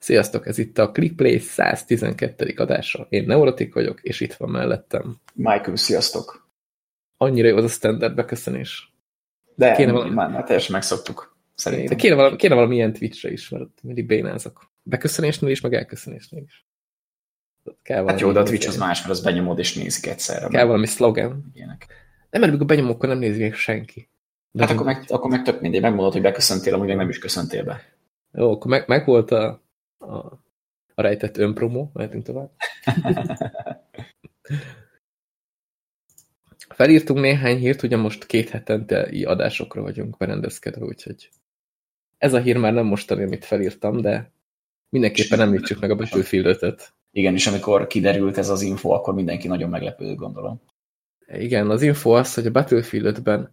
Sziasztok, ez itt a Clickplay 112. adása. Én Neurotik vagyok, és itt van mellettem. Michael, sziasztok. Annyira jó az a standard beköszönés. De kéne valami... már, már teljesen megszoktuk. Szerintem. Kéne valami, kéne valami ilyen Twitch-re is, mert mindig bénázok. Beköszönésnél is, meg elköszönésnél is. Kell hát jó, de a Twitch az más, mert az benyomod és nézik egyszerre. Kell valami szlogen. Ilyenek. Nem, mert amikor benyomok, akkor nem nézi még senki. De hát akkor meg, akkor meg tök mindegy, megmondod, hogy beköszöntél, amúgy meg nem is köszöntél be. Jó, akkor meg, meg volt a, a, a rejtett önpromó, mehetünk tovább. Felírtunk néhány hírt, ugye most két hetente adásokra vagyunk berendezkedve, úgyhogy ez a hír már nem mostani, amit felírtam, de mindenképpen említsük meg a Battlefield 5 Igen, és amikor kiderült ez az info, akkor mindenki nagyon meglepődött, gondolom. Igen, az info az, hogy a Battlefield 5-ben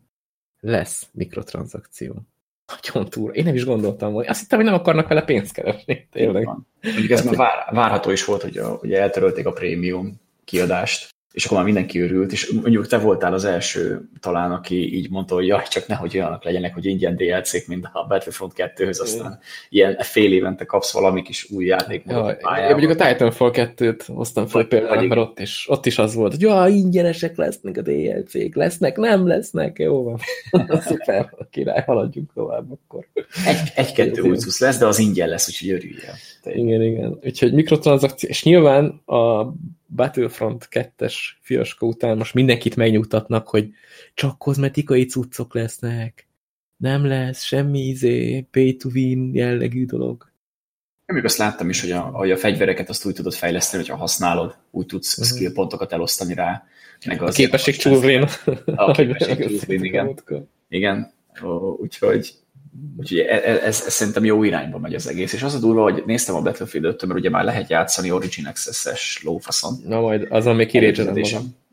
lesz mikrotranszakció. Nagyon túl. Én nem is gondoltam volna. Azt hittem, hogy nem akarnak vele pénzt keresni. Tényleg. Mondjuk ez már vár, várható is volt, hogy, a, hogy eltörölték a prémium kiadást, és akkor már mindenki örült, és mondjuk te voltál az első talán, aki így mondta, hogy jaj, csak nehogy olyanok legyenek, hogy ingyen DLC-k, mint a Battlefront 2-höz, aztán mm. ilyen fél évente kapsz valami kis új játék. Ja, én mondjuk a Titanfall 2-t hoztam fel például, mert ott is, ott is az volt, hogy ja, ingyenesek lesznek a DLC-k, lesznek, nem lesznek, jó van. Szuper, a király, haladjunk tovább akkor. Egy-kettő egy, új lesz, de az ingyen lesz, úgyhogy örüljél. Igen, igen. Úgyhogy mikrotranszakció, és nyilván a Battlefront 2-es fiaska után most mindenkit megnyugtatnak, hogy csak kozmetikai cuccok lesznek, nem lesz semmi izé, pay to win jellegű dolog. Még azt láttam is, hogy a, hogy a fegyvereket azt úgy tudod fejleszteni, hogyha használod, úgy tudsz uh mhm. -huh. skill pontokat elosztani rá. Meg a képesség csúrvén. A képesség csúrvén, igen. Igen, úgyhogy Úgyhogy ez, ez, ez szerintem jó irányba megy az egész. És az a durva, hogy néztem a Battlefield 5 mert ugye már lehet játszani Origin Access-es lófaszon. Na majd azon még kirécselem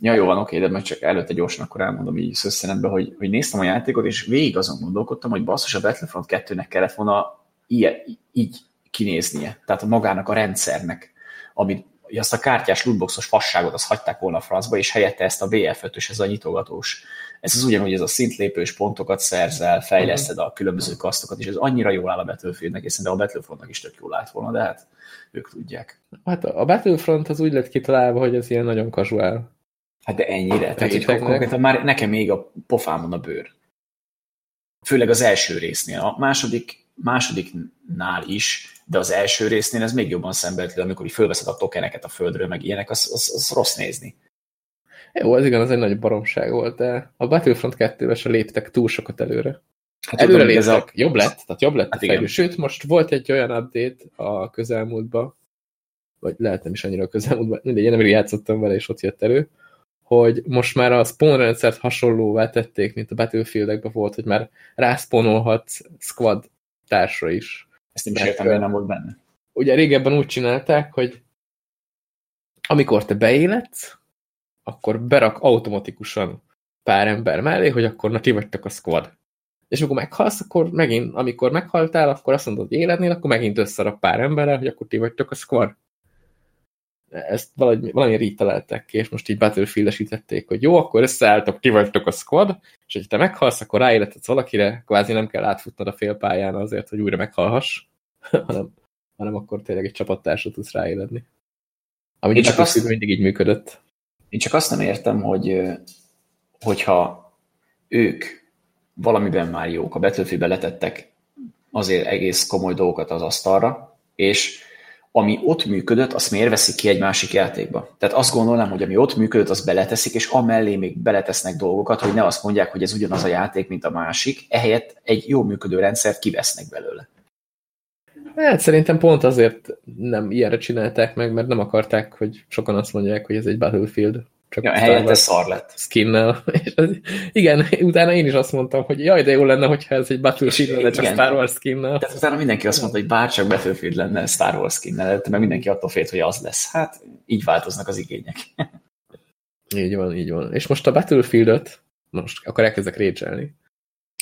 Ja, jó van, oké, de meg csak előtte gyorsan akkor elmondom így szösszenetben, hogy, hogy néztem a játékot, és végig azon gondolkodtam, hogy basszus a Battlefront 2-nek kellett volna ilyen, így kinéznie. Tehát a magának a rendszernek, amit azt a kártyás lootboxos fasságot azt hagyták volna a francba, és helyette ezt a VF5-ös, ez a nyitogatós ez az ugyanúgy ez a szintlépős pontokat szerzel, fejleszted a különböző kasztokat, és ez annyira jól áll a Battlefieldnek, és szerintem a Battlefrontnak is tök jól állt volna, de hát ők tudják. Hát a Battlefront az úgy lett kitalálva, hogy ez ilyen nagyon casual. Hát de ennyire. Tehát, hogy konkrétan már nekem még a pofámon a bőr. Főleg az első résznél. A második, másodiknál is, de az első résznél ez még jobban szembetlő, amikor így fölveszed a tokeneket a földről, meg ilyenek, az, az, az rossz nézni. Jó, az igen, az egy nagy baromság volt, de a Battlefront 2-ben se léptek túl sokat előre. Hát előre tudom, léptek, a... jobb lett, tehát jobb lett hát a fejlő. Sőt, most volt egy olyan update a közelmúltban, vagy lehet nem is annyira a közelmúltban, mindegy, én nem játszottam vele, és ott jött elő, hogy most már a spawn rendszert hasonlóvá tették, mint a Battlefield-ekben volt, hogy már rászponolhat squad társra is. Ezt nem is értem, nem volt benne. Ugye régebben úgy csinálták, hogy amikor te beéledsz, akkor berak automatikusan pár ember mellé, hogy akkor na ti vagytok a squad. És amikor meghalsz, akkor megint, amikor meghaltál, akkor azt mondod, hogy életnél, akkor megint összerak pár emberrel, hogy akkor ti vagytok a squad. Ezt valahogy, valamilyen így találták ki, és most így battlefield hogy jó, akkor összeálltok, ti vagytok a squad, és hogy te meghalsz, akkor ráéletedsz valakire, kvázi nem kell átfutnod a félpályán azért, hogy újra meghalhass, hanem, hanem akkor tényleg egy csapattársat tudsz ráéledni. Ami csak azt... mindig így működött. Én csak azt nem értem, hogy hogyha ők valamiben már jók, a battlefield letettek azért egész komoly dolgokat az asztalra, és ami ott működött, azt miért veszik ki egy másik játékba? Tehát azt gondolnám, hogy ami ott működött, azt beleteszik, és amellé még beletesznek dolgokat, hogy ne azt mondják, hogy ez ugyanaz a játék, mint a másik, ehelyett egy jó működő rendszert kivesznek belőle. Hát szerintem pont azért nem ilyenre csinálták meg, mert nem akarták, hogy sokan azt mondják, hogy ez egy Battlefield. Csak ja, helyette szar lett. Skinnel. igen, utána én is azt mondtam, hogy jaj, de jó lenne, hogyha ez egy Battlefield lenne, csak igen. Star Wars skinnel. Tehát utána mindenki azt mondta, hogy bárcsak Battlefield lenne Star Wars skinnel, mert mindenki attól félt, hogy az lesz. Hát így változnak az igények. így van, így van. És most a Battlefield-öt, most akkor elkezdek récselni.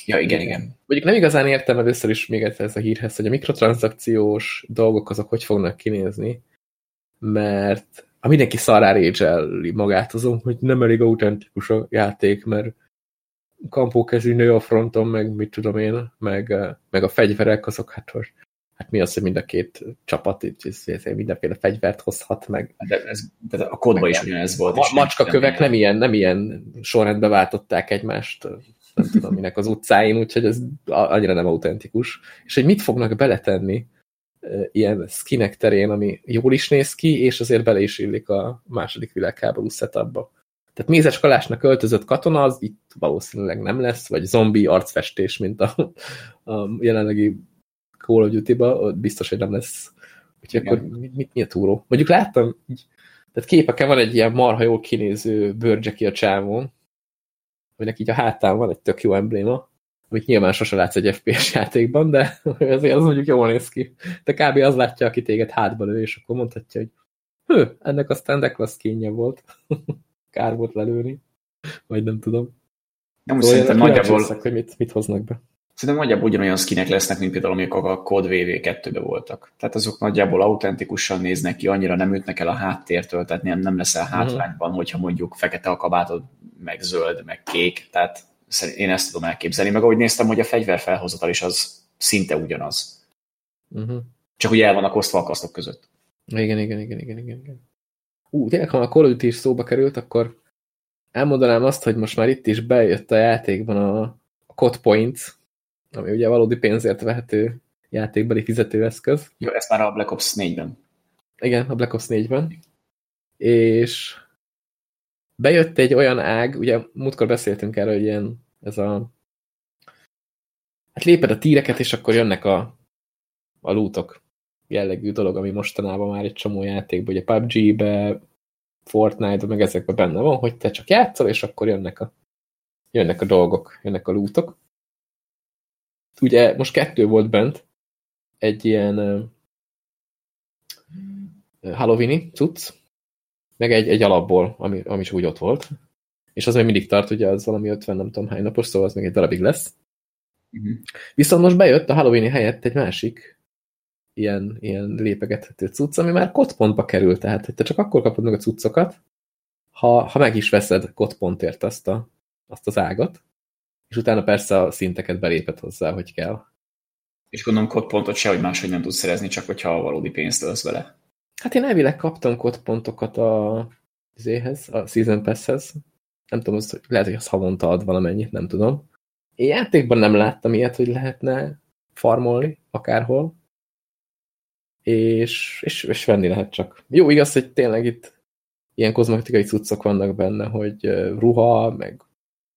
Ja, igen, igen. Mondjuk nem igazán értem először is még egyszer ez a hírhez, hogy a mikrotranszakciós dolgok azok hogy fognak kinézni, mert a mindenki szará rédzselli magát azon, hogy nem elég autentikus a játék, mert kampókezű nő a fronton, meg mit tudom én, meg, meg a fegyverek, azok hát most hát mi az, hogy mind a két csapat mindenféle fegyvert hozhat meg. De, ez, de a kódban is ugyanez volt. A macska kövek nem ilyen, nem ilyen sorrendbe váltották egymást, nem tudom minek az utcáin, úgyhogy ez annyira nem autentikus. És hogy mit fognak beletenni ilyen skinek terén, ami jól is néz ki, és azért bele is illik a második világháború setupba. Tehát mézes kalásnak öltözött katona, az itt valószínűleg nem lesz, vagy zombi arcfestés, mint a, a jelenlegi Call of Duty-ba, biztos, hogy nem lesz. Úgyhogy Igen. akkor mit, mit, mi a túró? Mondjuk láttam, így, tehát képeken van egy ilyen marha jól kinéző bőrcseki a csávón, aminek így a hátán van egy tök jó embléma, amit nyilván sose látsz egy FPS játékban, de azért az mondjuk jól néz ki. De kb. az látja, aki téged hátba lő, és akkor mondhatja, hogy hő, ennek aztán Declas kénye volt. Kár volt lelőni. Vagy nem tudom. Nem, szóval szerintem nagyjából... hogy mit, mit hoznak be. Szerintem nagyjából ugyanolyan skinek lesznek, mint például amik a Code VV2-be voltak. Tehát azok nagyjából autentikusan néznek ki, annyira nem ütnek el a háttértől, tehát nem, nem leszel mhm. hátrányban, uh-huh. hogyha mondjuk fekete a kabátod, meg zöld, meg kék. Tehát én ezt tudom elképzelni. Meg ahogy néztem, hogy a fegyverfelhozatal is az szinte ugyanaz. Uh-huh. Csak ugye el vannak osztva a kasztok között. Igen, igen, igen, igen, igen. igen. Ú, tényleg, ha a Call of Duty is szóba került, akkor elmondanám azt, hogy most már itt is bejött a játékban a, a Code Points, ami ugye valódi pénzért vehető játékbeli fizetőeszköz. Jó, ez már a Black Ops 4-ben. Igen, a Black Ops 4-ben. És bejött egy olyan ág, ugye múltkor beszéltünk erről, hogy ilyen ez a hát léped a tíreket, és akkor jönnek a, a lootok jellegű dolog, ami mostanában már egy csomó játékban, ugye PUBG-be, Fortnite-ba, meg ezekben benne van, hogy te csak játszol, és akkor jönnek a, jönnek a dolgok, jönnek a lootok. Ugye most kettő volt bent, egy ilyen uh, Halloweeni cucc, meg egy, egy alapból, ami, ami is úgy ott volt. És az még mindig tart, ugye az valami 50 nem tudom hány napos, szóval az még egy darabig lesz. Uh mhm. -huh. Viszont most bejött a Halloweeni helyett egy másik ilyen, ilyen lépegethető cucc, ami már kotpontba kerül, tehát hogy te csak akkor kapod meg a cuccokat, ha, ha meg is veszed kotpontért azt, a, azt az ágat, és utána persze a szinteket beléped hozzá, hogy kell. És gondolom kotpontot sehogy máshogy nem tudsz szerezni, csak hogyha a valódi pénzt ölsz vele. Hát én elvileg kaptam kotpontokat a zéhez, a Season Pass-hez. Nem tudom, az, lehet, hogy az havonta ad valamennyit, nem tudom. Én játékban nem láttam ilyet, hogy lehetne farmolni akárhol és, és, és venni lehet csak. Jó, igaz, hogy tényleg itt ilyen kozmetikai cuccok vannak benne, hogy ruha, meg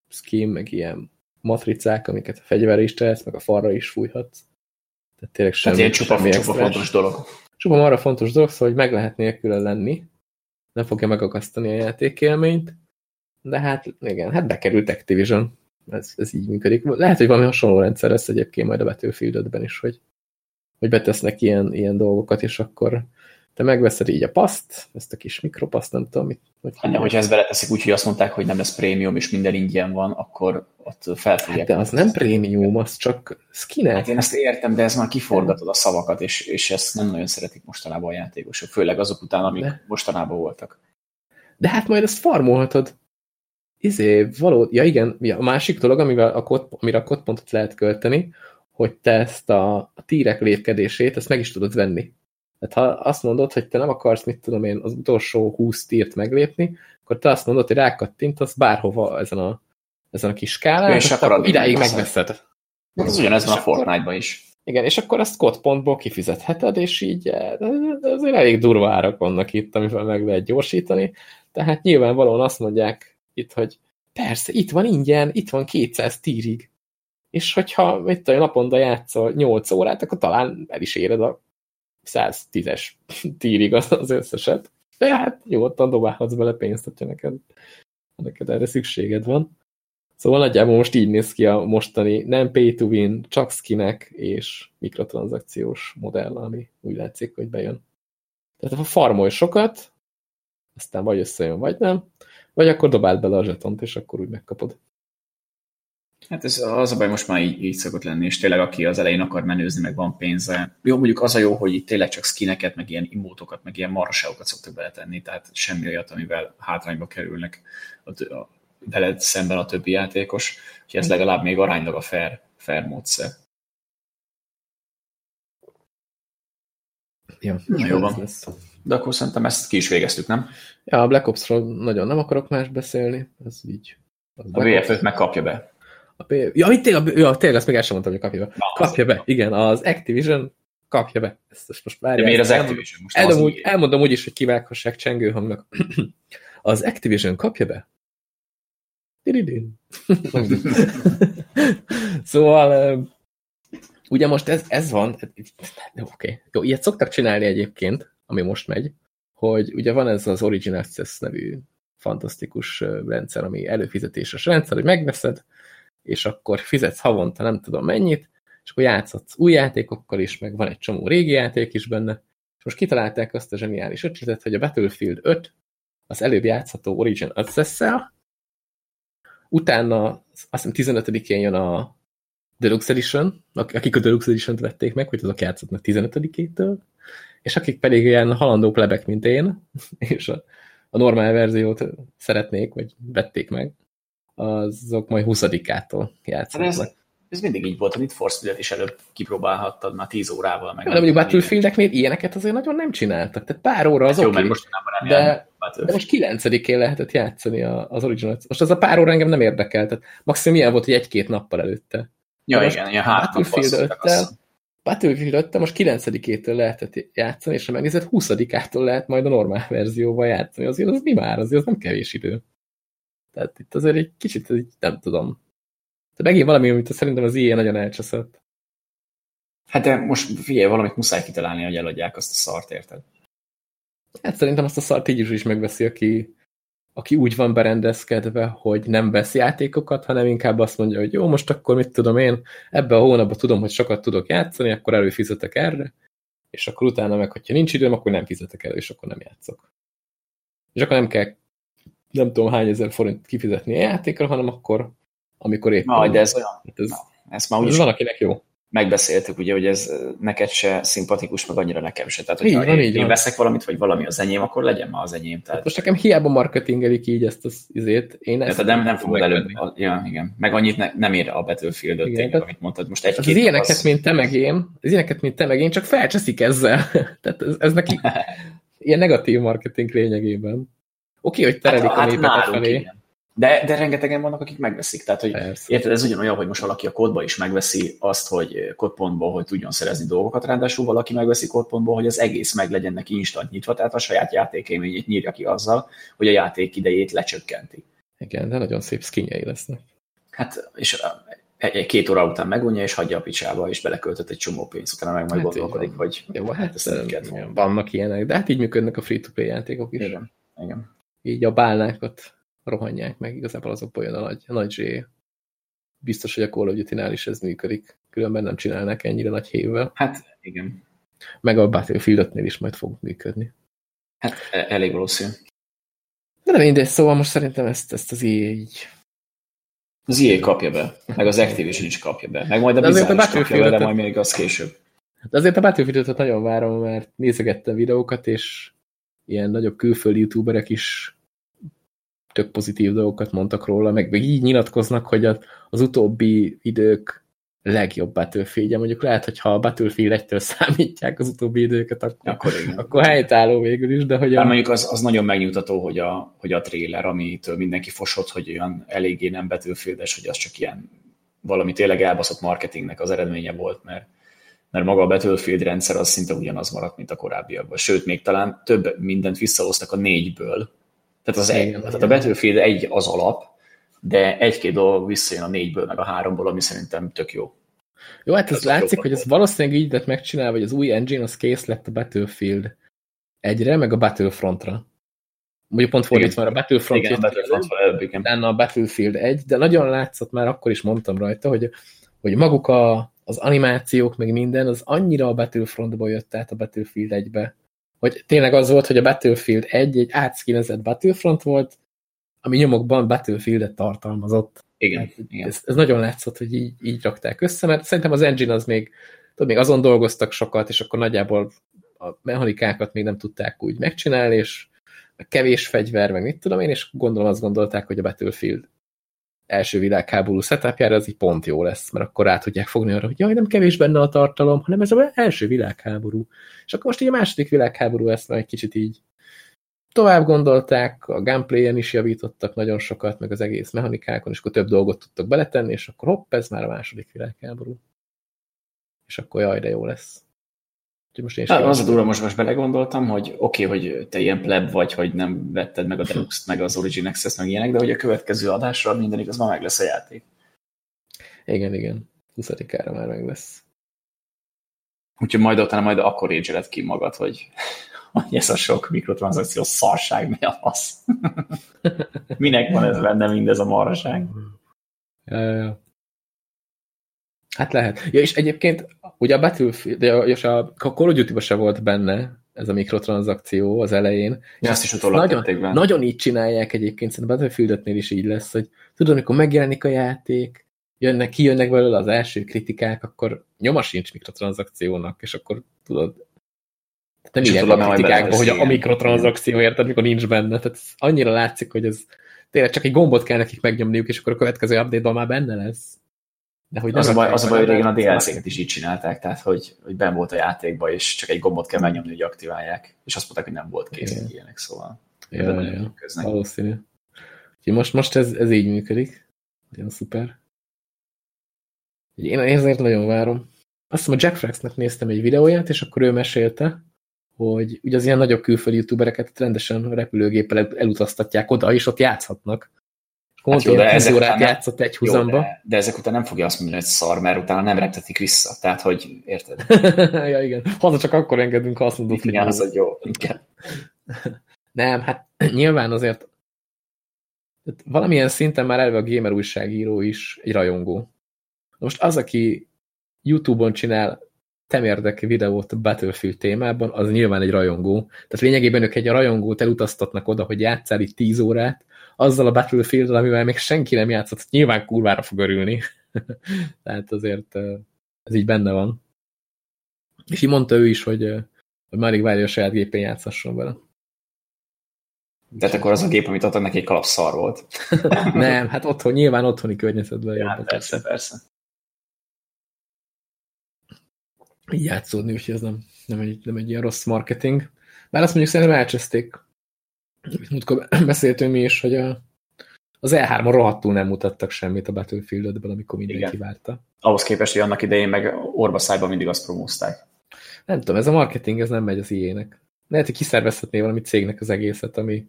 skin, meg ilyen matricák, amiket a fegyverre is tehetsz, meg a farra is fújhatsz. Tehát tényleg semmi, hát csupa, semmi csupa fontos dolog. Csupa arra fontos dolog, szóval, hogy meg lehet nélküle lenni, nem fogja megakasztani a játékélményt, de hát igen, hát bekerült Activision, ez, ez így működik. Lehet, hogy valami hasonló rendszer lesz egyébként majd a Battlefield is, hogy hogy betesznek ilyen, ilyen dolgokat, és akkor te megveszed így a paszt, ezt a kis mikropaszt, nem tudom, mit. Hogy hát, hogyha ezt beleteszik úgy, hogy azt mondták, hogy nem lesz prémium, és minden ingyen van, akkor ott felfogják. Hát de az nem prémium, az csak skinek. Hát én ezt értem, de ez már kiforgatod a szavakat, és, és ezt nem nagyon szeretik mostanában a játékosok, főleg azok után, amik de. mostanában voltak. De hát majd ezt farmolhatod. Izé, való, ja igen, a másik dolog, amivel a kod, amire a kodpontot lehet költeni, hogy te ezt a, a tírek lépkedését, ezt meg is tudod venni. Tehát ha azt mondod, hogy te nem akarsz, mit tudom én, az utolsó 20 tírt meglépni, akkor te azt mondod, hogy rákattintasz bárhova ezen a, ezen a kis skálán, és akkor idáig megveszed. Ez ugyanez van a Fortnite-ban is. Igen, és akkor ezt kodpontból kifizetheted, és így eh, azért elég durva árak vannak itt, amivel meg lehet gyorsítani. Tehát nyilvánvalóan azt mondják itt, hogy persze, itt van ingyen, itt van 200 tírig és hogyha mit tudom, naponta játszol 8 órát, akkor talán el is éred a 110-es tírig az összeset. De hát nyugodtan dobálhatsz bele pénzt, hogyha neked, neked erre szükséged van. Szóval nagyjából most így néz ki a mostani nem pay to win, csak skinek és mikrotranszakciós modell, ami úgy látszik, hogy bejön. Tehát ha farmolj sokat, aztán vagy összejön, vagy nem, vagy akkor dobáld bele a zsetont, és akkor úgy megkapod. Hát ez az a baj, most már így, így szokott lenni, és tényleg aki az elején akar menőzni, meg van pénze. Jó, mondjuk az a jó, hogy itt tényleg csak skineket, meg ilyen imótokat, meg ilyen marhaságokat szoktak beletenni, tehát semmi olyat, amivel hátrányba kerülnek a, a, veled szemben a többi játékos, hogy ez legalább még aránylag a fair, fair módszer. Ja, Na, jó van. lesz. De akkor szerintem ezt ki is végeztük, nem? Ja, a Black Ops-ról nagyon nem akarok más beszélni, ez így. Az A Black Ops. VF5 meg kapja be. A. Ja, mit tényleg, ja, tényleg ezt még el sem mondtam, hogy kapja be. Na, Kapja be, igen, az Activision kapja be. Ezt most, most De várjál. miért az Activision? Most az Elmondom úgy, elmondom úgy is, hogy kivághassák csengő hangnak. Az Activision kapja be? Szóval, ugye most ez, ez van, oké, okay. jó, ilyet szoktak csinálni egyébként, ami most megy, hogy ugye van ez az Origin Access nevű fantasztikus rendszer, ami előfizetéses rendszer, hogy megveszed, és akkor fizetsz havonta nem tudom mennyit, és akkor játszhatsz új játékokkal is, meg van egy csomó régi játék is benne, és most kitalálták azt a zseniális ötletet, hogy a Battlefield 5 az előbb játszható Origin Access-szel, utána azt hiszem 15-én jön a Deluxe Edition, ak- akik a Deluxe Edition-t vették meg, hogy azok játszhatnak 15-től, és akik pedig ilyen halandó plebek, mint én, és a, a normál verziót szeretnék, vagy vették meg, azok majd 20-ától Hát játszhatnak. ez, ez mindig így volt, a Need for Speed-et is előbb kipróbálhattad már 10 órával. Meg De mondjuk Battlefieldeknél ilyeneket azért nagyon nem csináltak. Tehát pár óra az Jó, oké, mostanában nem de- de most 9-én lehetett játszani az original. Most az a pár óra engem nem érdekel. Tehát maximum ilyen volt, hogy egy-két nappal előtte. Ja, most igen, ilyen Battlefield nappal 5-tel szoktak Battlefield 5 most 9-től lehetett játszani, és ha megnézed, 20-ától lehet majd a normál verzióval játszani. Azért az mi már? Azért az nem kevés idő. Tehát itt azért egy kicsit nem tudom. De megint valami, amit szerintem az IE nagyon elcseszett. Hát de most figyelj, valamit muszáj kitalálni, hogy eladják azt a szart, érted? Hát szerintem azt a szart így is, is megveszi, aki, aki úgy van berendezkedve, hogy nem vesz játékokat, hanem inkább azt mondja, hogy jó, most akkor mit tudom én, ebbe a hónapban tudom, hogy sokat tudok játszani, akkor előfizetek erre, és akkor utána meg, hogyha nincs időm, akkor nem fizetek elő, és akkor nem játszok. És akkor nem kell nem tudom hány ezer forint kifizetni a játékra, hanem akkor, amikor éppen... Na, de ez olyan, Hát ez, na, ezt már ez úgyis van, akinek jó. megbeszéltük, ugye, hogy ez neked se szimpatikus, meg annyira nekem se. Tehát, Így hogyha van, én, így én van. veszek valamit, vagy valami az enyém, akkor legyen már az enyém. Tehát, Most nekem hiába marketingelik így ezt az izét. Én ezt tehát nem, nem fogod elő, megvenni. a, ja, igen. Meg annyit ne, nem ér a Battlefield 5 Igen, tényleg, tehát- amit mondtad. Most Az, egy-két az ilyeneket, az- mint te meg én, az ilyeneket, mint te meg én, csak felcseszik ezzel. Tehát ez, ez neki ilyen negatív marketing lényegében. Oké, hogy terelik a népet nálunk felé. Hát igen. De, de rengetegen vannak, akik megveszik. Tehát, hogy Persze. Érted, ez ugyanolyan, hogy most valaki a kódba is megveszi azt, hogy kódpontból, hogy tudjon szerezni dolgokat, ráadásul valaki megveszi kódpontból, hogy az egész meg legyen neki instant nyitva, tehát a saját játékélményét nyírja ki azzal, hogy a játék idejét lecsökkenti. Igen, de nagyon szép skinjei lesznek. Hát, és egy, egy két óra után megunja, és hagyja a picsába, és beleköltött egy csomó pénzt, utána meg majd Hát gondolkodik, hogy Jó, hát ezt nem vannak ilyenek, de hát így működnek a free-to-play játékok is. Igen. Igen. Így a bálnákat rohanják meg, igazából azokból jön a nagy, a nagy zsé. Biztos, hogy a Call of Duty-nál is ez működik, különben nem csinálnak ennyire nagy hévvel. Hát, igen. Meg a Battlefield 5-nél is majd fog működni. Hát e- elég valószínű. De nem mindegy, szóval most szerintem ezt, ezt az EA így... Az EA kapja be, meg az Activision is kapja be, meg majd a Blizzard is kapja be, de majd még az később. De azért a Battlefield-öt nagyon várom, mert nézegettem videókat, és ilyen nagyobb külföldi youtuberek is tök pozitív dolgokat mondtak róla, meg, meg így nyilatkoznak, hogy az, utóbbi idők legjobb battlefield Mondjuk lehet, hogy ha a Battlefield 1-től számítják az utóbbi időket, akkor, Akkor igen. akkor helytálló végül is, de hogy a, mondjuk az, az nagyon megnyugtató, hogy a, hogy a trailer, amitől mindenki fosott, hogy olyan eléggé nem betűféldes, hogy az csak ilyen valami tényleg elbaszott marketingnek az eredménye volt, mert, mert maga a Battlefield rendszer az szinte ugyanaz maradt, mint a korábbiakban. Sőt, még talán több mindent visszahoztak a négyből. Tehát, az egy, tehát a. Battlefield egy az alap, de egy-két dolog visszajön a négyből, meg a háromból, ami szerintem tök jó. jó, hát ez látszik, jobban hogy ez valószínűleg így lett megcsinálva, hogy az új engine az kész lett a Battlefield egyre, meg a Battlefrontra. Mondjuk pont fordítva, mert a Battlefront Igen, a jött ki Battlefront van előbb, igen. utána a Battlefield 1, de nagyon látszott már akkor is mondtam rajta, hogy, hogy maguk a, az animációk, meg minden, az annyira a Battlefrontból jött át a Battlefield 1-be, hogy tényleg az volt, hogy a Battlefield 1 egy átszkinezett Battlefront volt, ami nyomokban Battlefield-et tartalmazott. Igen, Hát, igen. Ez, ez nagyon látszott, hogy így, így rakták össze, mert szerintem az engine az még, tudod, még azon dolgoztak sokat, és akkor nagyjából a mechanikákat még nem tudták úgy megcsinálni, és kevés fegyver, meg mit tudom én, és gondolom azt gondolták, hogy a Battlefield első világháború setupjára, az így pont jó lesz, mert akkor át tudják fogni arra, hogy jaj, nem kevés benne a tartalom, hanem ez az első világháború. És akkor most így a második világháború ezt már egy kicsit így tovább gondolták, a gameplay-en is javítottak nagyon sokat, meg az egész mechanikákon, és akkor több dolgot tudtak beletenni, és akkor hopp, ez már a második világháború. És akkor jaj, de jó lesz. Most én hát, az a durva, most, most belegondoltam, hogy oké, okay, hogy te ilyen pleb vagy, hogy nem vetted meg a Deluxe-t, meg az Origin Access, meg ilyenek, de hogy a következő adásra minden igaz, ma meg lesz a játék. Igen, igen. 20-ára már meg lesz. Úgyhogy majd utána majd akkor rage ki magad, hogy hogy ez a sok mikrotranszakció szarság, mi a fasz. Minek van ez benne mindez a marhaság? Ja, ja, ja. Hát lehet. Ja, és egyébként ugye a Battlefield, és a, Call of duty se volt benne ez a mikrotranszakció az elején. Ja, azt is utólag nagyon, nagyon így csinálják egyébként, szerintem battlefield is így lesz, hogy tudod, amikor megjelenik a játék, jönnek, kijönnek belőle az első kritikák, akkor nyoma sincs mikrotranszakciónak, és akkor tudod, nem ilyen a kritikákban, hogy a, a mikrotranszakció, érted, mikor nincs benne. Tehát annyira látszik, hogy ez tényleg csak egy gombot kell nekik megnyomniuk, és akkor a következő update-ban már benne lesz. De hogy az, a baj, az a baj, hogy régen a DLC-ket is így csinálták, tehát hogy, hogy ben volt a játékban, és csak egy gombot kell megnyomni, hogy aktiválják, és azt mondták, hogy nem volt kész, hogy ilyenek, szóval. Ja, ja, valószínű. Úgyhogy most, most ez, ez így működik. Nagyon szuper. Én ezért nagyon várom. Azt hiszem, a Jack Fraxnek néztem egy videóját, és akkor ő mesélte, hogy ugye az ilyen nagyobb külföldi youtubereket rendesen repülőgéppel elutaztatják oda, és ott játszhatnak. Hát jó, de ezek órát nem, játszott egy húzamba. De, de, ezek után nem fogja azt mondani, hogy szar, mert utána nem reptetik vissza. Tehát, hogy érted? ja, igen. Haza csak akkor engedünk, ha azt mondod, hogy az a jó. Igen. nem, hát nyilván azért valamilyen szinten már elve a gamer újságíró is egy rajongó. Most az, aki YouTube-on csinál temérdek videót Battlefield témában, az nyilván egy rajongó. Tehát lényegében ők egy rajongót elutaztatnak oda, hogy játszál itt 10 órát, azzal a battlefield amivel még senki nem játszott, nyilván kurvára fog örülni. Tehát azért ez így benne van. És így mondta ő is, hogy, hogy már várja a saját gépén játszasson vele. Tehát akkor az a gép, amit adtak neki egy kalap szar volt. nem, hát otthon, nyilván otthoni környezetben. Ja, persze, persze így játszódni, úgyhogy ez nem, nem, egy, nem egy ilyen rossz marketing. Bár azt mondjuk szerintem elcseszték. Múltkor beszéltünk mi is, hogy a, az E3-on rohadtul nem mutattak semmit a battlefield amikor mindenki Igen. várta. Ahhoz képest, hogy annak idején meg orba szájban mindig azt promózták. Nem tudom, ez a marketing, ez nem megy az ilyenek. Lehet, hogy kiszervezhetné valami cégnek az egészet, ami,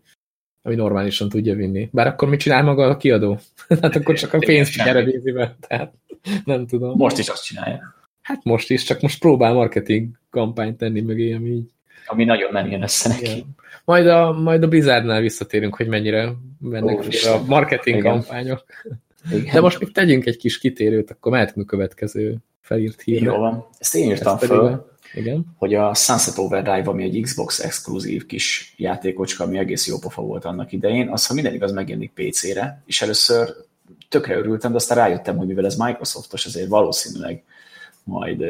ami normálisan tudja vinni. Bár akkor mit csinál maga a kiadó? hát akkor csak a pénzt eredézi be, tehát nem tudom. Most is azt csinálja. Hát most is, csak most próbál marketing kampányt tenni mögé, ami így... Ami nagyon nem jön össze neki. Igen. Majd a, majd a Blizzardnál visszatérünk, hogy mennyire mennek Ó, a marketing Igen. kampányok. Igen. De most még tegyünk egy kis kitérőt, akkor mehetünk a következő felírt hírre. Jó van. Ezt én írtam Ezt föl, igen. hogy a Sunset Overdrive, ami egy Xbox exkluzív kis játékocska, ami egész jó pofa volt annak idején, az, ha minden igaz, megjelenik PC-re, és először tökre örültem, de aztán rájöttem, hogy mivel ez Microsoftos, ezért valószínűleg majd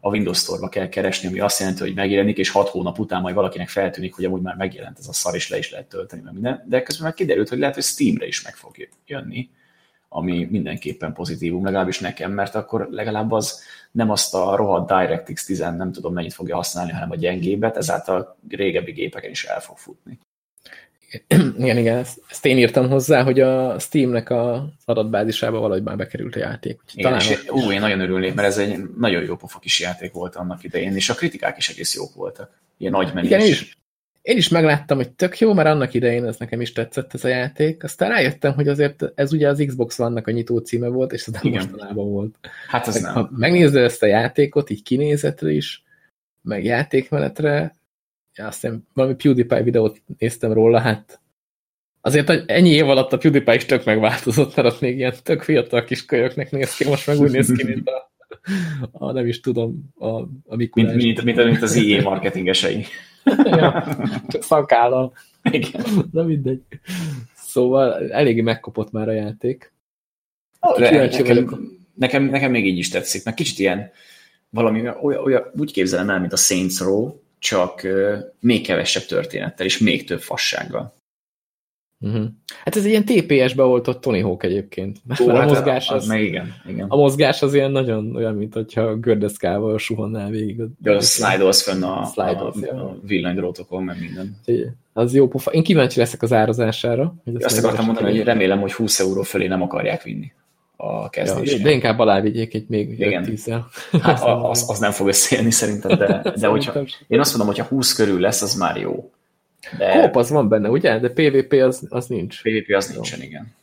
a Windows Store-ba kell keresni, ami azt jelenti, hogy megjelenik, és hat hónap után majd valakinek feltűnik, hogy amúgy már megjelent ez a szar, és le is lehet tölteni, mert minden. De közben meg kiderült, hogy lehet, hogy Steamre is meg fog jönni, ami mindenképpen pozitívum, legalábbis nekem, mert akkor legalább az nem azt a rohadt DirectX 10 nem tudom mennyit fogja használni, hanem a gyengébet, ezáltal régebbi gépeken is el fog futni. Igen, igen, ezt, ezt én írtam hozzá, hogy a Steamnek a adatbázisába valahogy már bekerült a játék. Igen, talán és ú, én nagyon örülnék, mert ez egy nagyon jó pofa kis játék volt annak idején, és a kritikák is egész jók voltak. Ilyen nagy menés. Igen, én is, én is megláttam, hogy tök jó, mert annak idején ez nekem is tetszett ez a játék. Aztán rájöttem, hogy azért ez ugye az Xbox vannak a nyitó címe volt, és ez nem Igen. mostanában volt. Hát ez nem. Ha megnézed ezt a játékot, így kinézetre is, meg játékmenetre, aztán valami PewDiePie videót néztem róla, hát azért ennyi év alatt a PewDiePie is tök megváltozott, mert ott még ilyen tök fiatal kis kölyöknek néz ki, most meg úgy néz ki, mint a, a nem is tudom, a, a Mikulás. Mint, mint, mint, mint az IE marketingesei. ja, csak szakállal. Igen. Na mindegy. Szóval eléggé megkopott már a játék. nekem, nekem, nekem még így is tetszik, mert kicsit ilyen valami olyan, olyan, úgy képzelem el, mint a Saints Row, csak még kevesebb történettel és még több fassággal. Uh-huh. Hát ez egy ilyen TPS-be oltott Tony Hawk egyébként. Ó, a hát mozgás az, az, meg igen, igen. a mozgás az ilyen nagyon olyan, mint hogyha gördeszkával suhannál végig. De a slide-olsz fönn a, Slide-olsz, a, ja. a villanydrótokon, meg minden. Az jó pofa. Én kíváncsi leszek az árazására. Hogy Azt meg akartam mondani, hogy remélem, hogy 20 euró fölé nem akarják vinni a ja, kezdésre. De inkább alávigyék egy még Igen. 5-10-el. Hát, az, az nem fog összejönni szerintem, de, de hogyha, Szerintem én azt mondom, hogyha 20 körül lesz, az már jó. De Kóp az van benne, ugye? De PvP az, az nincs. PvP az nincsen, igen.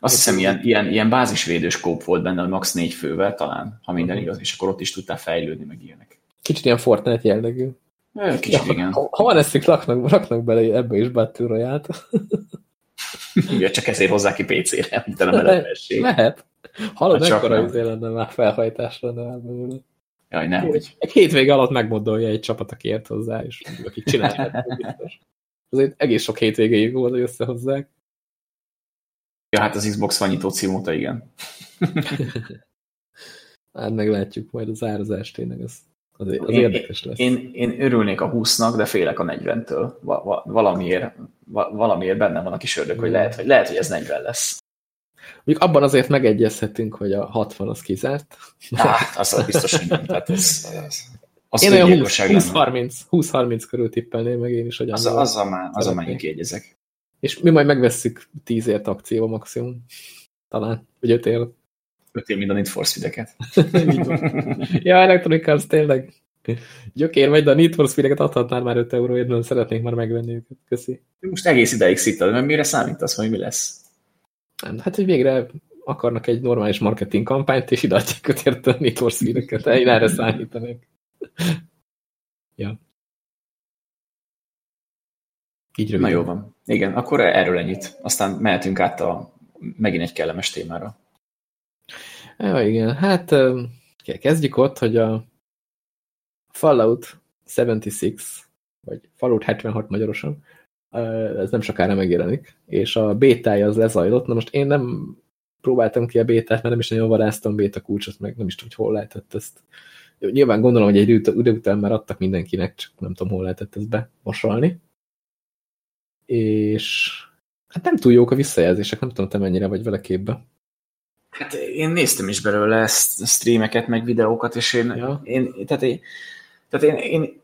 Azt hiszem, ilyen, ilyen, ilyen bázisvédős kóp volt benne, max. négy fővel talán, ha minden Mhm. igaz, és akkor ott is tudtál fejlődni, meg ilyenek. Kicsit ilyen Fortnite jellegű. Kicsit igen. Ha, ha van ezt, raknak, raknak bele ebbe is Battle Royale-t. Igen, csak ezért hozzá ki PC-re, mint a elevesség. Lehet. Hallod, Hát mekkora nem. izé lenne már felhajtás lenne belőle. Jaj, nehogy. Egy hétvége alatt megmodolja egy csapat, aki ért hozzá, és akik csinálják. Azért egész sok hétvégéig volt, hogy összehozzák. Ja, hát az Xbox van nyitó cím óta, igen. Hát meglátjuk majd az árazást tényleg, az, az, az Én- érdekes lesz. Én, én örülnék a 20-nak, de félek a 40-től. Va, va, valamiért, va, valamiért bennem van a kis ördög, hogy lehet, hogy lehet, hogy ez 40 lesz. Mondjuk abban azért megegyezhetünk, hogy a 60 az kizárt. Hát, az az biztos, hogy nem. Tehát ez, ez, az én olyan öngyilkosság lenne. 20-30 20-30 körül tippelném meg én is, hogy Az, annyival. azzal már, azzal már én Szeretnék. kiegyezek. És mi majd megvesszük 10 ért akcióba maximum. Talán. Vagy 5 ért. Ötél mind a Need for Speed-eket. Ja, Electronic Arts tényleg. Gyökér vagy, de a Need for Speed-eket adhatnál már 5 euróért, nem szeretnék már megvenni őket. Köszi. Most egész ideig szittad, mert mire számítasz, hogy mi lesz? Nem, hát, hogy végre akarnak egy normális marketing kampányt, és ideadják őt érte a Need for Speed-eket. Én erre számítanék. ja. Így röviden. Na jó van. Igen, akkor erről ennyit. Aztán mehetünk át a megint egy kellemes témára. Ja, igen, hát kezdjük ott, hogy a Fallout 76, vagy Fallout 76 magyarosan, ez nem sokára megjelenik, és a bétája az lezajlott. Na most én nem próbáltam ki a bétát, mert nem is nagyon varáztam béta kulcsot, meg nem is tudom, hogy hol lehetett ezt. Nyilván gondolom, hogy egy idő után már adtak mindenkinek, csak nem tudom, hol lehetett ezt bemosolni. És hát nem túl jók a visszajelzések, nem tudom, te mennyire vagy vele képbe. Hát én néztem is belőle ezt, streameket, meg videókat, és én, Ja. én tehát én, tehát én, én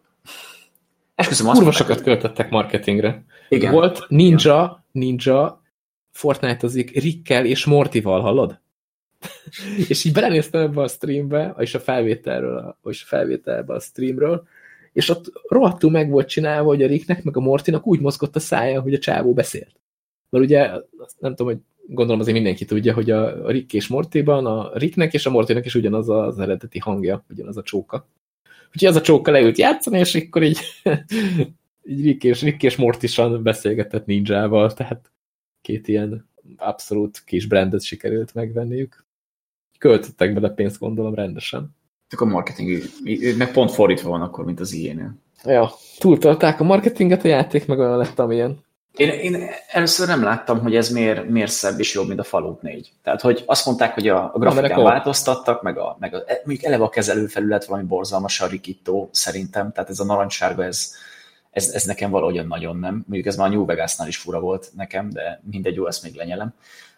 esküszöm azt Kurva sokat költöttek marketingre. Igen. Volt Ninja, Ninja, Fortnite-ozik Rickkel és Mortival, hallod? és így belenéztem ebbe a streambe, és a felvételről, és a felvételbe a streamről, és ott rohadtul meg volt csinálva, hogy a Ricknek meg a Mortinak úgy mozgott a szája, hogy a csávó beszélt. Mert ugye, nem tudom, hogy gondolom azért mindenki tudja, hogy a Rick és Mortiban a Ricknek és a Mortinak is ugyanaz az eredeti hangja, ugyanaz a csóka. Úgyhogy az a csóka leült játszani, és akkor így Rick és, Rick és Mortisan beszélgetett ninjával, tehát két ilyen abszolút kis brandet sikerült megvenniük. Költöttek bele pénzt, gondolom, rendesen. Csak a marketing, meg pont fordítva van akkor, mint az ilyenél. Ja, túltolták a marketinget, a játék meg olyan lett, amilyen. Én, én először nem láttam, hogy ez miért, miért szebb és jobb, mint a Fallout 4. Tehát, hogy azt mondták, hogy a, a grafikán akkor- változtattak, meg, a, meg a, mondjuk eleve a kezelőfelület valami borzalmasan rikító szerintem, tehát ez a narancssárga, ez, ez, ez nekem valahogyan nagyon nem. Mondjuk ez már a New Vegasnál is fura volt nekem, de mindegy, jó, ezt még lenyelem.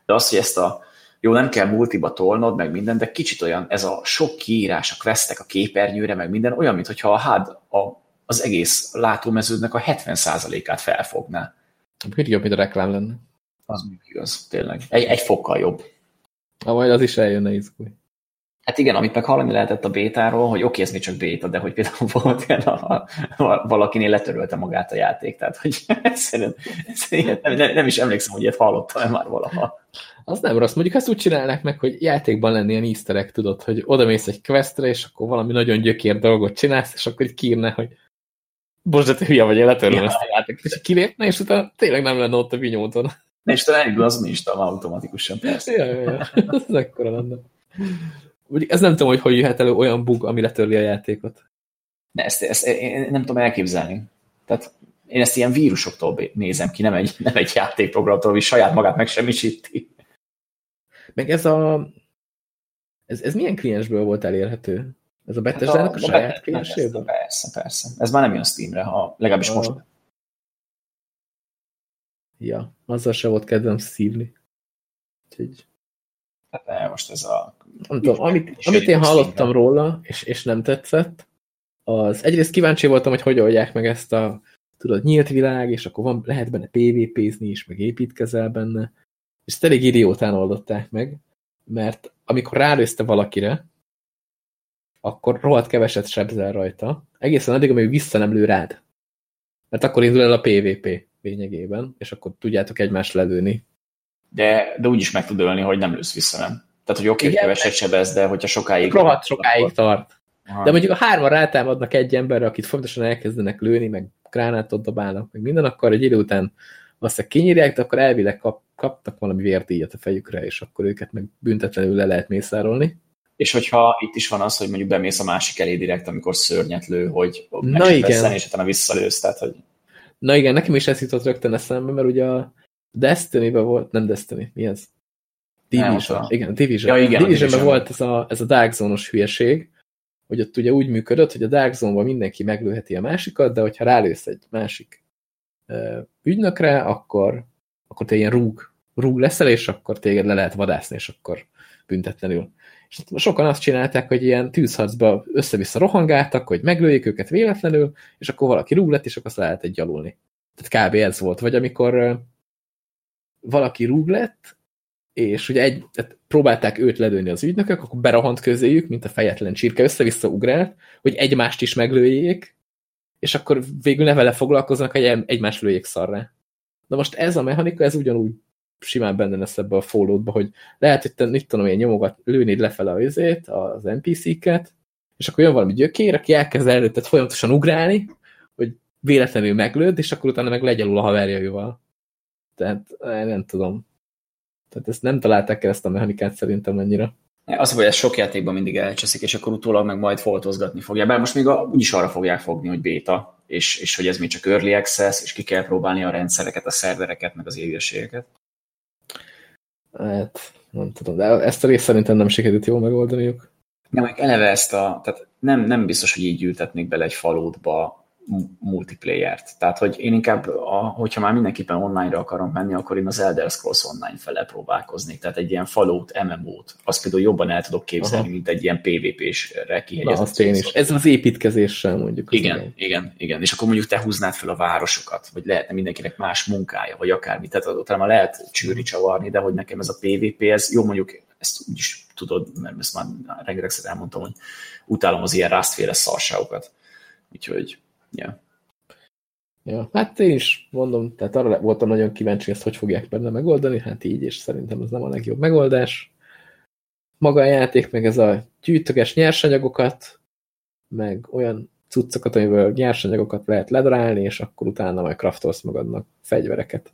De az, hogy ezt a jó, nem kell multiba tolnod, meg minden, de kicsit olyan, ez a sok kiírás, a questek a képernyőre, meg minden, olyan, mintha a HUD a, az egész látómeződnek a 70%-át felfogná. Hogy jobb, mint a reklám lenne. Az még igaz, tényleg. Egy, egy fokkal jobb. Ha majd az is eljönne izgulj. Hát igen, amit meg hallani lehetett a bétáról, hogy oké, ez még csak béta, de hogy például volt ilyen, a, a, valakinél letörölte magát a játék, tehát hogy egyszerűen, egyszerűen nem, nem, is emlékszem, hogy ilyet hallottam már valaha. Az nem rossz. Mondjuk ezt úgy csinálnak meg, hogy játékban lenni ilyen easter tudod, hogy odamész egy questre, és akkor valami nagyon gyökér dolgot csinálsz, és akkor így kiírne, hogy bocs, de te hülye vagy, én letörlöm Ja. ezt a játékot. És kilépne, és utána tényleg nem lenne ott a vinyóton. Is talán elindul az is talán automatikusan, persze. Ja, ja, ja. Ez ekkora lenne. Ez nem tudom, hogy hogy jöhet elő olyan bug, ami letörli a játékot. Ne, ezt, ezt én nem tudom elképzelni. Tehát én ezt ilyen vírusoktól nézem ki, nem egy, nem egy játékprogramtól, ami saját magát megsemmisíti. Meg ez a... Ez, ez milyen kliensből volt elérhető? Ez a Bethesda-nak a, Hát a saját Bethesda- klienséből? Persze, persze. Ez már nem jön Steamre, ha legalábbis Ah. most. Ja, azzal se volt kedvem szívni. Úgyhogy... Hát ne, most ez a... Nem tudom, amit, amit én hallottam róla, és, és nem tetszett, az egyrészt kíváncsi voltam, hogy hogy oldják meg ezt a tudod, nyílt világ, és akkor van, lehet benne PvP-zni is, meg építkezel benne, és ezt elég idiótán oldották meg, mert amikor rálőzte valakire, akkor rohadt keveset sebzel rajta, egészen addig, amíg vissza nem lő rád. Mert akkor indul el a PvP lényegében, és akkor tudjátok egymást lelőni. De, de úgy is meg tud ölni, hogy nem lősz vissza, nem? Tehát, hogy oké, okay, keveset sebez, de hogyha sokáig... Rohadt sokáig akkor... tart. Aha. De mondjuk a hárman rátámadnak egy emberre, akit fontosan elkezdenek lőni, meg gránátot dobálnak, meg minden, akkor egy idő után azt kinyírják, de akkor elvileg kap, kaptak valami vérdíjat a fejükre, és akkor őket meg büntetlenül le lehet mészárolni. És hogyha itt is van az, hogy mondjuk bemész a másik elé direkt, amikor szörnyet lő, hogy Na igen. és utána visszalősz, tehát hogy... Na igen, nekem is ez jutott rögtön eszembe, mert ugye a Destiny-ben volt, nem Destiny, mi ez? Division. Nem, igen, Division. Ja, igen, Division, Division volt ez a, ez a Dark Zone-os hülyeség, hogy ott ugye úgy működött, hogy a Dark Zone-ban mindenki meglőheti a másikat, de hogyha rálősz egy másik ö, ügynökre, akkor, akkor te ilyen rúg, rúg leszel, és akkor téged le lehet vadászni, és akkor büntetlenül. És sokan azt csinálták, hogy ilyen tűzharcba össze-vissza rohangáltak, hogy meglőjék őket véletlenül, és akkor valaki rúg lett, és akkor azt lehetett gyalulni. Tehát kb. ez volt. Vagy amikor valaki rúg lett, és ugye egy, próbálták őt ledőni az ügynökök, akkor berohant közéjük, mint a fejetlen csirke, össze-vissza ugrált, hogy egymást is meglőjék, és akkor végül ne vele foglalkoznak, hogy egymást lőjék szarra. Na most ez a mechanika, ez ugyanúgy simán benne lesz ebbe a follow hogy lehet, hogy te, mit tudom én, nyomogat, lőnéd lefele a izét, az NPC-ket, és akkor jön valami gyökér, aki elkezd előtted folyamatosan ugrálni, hogy véletlenül meglőd, és akkor utána meg legyalul a haverjaival. Tehát nem tudom. Tehát ezt nem találták el ezt a mechanikát szerintem annyira. Az, hogy ez sok játékban mindig elcseszik, és akkor utólag meg majd foltozgatni fogja. Bár most még a, úgyis arra fogják fogni, hogy béta, és, és hogy ez még csak early access, és ki kell próbálni a rendszereket, a szervereket, meg az égességeket. Hát, nem tudom, de ezt a részt szerintem nem sikerült jól megoldaniuk. Nem, eleve ezt a, tehát nem, nem biztos, hogy így ültetnék bele egy falótba multiplayer-t. Tehát, hogy én inkább, a, hogyha már mindenképpen online-ra akarom menni, akkor én az Elder Scrolls online fele próbálkoznék. Tehát egy ilyen Fallout MMO-t, azt például jobban el tudok képzelni, Aha. mint egy ilyen PvP-s-re kihegyezett. Na, én is. Ez az építkezéssel mondjuk. Igen, igen, igen, igen. És akkor mondjuk te húznád fel a városokat, vagy lehetne mindenkinek más munkája, vagy akármi. Tehát utána lehet csűrni, csavarni, de hogy nekem ez a PvP, ez jó mondjuk, ezt úgyis tudod, mert ezt már rengetegszer elmondtam, hogy utálom az ilyen rásztféle szarságokat. Úgyhogy Ja. Ja, hát én is mondom, tehát arra voltam nagyon kíváncsi, ezt hogy fogják benne megoldani, hát így, és szerintem ez nem a legjobb megoldás. Maga a játék, meg ez a gyűjtöges nyersanyagokat, meg olyan cuccokat, amiből nyersanyagokat lehet ledarálni, és akkor utána majd craftolsz magadnak fegyvereket.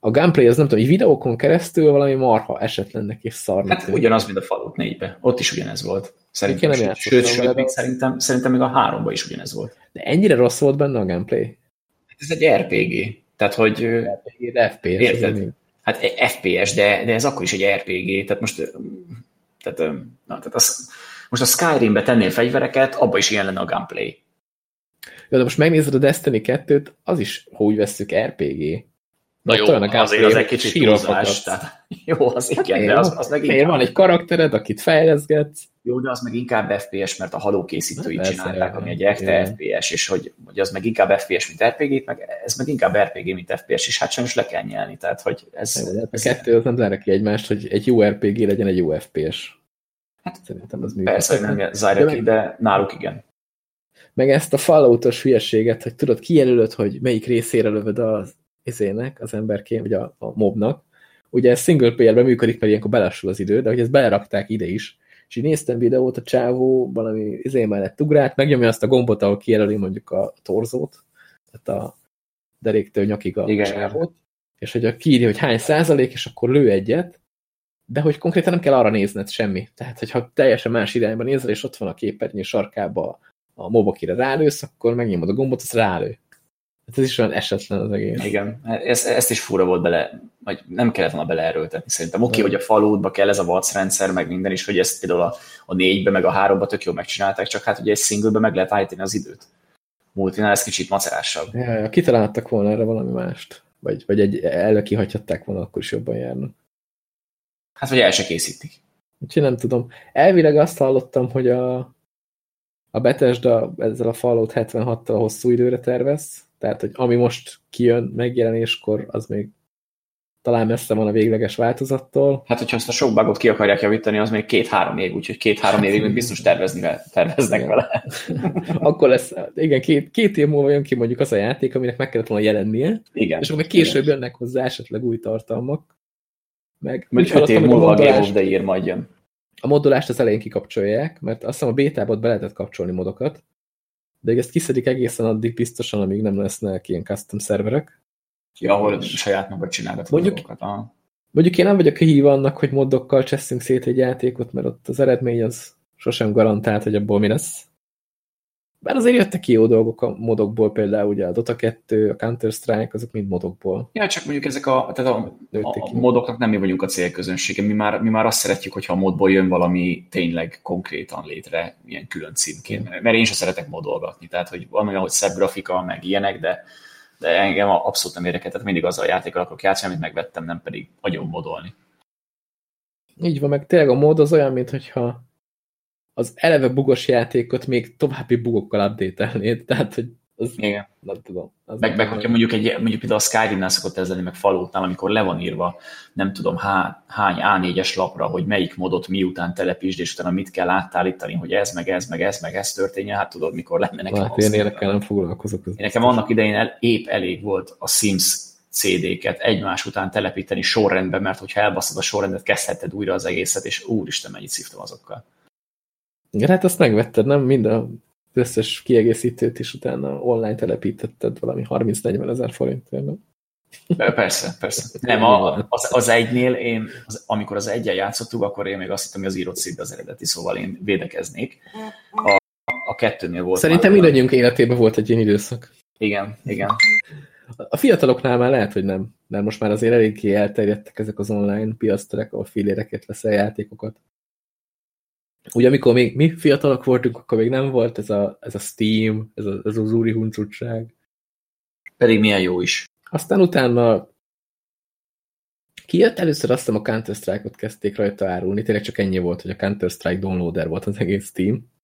A gameplay az nem tudom, egy videókon keresztül valami marha esetlennek és szarnak. Hát ugyanaz, mint a Fallout 4-be. Ott is ugyanez volt. Szerintem, nem sőt, sőt még szerintem, szerintem még a háromban is ugyanez volt. De ennyire rossz volt benne a gameplay? Hát ez egy RPG. Tehát, hogy... RPG, de FPS. Érted? Hát FPS, de, de ez akkor is egy RPG. Tehát most... Tehát, na, tehát az, most a Skyrimbe tennél fegyvereket, abba is ilyen lenne a gameplay. Jó, de most megnézed a Destiny 2-t, az is, ha úgy vesszük, RPG. Na jó, olyan a azért az egy kicsit túlzás, tehát jó, az hát igen, de az, az meg inkább... Van egy karaktered, akit fejleszgetsz. Jó, de az meg inkább FPS, mert a Halo készítői hát csinálták, ami egy ekte FPS, és hogy, hogy az meg inkább FPS, mint RPG, meg ez meg inkább RPG, mint FPS, és hát sajnos le kell nyelni, tehát hogy ez... Jó, hát a kettő az nem zárja ki egymást, hogy egy jó RPG legyen egy jó FPS. Hát szerintem az működik. Persze, hogy nem zárja ki, de náluk igen. Meg ezt a Falloutos hülyeséget, hogy tudod, kijelölöd, hogy melyik részére lövöd az izének, az emberként, vagy a, a mobnak. Ugye ez single player-ben működik, mert ilyenkor belassul az idő, de hogy ezt belerakták ide is. És így néztem videót, a csávó valami izé mellett ugrált, megnyomja azt a gombot, ahol kijelöli mondjuk a torzót, tehát a deréktől nyakig a Igen. csávót, és hogy a kiírja, hogy hány százalék, és akkor lő egyet, de hogy konkrétan nem kell arra nézned semmi. Tehát, hogyha teljesen más irányba nézel, és ott van a képernyő sarkába a mob, akire rálősz, akkor megnyomod a gombot, az rálő. Hát ez is olyan esetlen az egész. Igen, ez, ezt is fura volt bele, vagy nem kellett volna beleerőltetni szerintem. Oké, okay, hogy a falódba kell ez a VAC rendszer, meg minden is, hogy ezt például a, a négybe, meg a háromba tök jól megcsinálták, csak hát ugye egy singlebe meg lehet állítani az időt. Multinál ez kicsit macerásabb. Ja, ja, kitaláltak volna erre valami mást. vagy, vagy egy elő kihagyhatták volna, akkor is jobban járnak. Hát, vagy el se készítik. Úgyhogy nem tudom. Elvileg azt hallottam, hogy a, a Bethesda ezzel a Fallout 76-tal hosszú időre tervez, tehát, hogy ami most kijön megjelenéskor, az még talán messze van a végleges változattól. Hát, hogyha ezt a sok bugot ki akarják javítani, az még két-három év, úgyhogy két-három évig még biztos tervezni, terveznek igen. vele. akkor lesz, igen, két, két év múlva jön ki mondjuk az a játék, aminek meg kellett volna jelennie, igen. és akkor még később igen. jönnek hozzá esetleg új tartalmak. Meg, meg öt év múlva a Game of the Year majd jön. A modulást az elején kikapcsolják, mert azt hiszem a bétában be lehetett kapcsolni modokat, de ezt kiszedik egészen addig biztosan, amíg nem lesznek ilyen custom szerverek. Ja, ahol saját magad csinálgat mondjuk, dolgokat. Aha. Mondjuk én nem vagyok hív annak, hogy modokkal cseszünk szét egy játékot, mert ott az eredmény az sosem garantált, hogy abból mi lesz. Bár azért jöttek ki jó dolgok a modokból, például ugye a Dota 2, a Counter-Strike, azok mind modokból. Ja, csak mondjuk ezek a, tehát a, a, a modoknak nem mi vagyunk a célközönsége, mi már, mi már azt szeretjük, hogyha a modból jön valami tényleg konkrétan létre, ilyen külön címként, mm. mert én sem szeretek modolgatni, tehát hogy olyan, hogy szebb grafika, meg ilyenek, de, de engem abszolút nem érdekel, tehát mindig azzal a játékkal akarok játszani, amit megvettem, nem pedig agyon modolni. Így van, meg tényleg a mód az olyan, mintha az eleve bugos játékot még további bugokkal update Tehát, hogy az, Igen. nem tudom. Az meg, meg hogyha mondjuk, egy, mondjuk például a Skyrim-nál szokott ez lenni, meg Falloutnál, amikor le van írva, nem tudom, há, hány A4-es lapra, hogy melyik modot miután telepítsd, és utána mit kell átállítani, hogy ez, meg ez, meg ez, meg ez történjen, hát tudod, mikor lenne nekem. Hát én énekkel nem foglalkozok. Én nekem annak idején el, épp elég volt a Sims CD-ket egymás után telepíteni sorrendben, mert hogyha elbaszod a sorrendet, kezdheted újra az egészet, és úristen, mennyit szívtam azokkal. Igen, hát azt megvetted, nem? Mind a összes kiegészítőt is utána online telepítetted valami 30-40 ezer forintért, nem? Persze, persze. Nem, a, az, az egynél én, az, amikor az egyen játszottuk, akkor én még azt hittem, hogy az írott szívbe az eredeti, szóval én védekeznék. A, a kettőnél volt. Szerintem mindannyiunk életében volt egy ilyen időszak. Igen, igen. A fiataloknál már lehet, hogy nem, mert most már azért eléggé elterjedtek ezek az online piaszterek, ahol filléreket veszel játékokat. Ugye amikor még mi fiatalok voltunk, akkor még nem volt ez a, ez a Steam, ez, a, ez az úri huncutság. Pedig milyen jó is. Aztán utána kijött először azt hiszem a Counter-Strike-ot kezdték rajta árulni, tényleg csak ennyi volt, hogy a Counter-Strike downloader volt az egész Steam.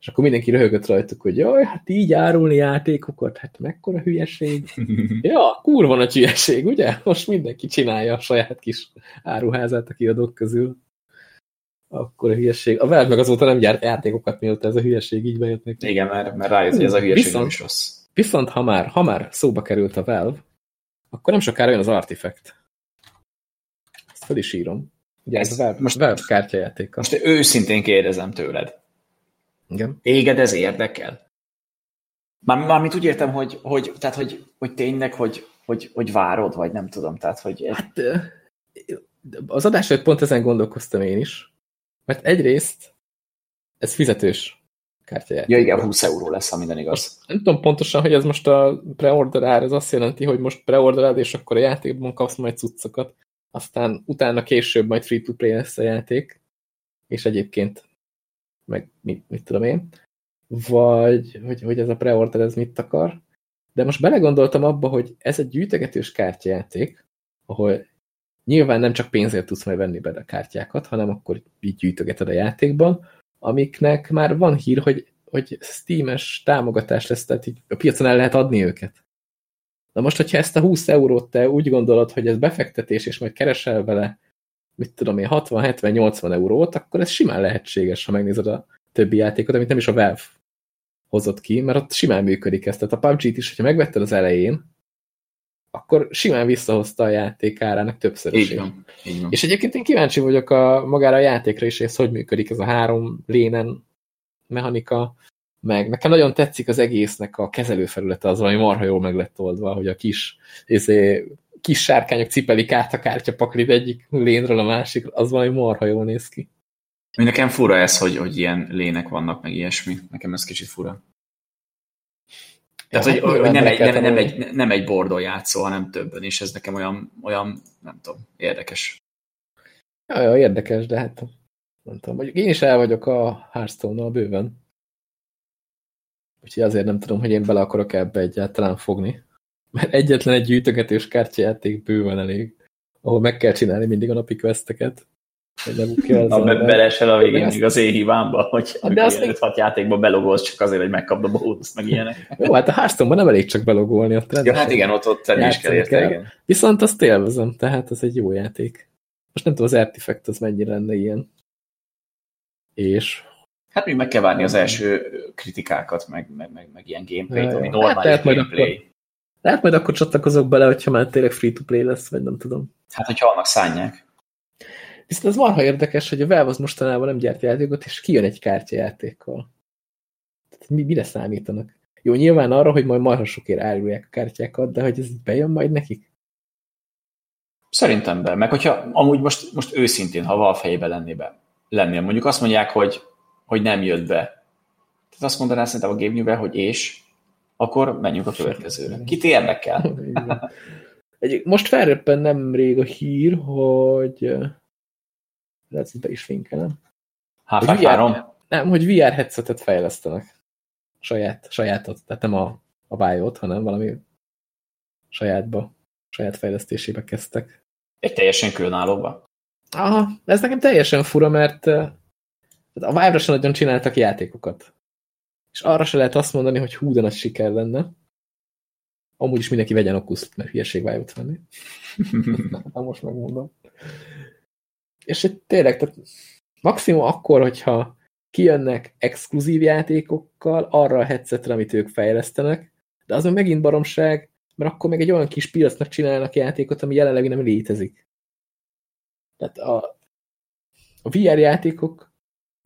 És akkor mindenki röhögött rajtuk, hogy jaj, hát így árulni játékokat, hát mekkora hülyeség. ja, kurva nagy hülyeség, ugye? Most mindenki csinálja a saját kis áruházát a kiadók közül akkor a hülyeség. A Valve meg azóta nem gyárt játékokat, mióta ez a hülyeség így bejött neki. Igen, mert, mert rájött, hogy ez a hülyeség viszont, is rossz. Viszont ha már, ha már szóba került a Valve, akkor nem sokára jön az Artifact. Ezt fel is írom. Ugye ez, ez Valve, most Valve kártyajáték. Most őszintén kérdezem tőled. Igen. Téged ez érdekel? Már, mármint úgy értem, hogy, hogy, tehát, hogy, hogy tényleg, hogy, hogy, hogy várod, vagy nem tudom. Tehát, hogy... Hát az adás pont ezen gondolkoztam én is, mert egyrészt ez fizetős kártyajáték. Ja igen, 20 euró lesz, ha minden igaz. Nem tudom pontosan, hogy ez most a preorder ár, ez azt jelenti, hogy most preordered, és akkor a játékban kapsz majd cuccokat, aztán utána később majd free-to-play lesz a játék, és egyébként meg mit, mit tudom én, vagy hogy, hogy ez a preorder ez mit akar. De most belegondoltam abba, hogy ez egy gyűjtegetős kártyajáték, ahol Nyilván nem csak pénzért tudsz majd venni be a kártyákat, hanem akkor így gyűjtögeted a játékban, amiknek már van hír, hogy, hogy Steam-es támogatás lesz, tehát így a piacon el lehet adni őket. Na most, hogyha ezt a 20 eurót te úgy gondolod, hogy ez befektetés, és majd keresel vele, mit tudom én, 60-70-80 eurót, akkor ez simán lehetséges, ha megnézed a többi játékot, amit nem is a Valve hozott ki, mert ott simán működik ez. Tehát a PUBG-t is, hogyha megvetted az elején, akkor simán visszahozta a játék árának többször is. Így van, így van. És egyébként én kíváncsi vagyok a, magára a játékra is, ez hogy működik ez a három lénen mechanika, meg nekem nagyon tetszik az egésznek a kezelőfelülete, az valami marha jól meg lett oldva, hogy a kis, ezé, kis sárkányok cipelik át a kártyapaklit egyik lénről a másik, az valami marha jól néz ki. Nekem fura ez, hogy, hogy ilyen lének vannak, meg ilyesmi. Nekem ez kicsit fura. Tehát, ja, hogy, hogy nem, egy, nem, nem, egy, nem egy bordon játszó, hanem többen, és ez nekem olyan, olyan nem tudom, érdekes. Ja, ja, érdekes, de hát nem tudom, mondjuk én is el vagyok a Hearthstone-nal bőven. Úgyhogy azért nem tudom, hogy én bele akarok ebbe egyáltalán fogni. Mert egyetlen egy gyűjtögetős kártyajáték bőven elég, ahol meg kell csinálni mindig a napi questeket. Hogy nem kell be, belesel a végén még az én hibámba, hogy de azt még... hat játékba belogolsz csak azért, hogy megkapd a bónuszt, meg ilyenek. Jó, hát a hearthstone nem elég csak belogolni. Ott ja, hát igen, ott, ott is kell érte, igen. Viszont azt élvezem, tehát ez egy jó játék. Most nem tudom, az Artifact az mennyire lenne ilyen. És Hát még meg kell várni az első kritikákat, meg, meg, meg, meg ilyen gameplayt, ami normális hát, gameplay. Akkor, lehet majd akkor csatlakozok bele, hogyha már tényleg free-to-play lesz, vagy nem tudom. Hát, hogyha annak szánják. Viszont az marha érdekes, hogy a Valve az mostanában nem gyárt játékot, és kijön egy kártyajátékkal. Tehát mi, mire számítanak? Jó, nyilván arra, hogy majd marha sokért árulják a kártyákat, de hogy ez bejön majd nekik? Szerintem be. Meg hogyha amúgy most, most őszintén, ha val fejébe lennébe, lennél, mondjuk azt mondják, hogy, hogy nem jött be. Tehát azt mondaná szerintem a Game hogy és, akkor menjünk a következőre. Kit érdekel? Most felröppen nem rég a hír, hogy lehet, hogy be is linkelem. H3? Nem, hogy VR headsetet fejlesztenek. Saját, sajátot, tehát nem a, a biot, hanem valami sajátba, saját fejlesztésébe kezdtek. Egy teljesen különállóba? Aha, ez nekem teljesen fura, mert a Vive-ra sem nagyon csináltak játékokat. És arra se lehet azt mondani, hogy hú, de nagy siker lenne. Amúgy is mindenki vegyen okuszt, mert hülyeség Vive-ot venni. Na, most megmondom. És egy tényleg, tehát maximum akkor, hogyha kijönnek exkluzív játékokkal arra a headsetre, amit ők fejlesztenek, de az megint baromság, mert akkor meg egy olyan kis piacnak csinálnak játékot, ami jelenleg nem létezik. Tehát a, a VR játékok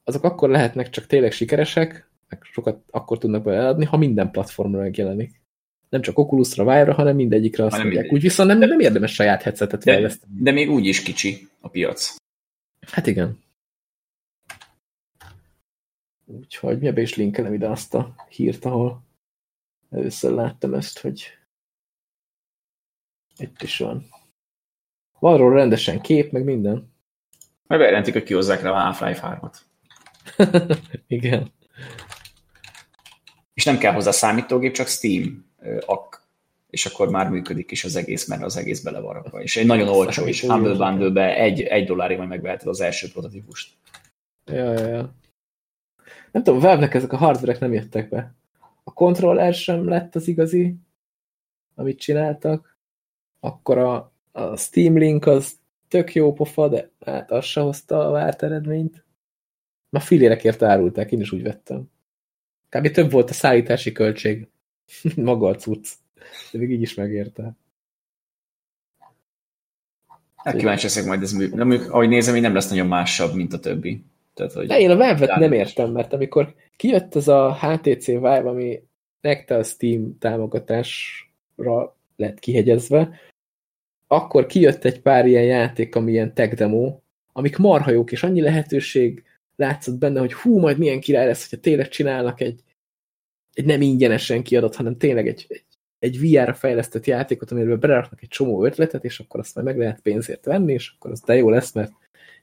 azok akkor lehetnek csak tényleg sikeresek, meg sokat akkor tudnak beadni, ha minden platformra megjelenik. Nem csak Oculusra, Vive-ra, hanem mindegyikre azt mondják. Úgy viszont nem, nem érdemes saját headsetet fejleszteni. De, de még úgy is kicsi a piac. Hát igen. Úgyhogy mi is linkelem ide azt a hírt, ahol először láttam ezt, hogy itt is van. Van róla rendesen kép, meg minden. Meg bejelentik, hogy kihozzák rá a Half-Life 3-at. Igen. És nem kell hozzá számítógép, csak Steam és akkor már működik is az egész, mert az egész bele van rakva. És egy nagyon olcsó is, Humble bundle egy, egy dollárig majd megveheted az első prototípust. Ja, ja, ja. Nem tudom, valve ezek a hardverek nem jöttek be. A controller sem lett az igazi, amit csináltak. Akkor a, a Steam Link az tök jó pofa, de hát az se hozta a várt eredményt. Ma filérekért árulták, én is úgy vettem. Kb. több volt a szállítási költség. Maga a cucc. De még így is megérte. Hát kíváncsi leszek majd ez működik. De ahogy nézem, így nem lesz nagyon másabb, mint a többi. Tehát, hogy De én a valve nem értem, mert amikor kijött ez a HTC Vive, ami nekte a Steam támogatásra lett kihegyezve, akkor kijött egy pár ilyen játék, ami ilyen tech demo, amik marha jók, és annyi lehetőség látszott benne, hogy hú, majd milyen király lesz, hogyha tényleg csinálnak egy, egy nem ingyenesen kiadott, hanem tényleg egy, egy egy VR-ra fejlesztett játékot, amiről beraknak egy csomó ötletet, és akkor azt majd meg lehet pénzért venni, és akkor az de jó lesz, mert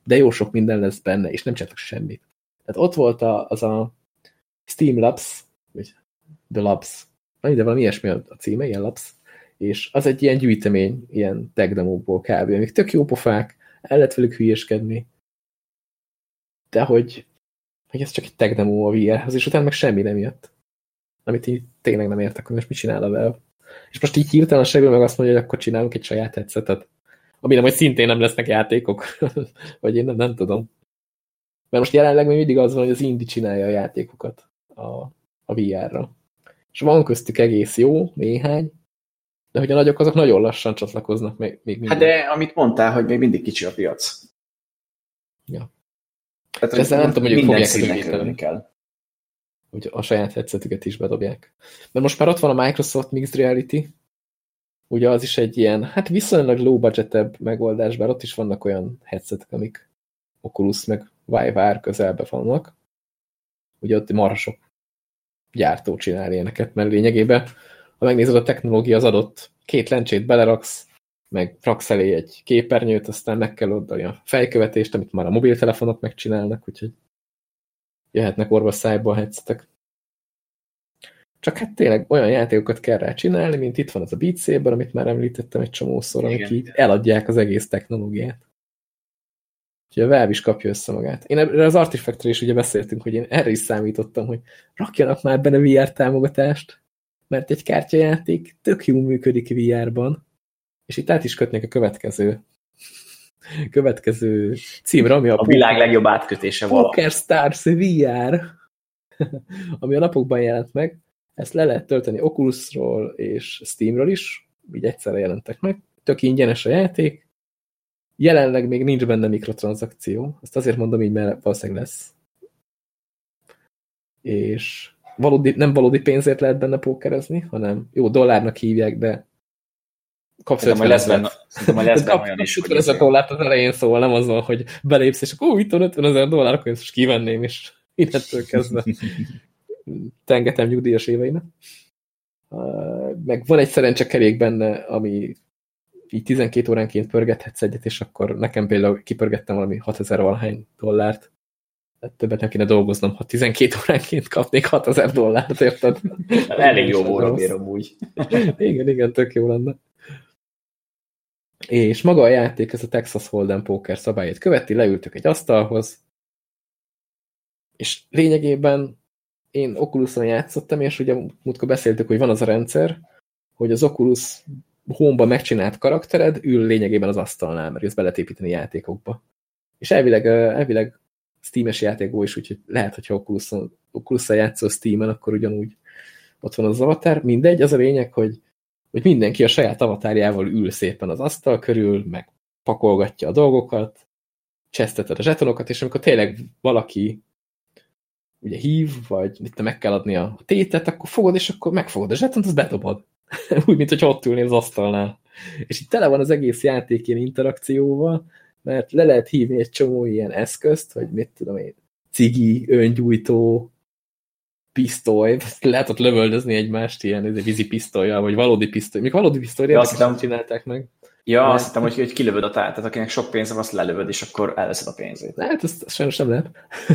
de jó sok minden lesz benne, és nem csináltak semmit. Tehát ott volt a, az a Steam Labs, vagy The Labs, de valami ilyesmi a címe, ilyen Labs, és az egy ilyen gyűjtemény, ilyen tech demóból kb. Amik tök jó pofák, el lehet velük hülyeskedni, de hogy, hogy ez csak egy tech demo a VR-hez, és utána meg semmi nem jött. Amit így tényleg nem értek, hogy most mit csinál a Valve. És most így hirtelenségből meg azt mondja, hogy akkor csinálunk egy saját headsetet, amire majd szintén nem lesznek játékok. Vagy én nem, nem tudom. Mert most jelenleg még mindig az van, hogy az Indie csinálja a játékokat a, a VR-ra. És van köztük egész jó, néhány, de hogy a nagyok azok nagyon lassan csatlakoznak még, még mindig. Hát de amit mondtál, hogy még mindig kicsi a piac. Ja. Tehát, ezzel nem tudom, hogy ők fogják kell hogy a saját headsetüket is bedobják. Mert most már ott van a Microsoft Mixed Reality, ugye az is egy ilyen, hát viszonylag low budgetebb megoldás, bár ott is vannak olyan headsetek, amik Oculus meg Vive közelbe vannak. Ugye ott marha sok gyártó csinál ilyeneket, mert lényegében, ha megnézed a technológia az adott, két lencsét beleraksz, meg raksz elé egy képernyőt, aztán meg kell oldani a fejkövetést, amit már a mobiltelefonok megcsinálnak, úgyhogy jöhetnek orvos szájból headsetek. Csak hát tényleg olyan játékokat kell rá csinálni, mint itt van az a Beat Saber, amit már említettem egy csomószor, amik így eladják az egész technológiát. Úgyhogy a Valve is kapja össze magát. Én erre az Artifactre is ugye beszéltünk, hogy én erre is számítottam, hogy rakjanak már benne VR támogatást, mert egy kártyajáték tök jó működik VR-ban, és itt át is kötnék a következő következő címre, ami a, a világ legjobb átkötése valaha. Poker Stars VR, ami a napokban jelent meg. Ezt le lehet tölteni Oculusról és Steamről is, így egyszerre jelentek meg. Tök ingyenes a játék. Jelenleg még nincs benne mikrotranszakció. Ezt azért mondom így, mert valószínűleg lesz. És valódi, nem valódi pénzért lehet benne pókerezni, hanem jó, dollárnak hívják, de kapsz 50 lesz benne, majd lesz benne olyan is, hogy... 50 dollárt az elején, szóval nem azon, hogy belépsz, és akkor itt van 50 ezer dollár, akkor ezt kivenném, és innentől kezdve tengetem nyugdíjas éveinek. Meg van egy szerencsekerék benne, ami így 12 óránként pörgethetsz egyet, és akkor nekem például kipörgettem valami 6000 valahány dollárt. Hát többet nem kéne dolgoznom, ha 12 óránként kapnék 6000 dollárt, érted? Elég jó volna bírom úgy. igen, igen, tök jó lenne. És maga a játék, ez a Texas Hold'em Poker szabályait követi, leültök egy asztalhoz, és lényegében én Oculuson játszottam, és ugye múltkor beszéltük, hogy van az a rendszer, hogy az Oculus home megcsinált karaktered ül lényegében az asztalnál, mert ezt be lehet játékokba. És elvileg, elvileg Steam-es játékból is, úgyhogy lehet, hogyha Oculuson, Oculuson játszol Steam-en, akkor ugyanúgy ott van az avatar. Mindegy, az a lényeg, hogy hogy mindenki a saját avatárjával ül szépen az asztal körül, meg pakolgatja a dolgokat, cseszteted a zsetonokat, és amikor tényleg valaki ugye hív, vagy itt meg kell adni a tétet, akkor fogod, és akkor megfogod a zsetont, az bedobod. Úgy, mint hogy ott ülnél az asztalnál. És itt tele van az egész játék ilyen interakcióval, mert le lehet hívni egy csomó ilyen eszközt, hogy mit tudom én, cigi, öngyújtó, pisztoly, lehet ott lövöldözni egymást ilyen vízi pisztolya, vagy valódi pisztoly. Még valódi pisztoly, ja, azt hittem, csinálták meg. Ja, Mert... azt hittem, hogy, hogy kilövöd a táját, tehát akinek sok pénze van, azt lelövöd, és akkor elveszed a pénzét. Lehet, ezt, sajnos nem lehet.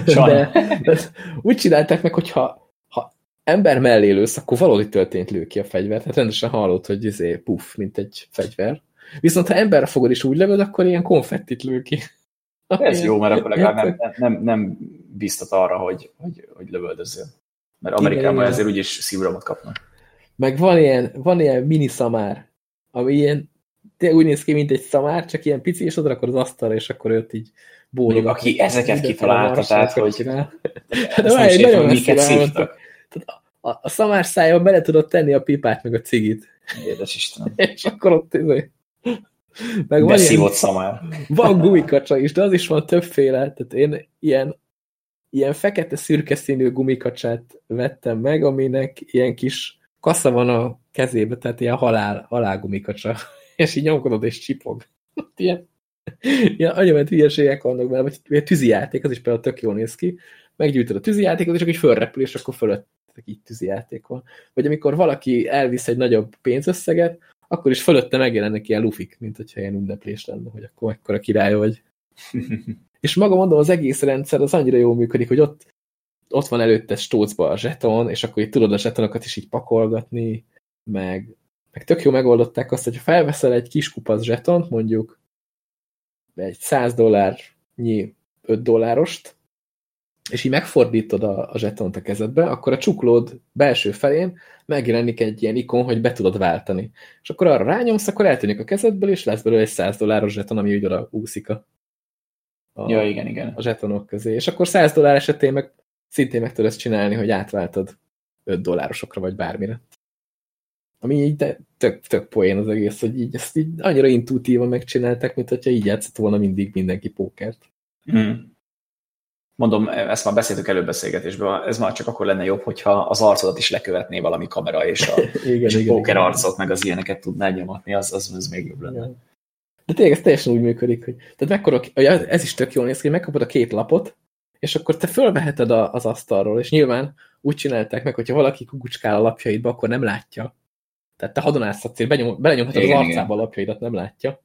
De, de úgy csinálták meg, hogyha ha ember mellé lősz, akkor valódi történt lő ki a fegyver. Tehát rendesen hallott, hogy izé, puff, mint egy fegyver. Viszont ha emberre fogod és úgy lövöd, akkor ilyen konfettit lő ki. Ez jó, mert akkor legalább nem, nem, nem biztat arra, hogy, hogy, hogy lövöldözzél. Mert Amerikában igen, ezért úgyis szívromat kapnak. Meg van ilyen, van ilyen mini szamár, ami ilyen, de úgy néz ki, mint egy szamár, csak ilyen pici, és odarakod az asztalra, és akkor őt így bólog. Aki ezeket kitalálta, tehát, hogy... De várj, nagyon miket szívtak. A, a szamár szájban bele tudod tenni a pipát, meg a cigit. Édes Istenem. és akkor ott izé... Meg van ilyen, szamár. Van gumikacsa is, de az is van többféle. Tehát én ilyen ilyen fekete-szürke színű gumikacsát vettem meg, aminek ilyen kis kassa van a kezébe, tehát ilyen halál, halál gumikacsa. És így nyomkodod és csipog. ilyen, ilyen anyament hülyeségek vannak benne, vagy tűzijáték, az is például tök jól néz ki. Meggyűjtöd a tűzijátékot, és akkor így fölrepül, és akkor fölött így tűzijáték van. Vagy amikor valaki elvisz egy nagyobb pénzösszeget, akkor is fölötte megjelennek ilyen lufik, mint hogyha ilyen ünneplés lenne, hogy akkor mekkora király vagy. És maga mondom, az egész rendszer az annyira jól működik, hogy ott, ott van előtte stócba a zseton, és akkor itt tudod a zsetonokat is így pakolgatni, meg, meg tök jó megoldották azt, hogy felveszel egy kis kupasz zsetont, mondjuk egy 100 dollárnyi 5 dollárost, és így megfordítod a, a zsetont a kezedbe, akkor a csuklód belső felén megjelenik egy ilyen ikon, hogy be tudod váltani. És akkor arra rányomsz, akkor eltűnik a kezedből, és lesz belőle egy 100 dolláros zseton, ami úgy oda úszik a, a, ja, igen, igen. a zsetonok közé. És akkor 100 dollár esetén meg szintén meg tudod ezt csinálni, hogy átváltod 5 dollárosokra, vagy bármire. Ami így de tök, tök poén az egész, hogy így ezt így annyira intuitívan megcsinálták, mint hogyha így játszott volna mindig mindenki pókert. Mm. Mondom, ezt már beszéltük előbeszélgetésben, ez már csak akkor lenne jobb, hogyha az arcodat is lekövetné valami kamera, és a, igen, és igen, a póker igen. arcot, meg az ilyeneket tudná nyomatni, az, az, az még jobb lenne. Igen. De tényleg ez teljesen úgy működik, hogy tehát mekkora, ez is tök jól néz ki, megkapod a két lapot, és akkor te fölveheted a, az asztalról, és nyilván úgy csinálták meg, hogyha valaki kukucskál a lapjaidba, akkor nem látja. Tehát te hadonázhatsz, benyom, belenyomhatod igen, az arcába a lapjaidat, nem látja.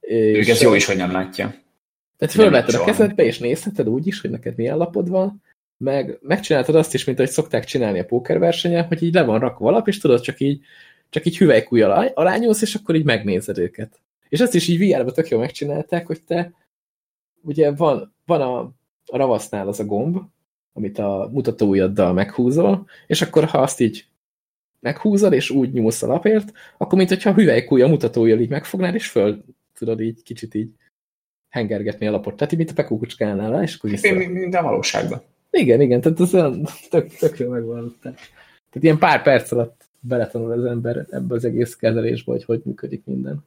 És ez jó is, hogy nem látja. Tehát fölveheted a kezedbe, és nézheted úgy is, hogy neked milyen lapod van, meg megcsináltad azt is, mint ahogy szokták csinálni a pókerversenyen, hogy így le van rakva alap, és tudod, csak így, csak így hüvelykújjal alányulsz, és akkor így megnézed őket. És ezt is így VR-ba tök jól megcsinálták, hogy te ugye van, van a, a ravasznál az a gomb, amit a mutatóujjaddal meghúzol, és akkor ha azt így meghúzod, és úgy nyúlsz a lapért, akkor mint hogyha a hüvelykúj a mutatóujjal így megfognád, és föl tudod így kicsit így hengergetni a lapot. Tehát így, mint a pekókucskánál, és akkor vissza. Mint a valóságban. Igen, igen, tehát az olyan tök, tök jó megvan. Tehát ilyen pár perc alatt beletanul az ember ebbe az egész kezelésbe, hogy hogy működik minden.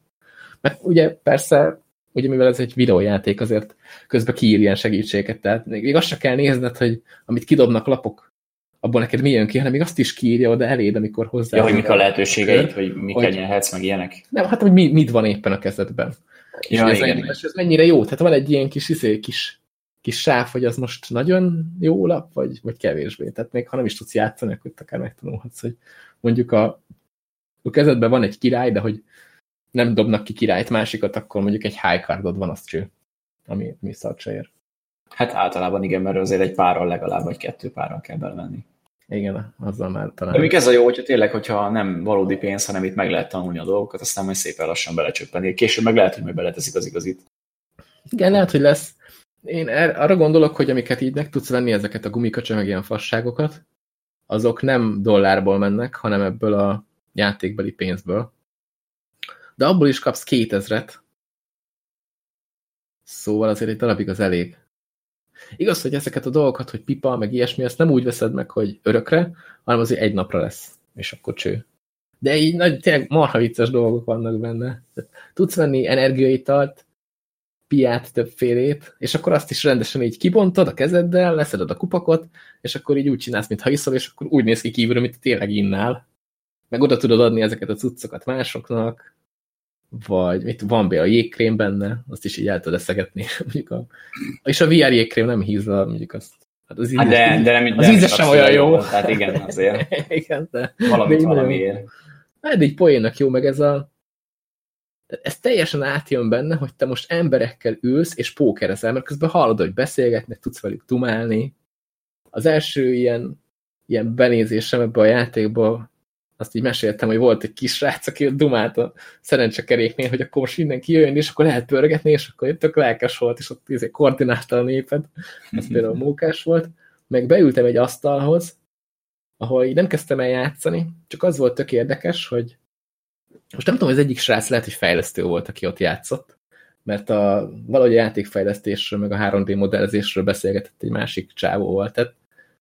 Mert ugye persze, ugye mivel ez egy videójáték, azért közben kiír ilyen segítséget, tehát még azt se kell nézned, hogy amit kidobnak lapok, abból neked mi jön ki, hanem még azt is kiírja oda eléd, amikor hozzá. Ja, hogy mik a lehetőségeid, hogy miket nyerhetsz, meg ilyenek. Nem, hát hogy mi, mit van éppen a kezedben. Ja, és igen. Ez, ez mennyire jó. Tehát van egy ilyen kis, izé, kis, kis sáv, hogy az most nagyon jó lap, vagy, vagy kevésbé. Tehát még ha nem is tudsz játszani, akkor akár megtanulhatsz, hogy mondjuk a, a kezedben van egy király, de hogy nem dobnak ki királyt másikat, akkor mondjuk egy high cardod van, az cső, ami, ami szart se ér. Hát általában igen, mert azért egy párral legalább, vagy kettő párral kell belemenni. Igen, azzal már talán. De még ez a jó, hogyha tényleg, hogyha nem valódi pénz, hanem itt meg lehet tanulni a dolgokat, aztán majd szépen lassan belecsöppeni. Később meg lehet, hogy majd beleteszik az igazit. Igen, lehet, hogy lesz. Én er, arra gondolok, hogy amiket így meg tudsz venni, ezeket a gumikacsa, meg ilyen fasságokat, azok nem dollárból mennek, hanem ebből a játékbeli pénzből. De abból is kapsz 2000-et. Szóval azért egy darabig az elég. Igaz, hogy ezeket a dolgokat, hogy pipa, meg ilyesmi, ezt nem úgy veszed meg, hogy örökre, hanem azért egy napra lesz, és akkor cső. De így nagy, tényleg marha vicces dolgok vannak benne. Tudsz venni energiaitalt, piát többfélét, és akkor azt is rendesen így kibontod a kezeddel, leszeded a kupakot, és akkor így úgy csinálsz, mintha iszol, és akkor úgy néz ki kívülről, mint tényleg innál. Meg oda tudod adni ezeket a cuccokat másoknak, vagy mit van be a jégkrém benne, azt is így el tudod eszegetni. mondjuk a, és a VR jégkrém nem hízza, mondjuk azt. Hát, az hát de, de nem, az íze sem olyan jó. Tehát igen, azért. igen, de valamit valamiért. Hát így poénnak jó, meg ez a ez teljesen átjön benne, hogy te most emberekkel ülsz és pókerezel, mert közben hallod, hogy beszélgetnek, tudsz velük dumálni. Az első ilyen, ilyen benézésem ebbe a játékba azt így meséltem, hogy volt egy kis srác, aki dumált a szerencsekeréknél, hogy akkor most mindenki jöjjön, és akkor lehet pörgetni, és akkor tök lelkes volt, és ott izé koordinálta a népet. Ez például mókás volt. Meg beültem egy asztalhoz, ahol így nem kezdtem el játszani, csak az volt tök érdekes, hogy most nem tudom, az egyik srác lehet, hogy fejlesztő volt, aki ott játszott, mert a, valahogy a játékfejlesztésről, meg a 3D modellezésről beszélgetett egy másik csávóval. Tehát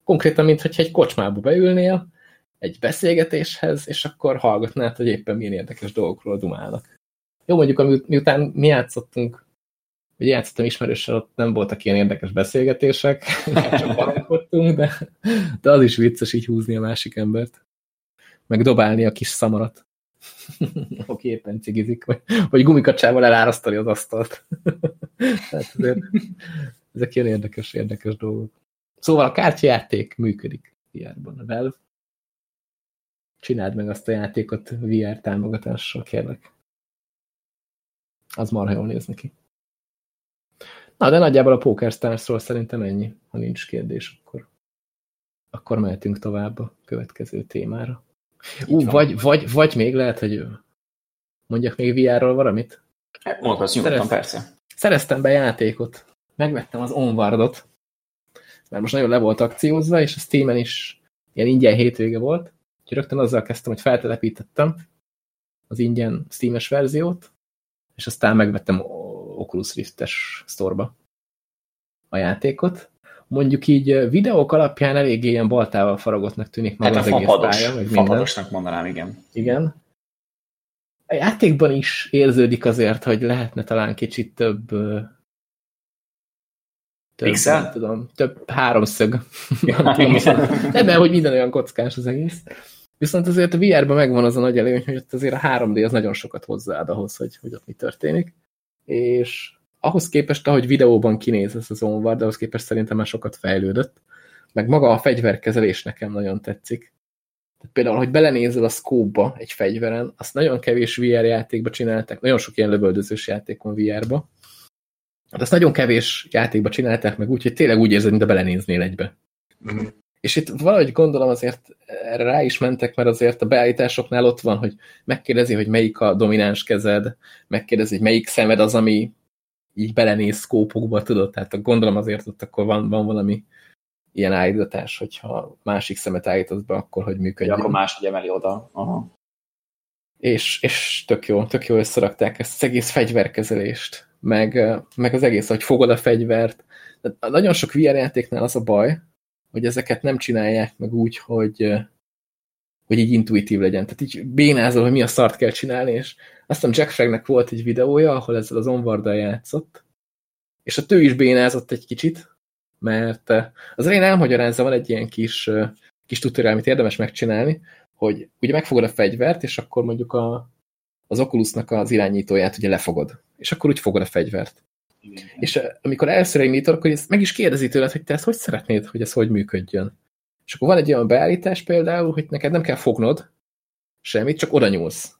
konkrétan, mintha egy kocsmába beülnél, egy beszélgetéshez, és akkor hallgatnád, hogy éppen milyen érdekes dolgokról dumálnak. Jó, mondjuk, miután mi játszottunk, hogy játszottam ismerőssel, ott nem voltak ilyen érdekes beszélgetések, csak baromkodtunk, de, de az is vicces így húzni a másik embert. Meg dobálni a kis szamarat. aki éppen cigizik, vagy, vagy gumikacsával elárasztani az asztalt. Tehát azért, ezek ilyen érdekes, érdekes dolgok. Szóval a kártyajáték működik VR-ban. A Valve csináld meg azt a játékot VR támogatással, kérlek. Az marha jól néz neki. Na, de nagyjából a PokerStars-ról szerintem ennyi. Ha nincs kérdés, akkor, akkor mehetünk tovább a következő témára. Ú, vagy, vagy, vagy még lehet, hogy mondjak még VR-ról valamit? Mondhatsz nyugodtan, persze. Szereztem be játékot. Megvettem az Onwardot. Mert most nagyon le volt akciózva, és a Steam-en is ilyen ingyen hétvége volt. Úgyhogy rögtön azzal kezdtem, hogy feltelepítettem az ingyen Steam-es verziót, és aztán megvettem Oculus Rift-es sztorba a játékot. Mondjuk így videók alapján eléggé ilyen baltával faragottnak tűnik maga hát az egész pálya. Vagy fapadosnak mondanám, igen. Igen. A játékban is érződik azért, hogy lehetne talán kicsit több több, Pixel? Nem tudom, több háromszög. nem, mert hogy minden olyan kockás az egész. Viszont azért a VR-ban megvan az a nagy előny, hogy ott azért a 3D az nagyon sokat hozzáad ahhoz, hogy, hogy ott mi történik. És ahhoz képest, ahogy videóban kinéz ez az Onward, ahhoz képest szerintem már sokat fejlődött. Meg maga a fegyverkezelés nekem nagyon tetszik. Tehát például, hogy belenézel a scope egy fegyveren, azt nagyon kevés VR játékba csinálták, nagyon sok ilyen lövöldözős játék van VR-ba, de azt nagyon kevés játékba csinálták meg úgy, hogy tényleg úgy érzed, mint a belenéznél egybe. Mm. És itt valahogy gondolom azért erre rá is mentek, mert azért a beállításoknál ott van, hogy megkérdezi, hogy melyik a domináns kezed, megkérdezi, hogy melyik szemed az, ami így belenéz szkópokba, tudod? Tehát gondolom azért ott akkor van, van valami ilyen állítás, hogyha másik szemet állítasz be, akkor hogy működjön. Ja, akkor máshogy emeli oda. Aha. És, és tök jó, tök jó összerakták ezt az egész fegyverkezelést, meg, meg az egész, hogy fogod a fegyvert. De nagyon sok VR játéknál az a baj, hogy ezeket nem csinálják meg úgy, hogy, hogy így intuitív legyen. Tehát így bénázol, hogy mi a szart kell csinálni, és aztán Jack Fragnek volt egy videója, ahol ezzel az onvarddal játszott, és a tő is bénázott egy kicsit, mert az elején elmagyarázza, van egy ilyen kis, kis tutorial, amit érdemes megcsinálni, hogy ugye megfogod a fegyvert, és akkor mondjuk a, az Oculusnak az irányítóját ugye lefogod, és akkor úgy fogod a fegyvert. Igen. És amikor először indítod, akkor ezt meg is kérdezi tőled, hogy te ezt hogy szeretnéd, hogy ez hogy működjön. És akkor van egy olyan beállítás például, hogy neked nem kell fognod semmit, csak oda nyúlsz.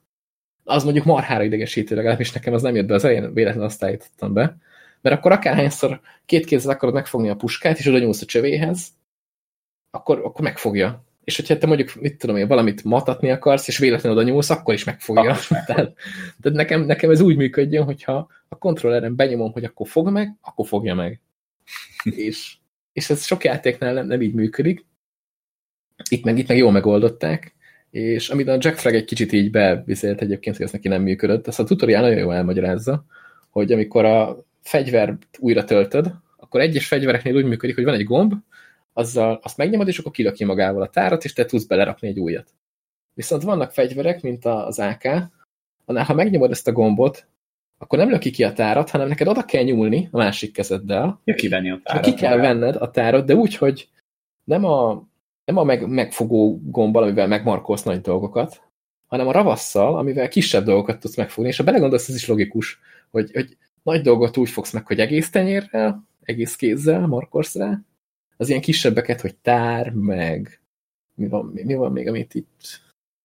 Az mondjuk marhára idegesítő, legalábbis nekem az nem jött be, az elején véletlenül azt állítottam be. Mert akkor akárhányszor két kézzel akarod megfogni a puskát, és oda nyúlsz a csövéhez, akkor, akkor megfogja. És hogyha te mondjuk, mit tudom én, valamit matatni akarsz, és véletlenül oda nyúlsz, akkor is megfogja. Ah, tehát, tehát nekem, nekem ez úgy működjön, hogyha a kontrolleren benyomom, hogy akkor fog meg, akkor fogja meg. és, és ez sok játéknál nem, nem így működik. Itt meg, itt meg jól megoldották, és amit a Jack Frag egy kicsit így bevizélt egyébként, hogy ez neki nem működött, azt a tutorial nagyon jól elmagyarázza, hogy amikor a fegyvert újra töltöd, akkor egyes fegyvereknél úgy működik, hogy van egy gomb, azzal azt megnyomod, és akkor kilöki magával a tárat, és te tudsz belerakni egy újat. Viszont vannak fegyverek, mint az AK, annál ha megnyomod ezt a gombot, akkor nem löki ki a tárat, hanem neked oda kell nyúlni a másik kezeddel. Ja, kivenni a tárat. Ki kell venned a tárat, de úgy, hogy nem a, nem a meg, megfogó gombbal, amivel megmarkolsz nagy dolgokat, hanem a ravasszal, amivel kisebb dolgokat tudsz megfogni, és ha belegondolsz, ez is logikus, hogy, hogy nagy dolgot úgy fogsz meg, hogy egész tenyérrel, egész kézzel markolsz rá, az ilyen kisebbeket, hogy tár, meg mi van, mi, van még, amit itt...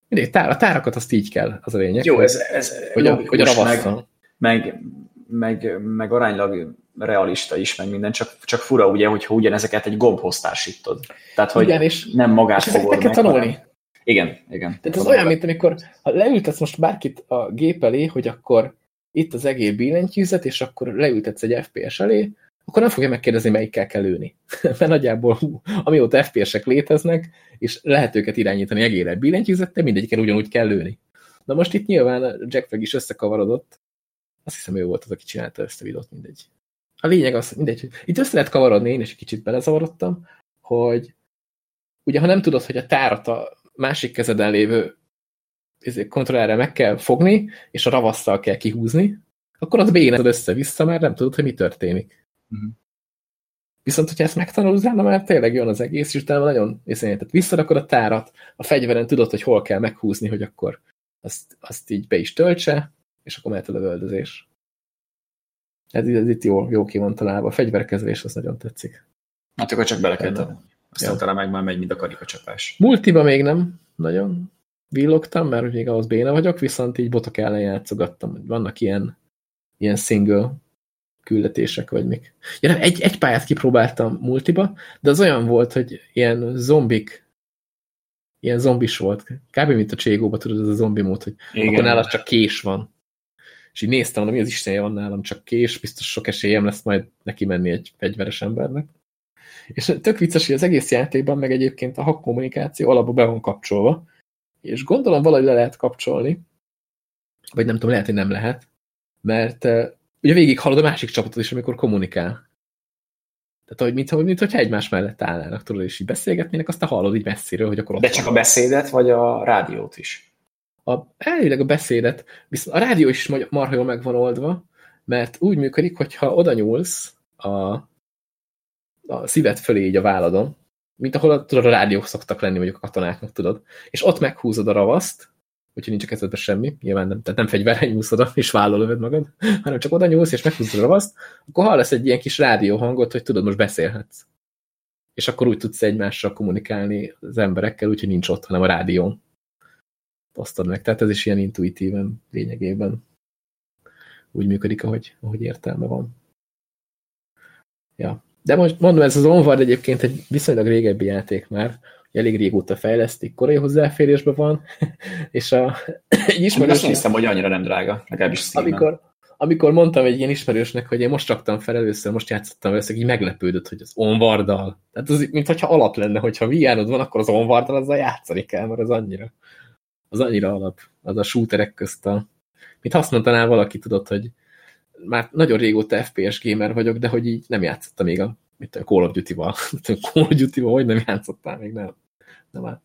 Mindegy, tár, a tárakat azt így kell, az a lényeg. Jó, ez, ez hogy, a, hogy a. Meg, meg, meg, meg aránylag realista is, meg minden, csak, csak fura ugye, hogyha ugyanezeket egy gombhoz társítod. Tehát, hogy igen, és, nem magát és fogod meg. tanulni. Hanem... Igen, igen. Tehát ez olyan, mint amikor ha leültetsz most bárkit a gép elé, hogy akkor itt az egész billentyűzet, és akkor leültetsz egy FPS elé, akkor nem fogja megkérdezni, melyikkel kell lőni. Mert nagyjából amióta FPS-ek léteznek, és lehet őket irányítani egére billentyűzettel, mindegyikkel ugyanúgy kell lőni. Na most itt nyilván Jack Flag is összekavarodott. Azt hiszem, ő volt az, aki csinálta ezt a videót, mindegy. A lényeg az, mindegy, itt össze lehet kavarodni, én is egy kicsit belezavarodtam, hogy ugye, ha nem tudod, hogy a tárat a másik kezeden lévő kontrollára meg kell fogni, és a ravasszal kell kihúzni, akkor az béned össze-vissza, mert nem tudod, hogy mi történik. -huh. Viszont, hogyha ezt megtanulod, utána már tényleg jön az egész, és utána nagyon észre, tehát visszarakod a tárat, a fegyveren tudod, hogy hol kell meghúzni, hogy akkor azt, azt így be is töltse, és akkor mehet a lövöldözés. Ez, ez itt jó, jó ki van találva. A fegyverkezelés az nagyon tetszik. Hát akkor csak bele kell tenni. Aztán ja. talán meg már megy, mint a karikacsapás. Multiba még nem nagyon villogtam, mert még ahhoz béna vagyok, viszont így botok ellen játszogattam. Vannak ilyen, ilyen single küldetések, vagy mik. Ja, nem, egy, egy pályát kipróbáltam multiba, de az olyan volt, hogy ilyen zombik, ilyen zombis volt. Kb. mint a Cségóba, tudod, ez a zombi mód, hogy Igen. akkor nálad csak kés van. És így néztem, hogy mi az Istenje van nálam, csak kés, biztos sok esélyem lesz majd neki menni egy fegyveres embernek. És tök vicces, hogy az egész játékban, meg egyébként a hack kommunikáció alapba be van kapcsolva, és gondolom valahogy le lehet kapcsolni, vagy nem tudom, lehet, hogy nem lehet, mert ugye végig hallod a másik csapatot is, amikor kommunikál. Tehát, hogy mintha, mintha egymás mellett állnának, tudod, és így beszélgetnének, aztán hallod így messziről, hogy akkor De csak a beszédet, vagy a rádiót is? A, elvileg a beszédet, viszont a rádió is marha jól meg van oldva, mert úgy működik, hogyha oda nyúlsz a, a szívet fölé így a váladon, mint ahol a, tudod, a rádiók szoktak lenni, mondjuk a katonáknak, tudod, és ott meghúzod a ravaszt, úgyhogy nincs a kezedben semmi, nyilván nem, tehát nem fegyverre nyúlsz oda, és vállal magad, hanem csak oda nyúlsz, és meghúzod a ravaszt, akkor hallasz egy ilyen kis rádióhangot, hogy tudod, most beszélhetsz. És akkor úgy tudsz egymással kommunikálni az emberekkel, úgyhogy nincs ott, hanem a rádión. Osztod meg. Tehát ez is ilyen intuitíven lényegében úgy működik, ahogy, ahogy értelme van. Ja. De most mondom, ez az Onward egyébként egy viszonylag régebbi játék már, elég régóta fejlesztik, korai hozzáférésben van, és a, egy ismerős... Azt néztem, hogy annyira nem drága, legalábbis Steam-en. Amikor, amikor mondtam egy ilyen ismerősnek, hogy én most raktam fel először, most játszottam először, így meglepődött, hogy az onvarddal. Tehát az, mintha alap lenne, hogyha vr van, akkor az onvarddal azzal játszani kell, mert az annyira, az annyira alap, az a shooterek közt a... Mint azt mondanál valaki, tudod, hogy már nagyon régóta FPS gamer vagyok, de hogy így nem játszottam még a, mit a Call of Duty-val. Call of Duty-val hogy nem játszottál még, nem. Nem áll.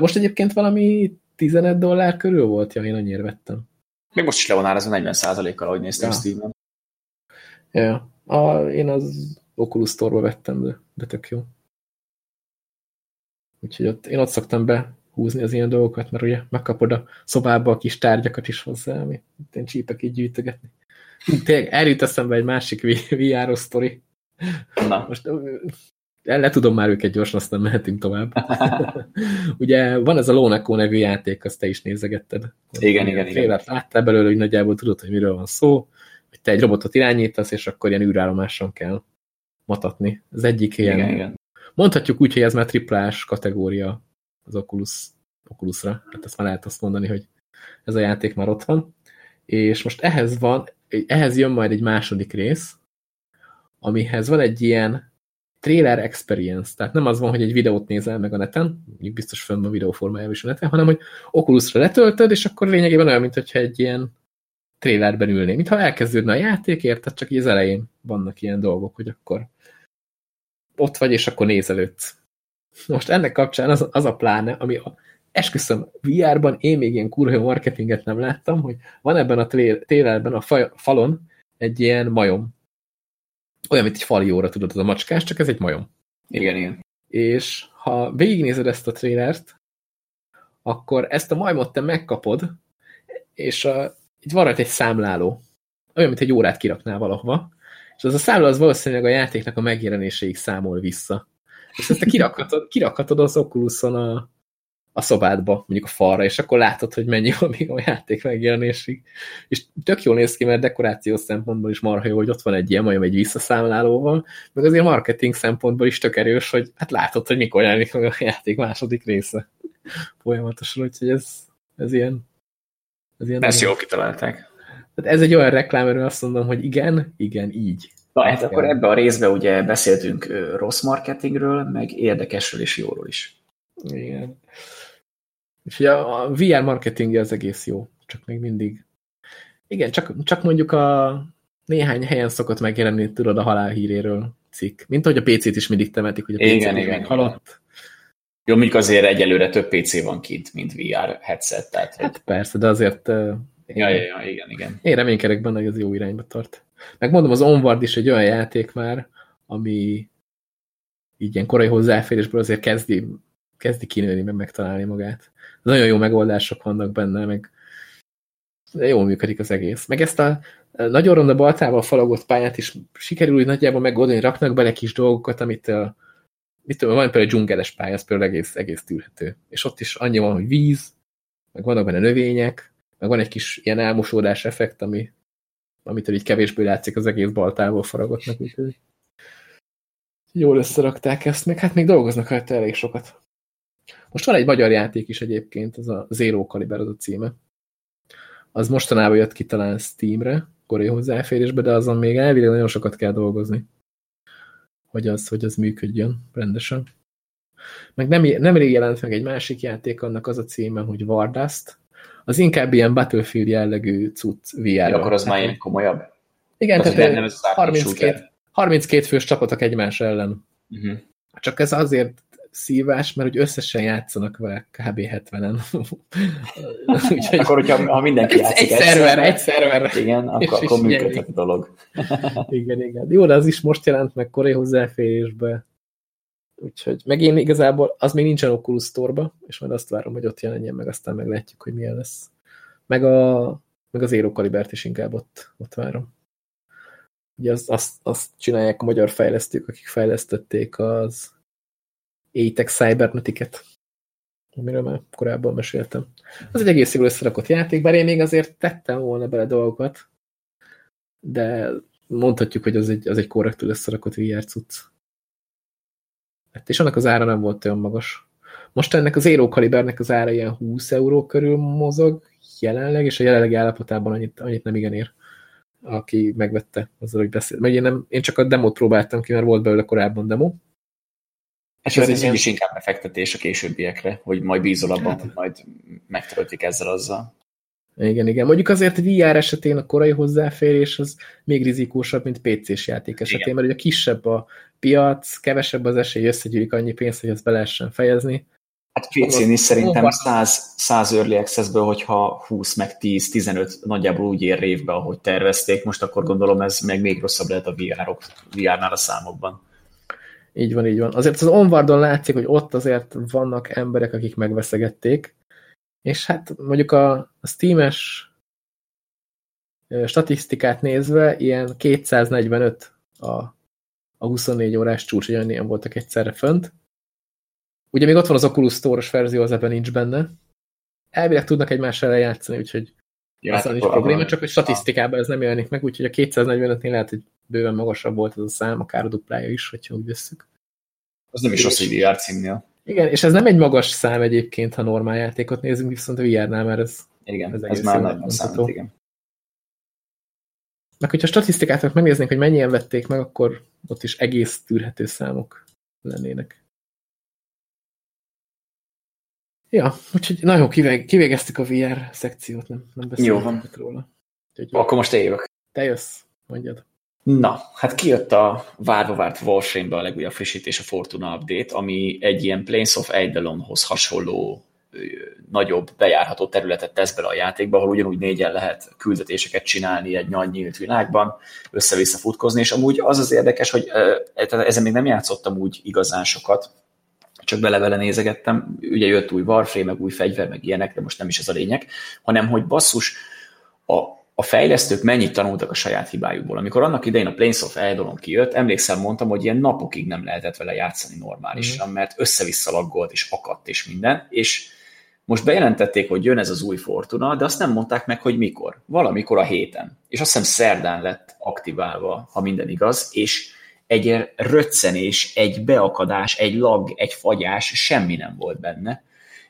Most egyébként valami 15 dollár körül volt, ja, én annyira vettem. Még most is le van árazva 40%-kal, ahogy néztem ja. Steam-en. Ja, a, én az Oculus Store-ba vettem, de, de tök jó. Úgyhogy ott, én ott szoktam behúzni az ilyen dolgokat, mert ugye megkapod a szobába a kis tárgyakat is hozzá, amit én csípek így gyűjtögetni. Tényleg eljut eszembe egy másik VR-os sztori. Na. Most le tudom már őket gyorsan, aztán mehetünk tovább. Ugye van ez a Lónekó nevű játék, azt te is nézegetted. Igen, igen, igen. Láttál belőle, hogy nagyjából tudod, hogy miről van szó, hogy te egy robotot irányítasz, és akkor ilyen űrállomáson kell matatni. Az egyik ilyen... Igen, igen. Mondhatjuk úgy, hogy ez már triplás kategória az Oculus, Oculusra. Hát ezt már lehet azt mondani, hogy ez a játék már ott van. És most ehhez van, ehhez jön majd egy második rész, amihez van egy ilyen trailer experience, tehát nem az van, hogy egy videót nézel meg a neten, mondjuk biztos fönn a videó formájában is a neten, hanem hogy Oculusra letöltöd, és akkor lényegében olyan, mint egy ilyen trailerben ülnél, mintha elkezdődne a játék, érted, csak így az elején vannak ilyen dolgok, hogy akkor ott vagy, és akkor nézelődsz. Most ennek kapcsán az, az a pláne, ami a, esküszöm, VR-ban én még ilyen kurva marketinget nem láttam, hogy van ebben a trailerben a falon egy ilyen majom, olyan, mint egy fali óra, tudod, az a macskás, csak ez egy majom. Igen, igen. És ha végignézed ezt a trélert, akkor ezt a majmot te megkapod, és a, így van rajta egy számláló. Olyan, mint egy órát kiraknál valahova, és az a számláló az valószínűleg a játéknak a megjelenéséig számol vissza. És ezt te kirakhatod, kirakhatod az Oculuson a, a szobádba, mondjuk a falra, és akkor látod, hogy mennyi van még a játék megjelenésig. És tök jól néz ki, mert dekorációs szempontból is marha jó, hogy ott van egy ilyen majom egy visszaszámlálóval, meg azért marketing szempontból is tök erős, hogy hát látod, hogy mikor jelenik meg a játék második része folyamatosan, úgyhogy ez, ez ilyen ez ilyen Ezt jól kitalálták. Tehát ez egy olyan reklám, erről azt mondom, hogy igen, igen, így. Na, hát akkor ebbe a részbe ugye beszéltünk rossz marketingről, meg érdekesről és jóról is. Igen. Ugye a VR marketing az egész jó, csak még mindig. Igen, csak, csak mondjuk a néhány helyen szokott megjelenni, tudod, a halál híréről cikk. Mint ahogy a PC-t is mindig temetik, hogy a PC igen, igen, halott. Jó, mondjuk azért egyelőre több PC van kint, mint VR headset. Tehát, hát hogy... persze, de azért... Ja, ja, ja, igen, igen. Én reménykedek benne, hogy ez jó irányba tart. Megmondom, az Onward is egy olyan játék már, ami így ilyen korai hozzáférésből azért kezdi, kezdi kinőni, meg megtalálni magát nagyon jó megoldások vannak benne, meg jól működik az egész. Meg ezt a nagyon ronda baltával falagott pályát is sikerül úgy nagyjából megoldani, raknak bele kis dolgokat, amit mit tudom, van például dzsungeles pálya, az például egész, egész tűrhető. És ott is annyi van, hogy víz, meg vannak benne növények, meg van egy kis ilyen elmosódás effekt, ami, amitől így kevésbé látszik az egész baltával faragottnak, úgyhogy jól összerakták ezt, meg hát még dolgoznak rajta elég sokat. Most van egy magyar játék is egyébként, az a Zero Caliber az a címe. Az mostanában jött ki talán Steamre, korai hozzáférésbe, de azon még elvileg nagyon sokat kell dolgozni, hogy az, hogy az működjön rendesen. Meg nem, nemrég jelent meg egy másik játék, annak az a címe, hogy Wardust. Az inkább ilyen Battlefield jellegű cucc VR. Ja, akkor az már ilyen komolyabb? Igen, az tehát nem, ez 32, 32 fős csapatok egymás ellen. Uh mhm. -huh. Csak ez azért szívás, mert hogy összesen játszanak vele kb. 70-en. Úgyhogy akkor, hogyha ha mindenki játszik egy, egy szerver, egy szerver. Igen, akkor, akkor működhet a dolog. igen, igen. Jó, de az is most jelent meg korai hozzáférésbe. Úgyhogy, meg én igazából, az még nincsen Oculus Store-ba, és majd azt várom, hogy ott jelenjen meg, aztán meglátjuk, hogy milyen lesz. Meg, a, meg az Aero Calibert is inkább ott, ott várom. Ugye azt, azt, azt csinálják a magyar fejlesztők, akik fejlesztették az Atex Cybernetiket, amiről már korábban meséltem. Az egy egész jól összerakott játék, bár én még azért tettem volna bele dolgokat, de mondhatjuk, hogy az egy, az egy korrektül összerakott VR cucc. Hát, és annak az ára nem volt olyan magas. Most ennek az Aero Kalibernek az ára ilyen 20 euró körül mozog jelenleg, és a jelenlegi állapotában annyit, annyit nem igen ér, aki megvette azzal, hogy beszél. Mert én, nem, én csak a demót próbáltam ki, mert volt belőle korábban demo. És ez, ez így is inkább befektetés a későbbiekre, hogy majd bízol abban, hát. hogy majd megtöltik ezzel azzal. Igen, igen. Mondjuk azért VR esetén a korai hozzáférés az még rizikósabb, mint PC-s játék esetén, igen. mert ugye kisebb a piac, kevesebb az esély, összegyűlik annyi pénzt, hogy ezt be lehessen fejezni. Hát PC-n is szerintem 100, 100 early access-ből, hogyha 20 meg 10, 15 nagyjából úgy ér révbe, ahogy tervezték, most akkor gondolom ez meg még rosszabb lehet a VR-nál a számokban. Így van, így van. Azért az Onwardon látszik, hogy ott azért vannak emberek, akik megveszegették, és hát mondjuk a, a Steam-es statisztikát nézve ilyen 245 a, a 24 órás csúcs, hogy ilyen voltak egyszerre fönt. Ugye még ott van az Oculus Store-os verzió, az ebben nincs benne. Elvileg tudnak egymással játszani, úgyhogy ja, ez hát nincs probléma, csak hogy statisztikában ez nem jelenik meg, úgyhogy a 245-nél lehet, hogy bőven magasabb volt az a szám, akár a duplája is, hogyha úgy veszük. Az nem is az, hogy VR címnél. Igen, és ez nem egy magas szám egyébként, ha normál játékot nézünk, viszont a VR-nál már ez Igen, ez, ez már nagyon számít, igen. Meg hogyha statisztikát megnéznénk, hogy mennyien vették meg, akkor ott is egész tűrhető számok lennének. Ja, úgyhogy nagyon kivégeztük a VR szekciót, nem, nem beszélünk róla. Úgyhogy, akkor most én Te jössz, mondjad. Na, hát kijött a várva várt Warframe-be a legújabb frissítés, a Fortuna Update, ami egy ilyen Planes of Eidolonhoz hasonló nagyobb bejárható területet tesz bele a játékba, ahol ugyanúgy négyen lehet küldetéseket csinálni egy nagy nyílt világban, össze-vissza futkozni, és amúgy az az érdekes, hogy ezen még nem játszottam úgy igazán sokat, csak bele-vele nézegettem, ugye jött új Warframe, meg új fegyver, meg ilyenek, de most nem is ez a lényeg, hanem hogy basszus, a, a fejlesztők mennyit tanultak a saját hibájukból. Amikor annak idején a Planes of Eldolon kijött, emlékszem, mondtam, hogy ilyen napokig nem lehetett vele játszani normálisan, mm. mert össze-vissza laggolt, és akadt, és minden, és most bejelentették, hogy jön ez az új Fortuna, de azt nem mondták meg, hogy mikor. Valamikor a héten. És azt hiszem szerdán lett aktiválva, ha minden igaz, és egy röccenés, egy beakadás, egy lag, egy fagyás, semmi nem volt benne.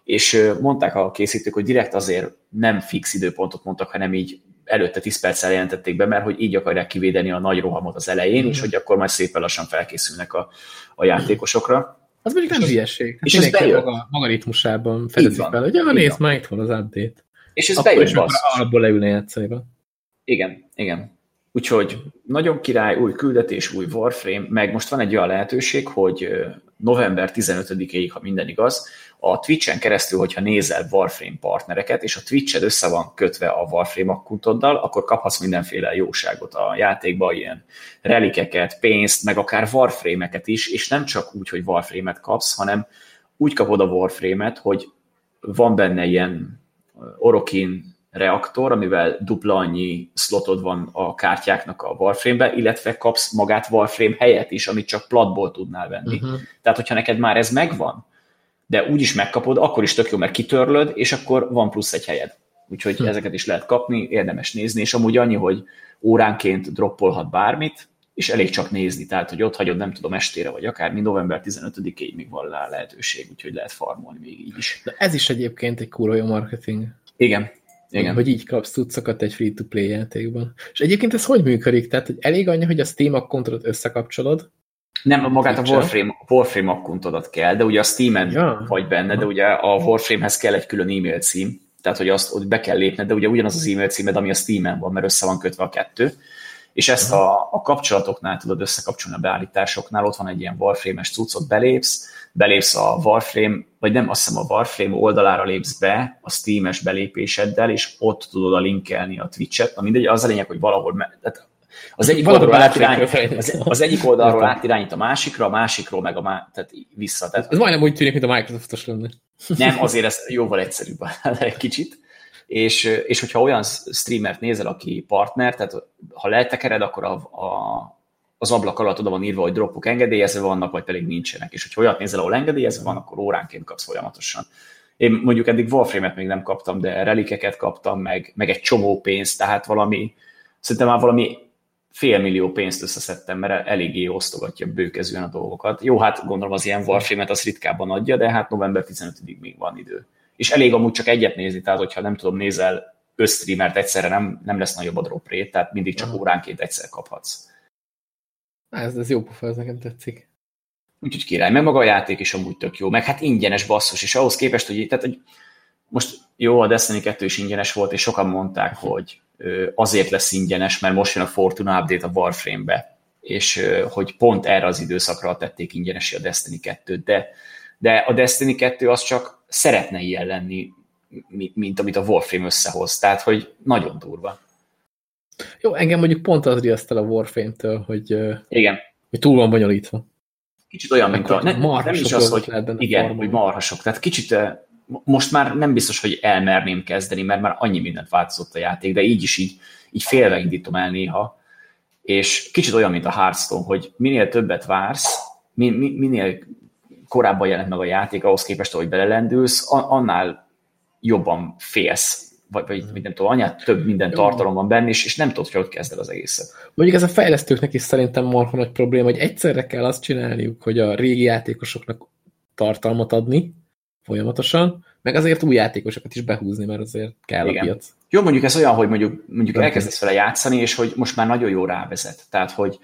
És mondták a készítők, hogy direkt azért nem fix időpontot mondtak, hanem így előtte 10 perccel jelentették be, mert hogy így akarják kivédeni a nagy rohamot az elején, mm. és hogy akkor majd szépen lassan felkészülnek a, a játékosokra. Az mondjuk nem hülyeség. Hát és ez bejön. Maga, maga ritmusában fedezik fel, hogy ja, nézd, már itt van az update. És ez bejön, is alapból leülne játszani. Igen, igen. Úgyhogy nagyon király, új küldetés, új Warframe, meg most van egy olyan lehetőség, hogy november 15-ig, ha minden igaz, a Twitch-en keresztül, hogyha nézel Warframe partnereket, és a Twitch-ed össze van kötve a Warframe akkuntoddal, akkor kaphatsz mindenféle jóságot a játékba, ilyen relikeket, pénzt, meg akár Warframe-eket is, és nem csak úgy, hogy Warframe-et kapsz, hanem úgy kapod a Warframe-et, hogy van benne ilyen Orokin reaktor, amivel dupla annyi slotod van a kártyáknak a Warframe-be, illetve kapsz magát Warframe helyet is, amit csak platból tudnál venni. Uh-huh. Tehát, hogyha neked már ez megvan, de úgy is megkapod, akkor is tök jó, mert kitörlöd, és akkor van plusz egy helyed. Úgyhogy uh-huh. ezeket is lehet kapni, érdemes nézni, és amúgy annyi, hogy óránként droppolhat bármit, és elég csak nézni, tehát, hogy ott hagyod, nem tudom, estére, vagy akár mi november 15-ig még van rá lehetőség, úgyhogy lehet farmolni még így is. De ez is egyébként egy kurva jó marketing. Igen, igen. Hogy így kapsz cuccokat egy free-to-play játékban. És egyébként ez hogy működik? Tehát, hogy elég annyi, hogy a Steam akkontodat összekapcsolod? Nem, magát a Warframe, Warframe akkontodat kell, de ugye a Steam-en ja. vagy benne, de ugye a Warframe-hez kell egy külön e-mail cím, tehát hogy azt hogy be kell lépned, de ugye ugyanaz az e-mail címed, ami a Steam-en van, mert össze van kötve a kettő. És ezt a, a kapcsolatoknál tudod összekapcsolni a beállításoknál, ott van egy ilyen Warframe-es cuccot, belépsz, belépsz a Warframe, vagy nem, azt hiszem a Warframe oldalára lépsz be a Steam-es belépéseddel, és ott tudod a linkelni a Twitch-et. Na mindegy, az a lényeg, hogy valahol, tehát az egyik oldalról átirányít, az, az egyik oldalról átirányít a másikra, a másikról meg a má, tehát vissza. Tehát, ez majdnem úgy tűnik, mint a Microsoftos lenne. Nem, azért ez jóval egyszerűbb egy kicsit. És, és hogyha olyan streamert nézel, aki partner, tehát ha letekered, akkor a, a, az ablak alatt oda van írva, hogy dropok engedélyezve vannak, vagy pedig nincsenek. És hogyha olyat nézel, ahol engedélyezve van, akkor óránként kapsz folyamatosan. Én mondjuk eddig Warframe-et még nem kaptam, de relikeket kaptam, meg, meg egy csomó pénzt, tehát valami, szerintem már valami millió pénzt összeszedtem, mert eléggé osztogatja bőkezően a dolgokat. Jó, hát gondolom az ilyen Warframe-et az ritkábban adja, de hát november 15-ig még van idő. És elég amúgy csak egyet nézni, tehát hogyha nem tudom, nézel összstreamert egyszerre nem, nem lesz nagyobb a drop rate, tehát mindig csak Aha. óránként egyszer kaphatsz. Ez, ez jó pofa, ez nekem tetszik. Úgyhogy király, meg maga a játék is amúgy tök jó, meg hát ingyenes basszus, és ahhoz képest, hogy, tehát, hogy most jó, a Destiny 2 is ingyenes volt, és sokan mondták, hogy azért lesz ingyenes, mert most jön a Fortuna Update a Warframe-be, és hogy pont erre az időszakra tették ingyenes a Destiny 2-t, de, de a Destiny 2 az csak szeretne ilyen lenni, mint amit a Warframe összehoz, tehát hogy nagyon durva. Jó, engem mondjuk pont az riaszt el a Warframe-től, hogy, Igen. hogy túl van bonyolítva. Kicsit olyan, mint a... Ne, nem is az, hogy igen, hogy marhasok. Tehát kicsit most már nem biztos, hogy elmerném kezdeni, mert már annyi mindent változott a játék, de így is így, így félve indítom el néha, és kicsit olyan, mint a Hearthstone, hogy minél többet vársz, minél korábban jelent meg a játék, ahhoz képest, hogy belelendülsz, annál jobban félsz, vagy, vagy nem tudom, anyát több minden tartalom van benne, és, és nem tudod, hogy ott kezd el az egészet. Mondjuk ez a fejlesztőknek is szerintem marha nagy probléma, hogy egyszerre kell azt csinálniuk, hogy a régi játékosoknak tartalmat adni, folyamatosan, meg azért új játékosokat is behúzni, mert azért kell Igen. a piac. Jó, mondjuk ez olyan, hogy mondjuk, mondjuk elkezdesz vele játszani, és hogy most már nagyon jó rávezet. Tehát, hogy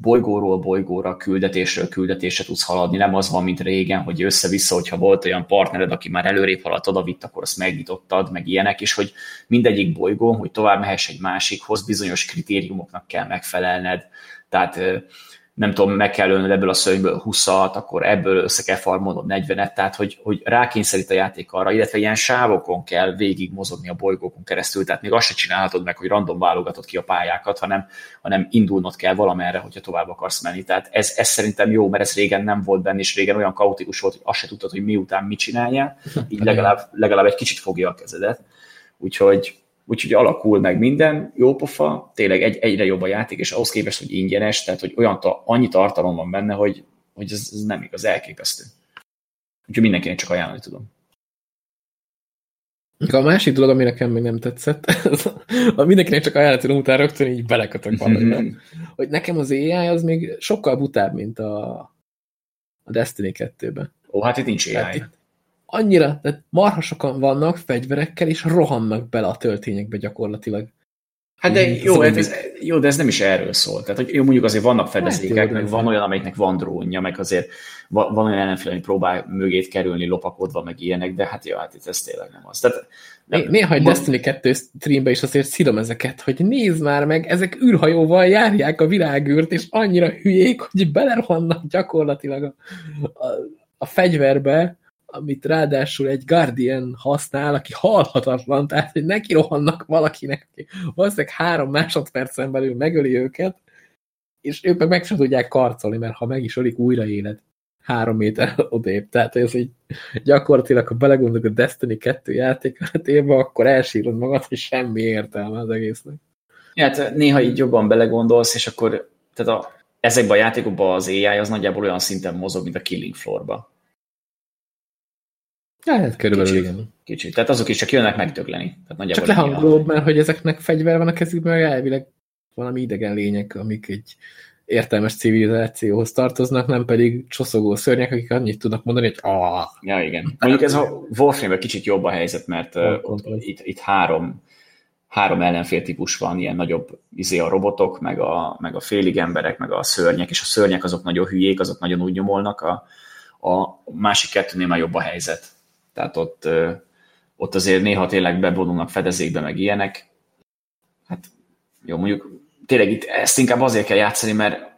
bolygóról bolygóra, küldetésről küldetésre tudsz haladni, nem az van, mint régen, hogy össze-vissza, hogyha volt olyan partnered, aki már előrébb haladt, oda vitt, akkor azt megnyitottad, meg ilyenek, és hogy mindegyik bolygó, hogy tovább mehess egy másikhoz, bizonyos kritériumoknak kell megfelelned, tehát nem tudom, meg kell ölnöd ebből a szörnyből 20-at, akkor ebből össze kell farmolnod 40-et, tehát hogy, hogy rákényszerít a játék arra, illetve ilyen sávokon kell végig mozogni a bolygókon keresztül, tehát még azt se csinálhatod meg, hogy random válogatod ki a pályákat, hanem, hanem indulnod kell valamerre, hogyha tovább akarsz menni. Tehát ez, ez szerintem jó, mert ez régen nem volt benne, és régen olyan kaotikus volt, hogy azt se tudtad, hogy miután mit csináljál, így legalább, legalább egy kicsit fogja a kezedet. Úgyhogy úgyhogy alakul meg minden, jó pofa, tényleg egy, egyre jobb a játék, és ahhoz képest, hogy ingyenes, tehát hogy olyan ta, annyi tartalom van benne, hogy, hogy ez, ez nem igaz, elképesztő. Úgyhogy mindenkinek csak ajánlani tudom. A másik dolog, ami nekem még nem tetszett, a mindenkinek csak ajánlani tudom, utána rögtön így belekötök valami, hogy nekem az AI az még sokkal butább, mint a, a Destiny 2-ben. Ó, hát itt nincs AI. Hát itt, annyira, tehát marha sokan vannak fegyverekkel, és rohannak bele a töltényekbe gyakorlatilag. Hát de jó, hát ez, jó, de ez nem is erről szól. Tehát, hogy jó, mondjuk azért vannak hát fedezékek, hát, meg van olyan, amelyiknek van drónja, meg azért van, van olyan ellenfél, ami próbál mögét kerülni lopakodva, meg ilyenek, de hát jó, hát itt ez tényleg nem az. Tehát, nem, Néha egy Destiny 2 streambe is azért szírom ezeket, hogy nézd már meg, ezek űrhajóval járják a világűrt, és annyira hülyék, hogy belerohannak gyakorlatilag a, a, a fegyverbe, amit ráadásul egy Guardian használ, aki halhatatlan, tehát hogy neki rohannak valakinek, aki valószínűleg három másodpercen belül megöli őket, és ők meg meg sem tudják karcolni, mert ha meg is ölik, újra élet három méter odébb. Tehát ez így gyakorlatilag, ha belegondolok a Destiny 2 játékmenetébe, akkor elsírod magad, hogy semmi értelme az egésznek. Ja, hát néha így jobban belegondolsz, és akkor tehát a, ezekben a játékokban az AI az nagyjából olyan szinten mozog, mint a Killing Floor-ba. Hát körülbelül kicsit, igen. Kicsit. Tehát azok is csak jönnek megdögleni. Tehát csak lehangolóbb, mert hogy ezeknek fegyver van a kezükben, meg elvileg valami idegen lények, amik egy értelmes civilizációhoz tartoznak, nem pedig csoszogó szörnyek, akik annyit tudnak mondani, hogy ah. Ja, igen. Mondjuk ez a warframe kicsit jobb a helyzet, mert uh, itt, itt három, három ellenfél típus van, ilyen nagyobb izé a robotok, meg a, meg a félig emberek, meg a szörnyek, és a szörnyek azok nagyon hülyék, azok nagyon úgy nyomolnak, a, a másik kettőnél már jobb a helyzet. Tehát ott, ott azért néha tényleg bevonulnak fedezékbe, meg ilyenek. Hát jó, mondjuk tényleg itt ezt inkább azért kell játszani, mert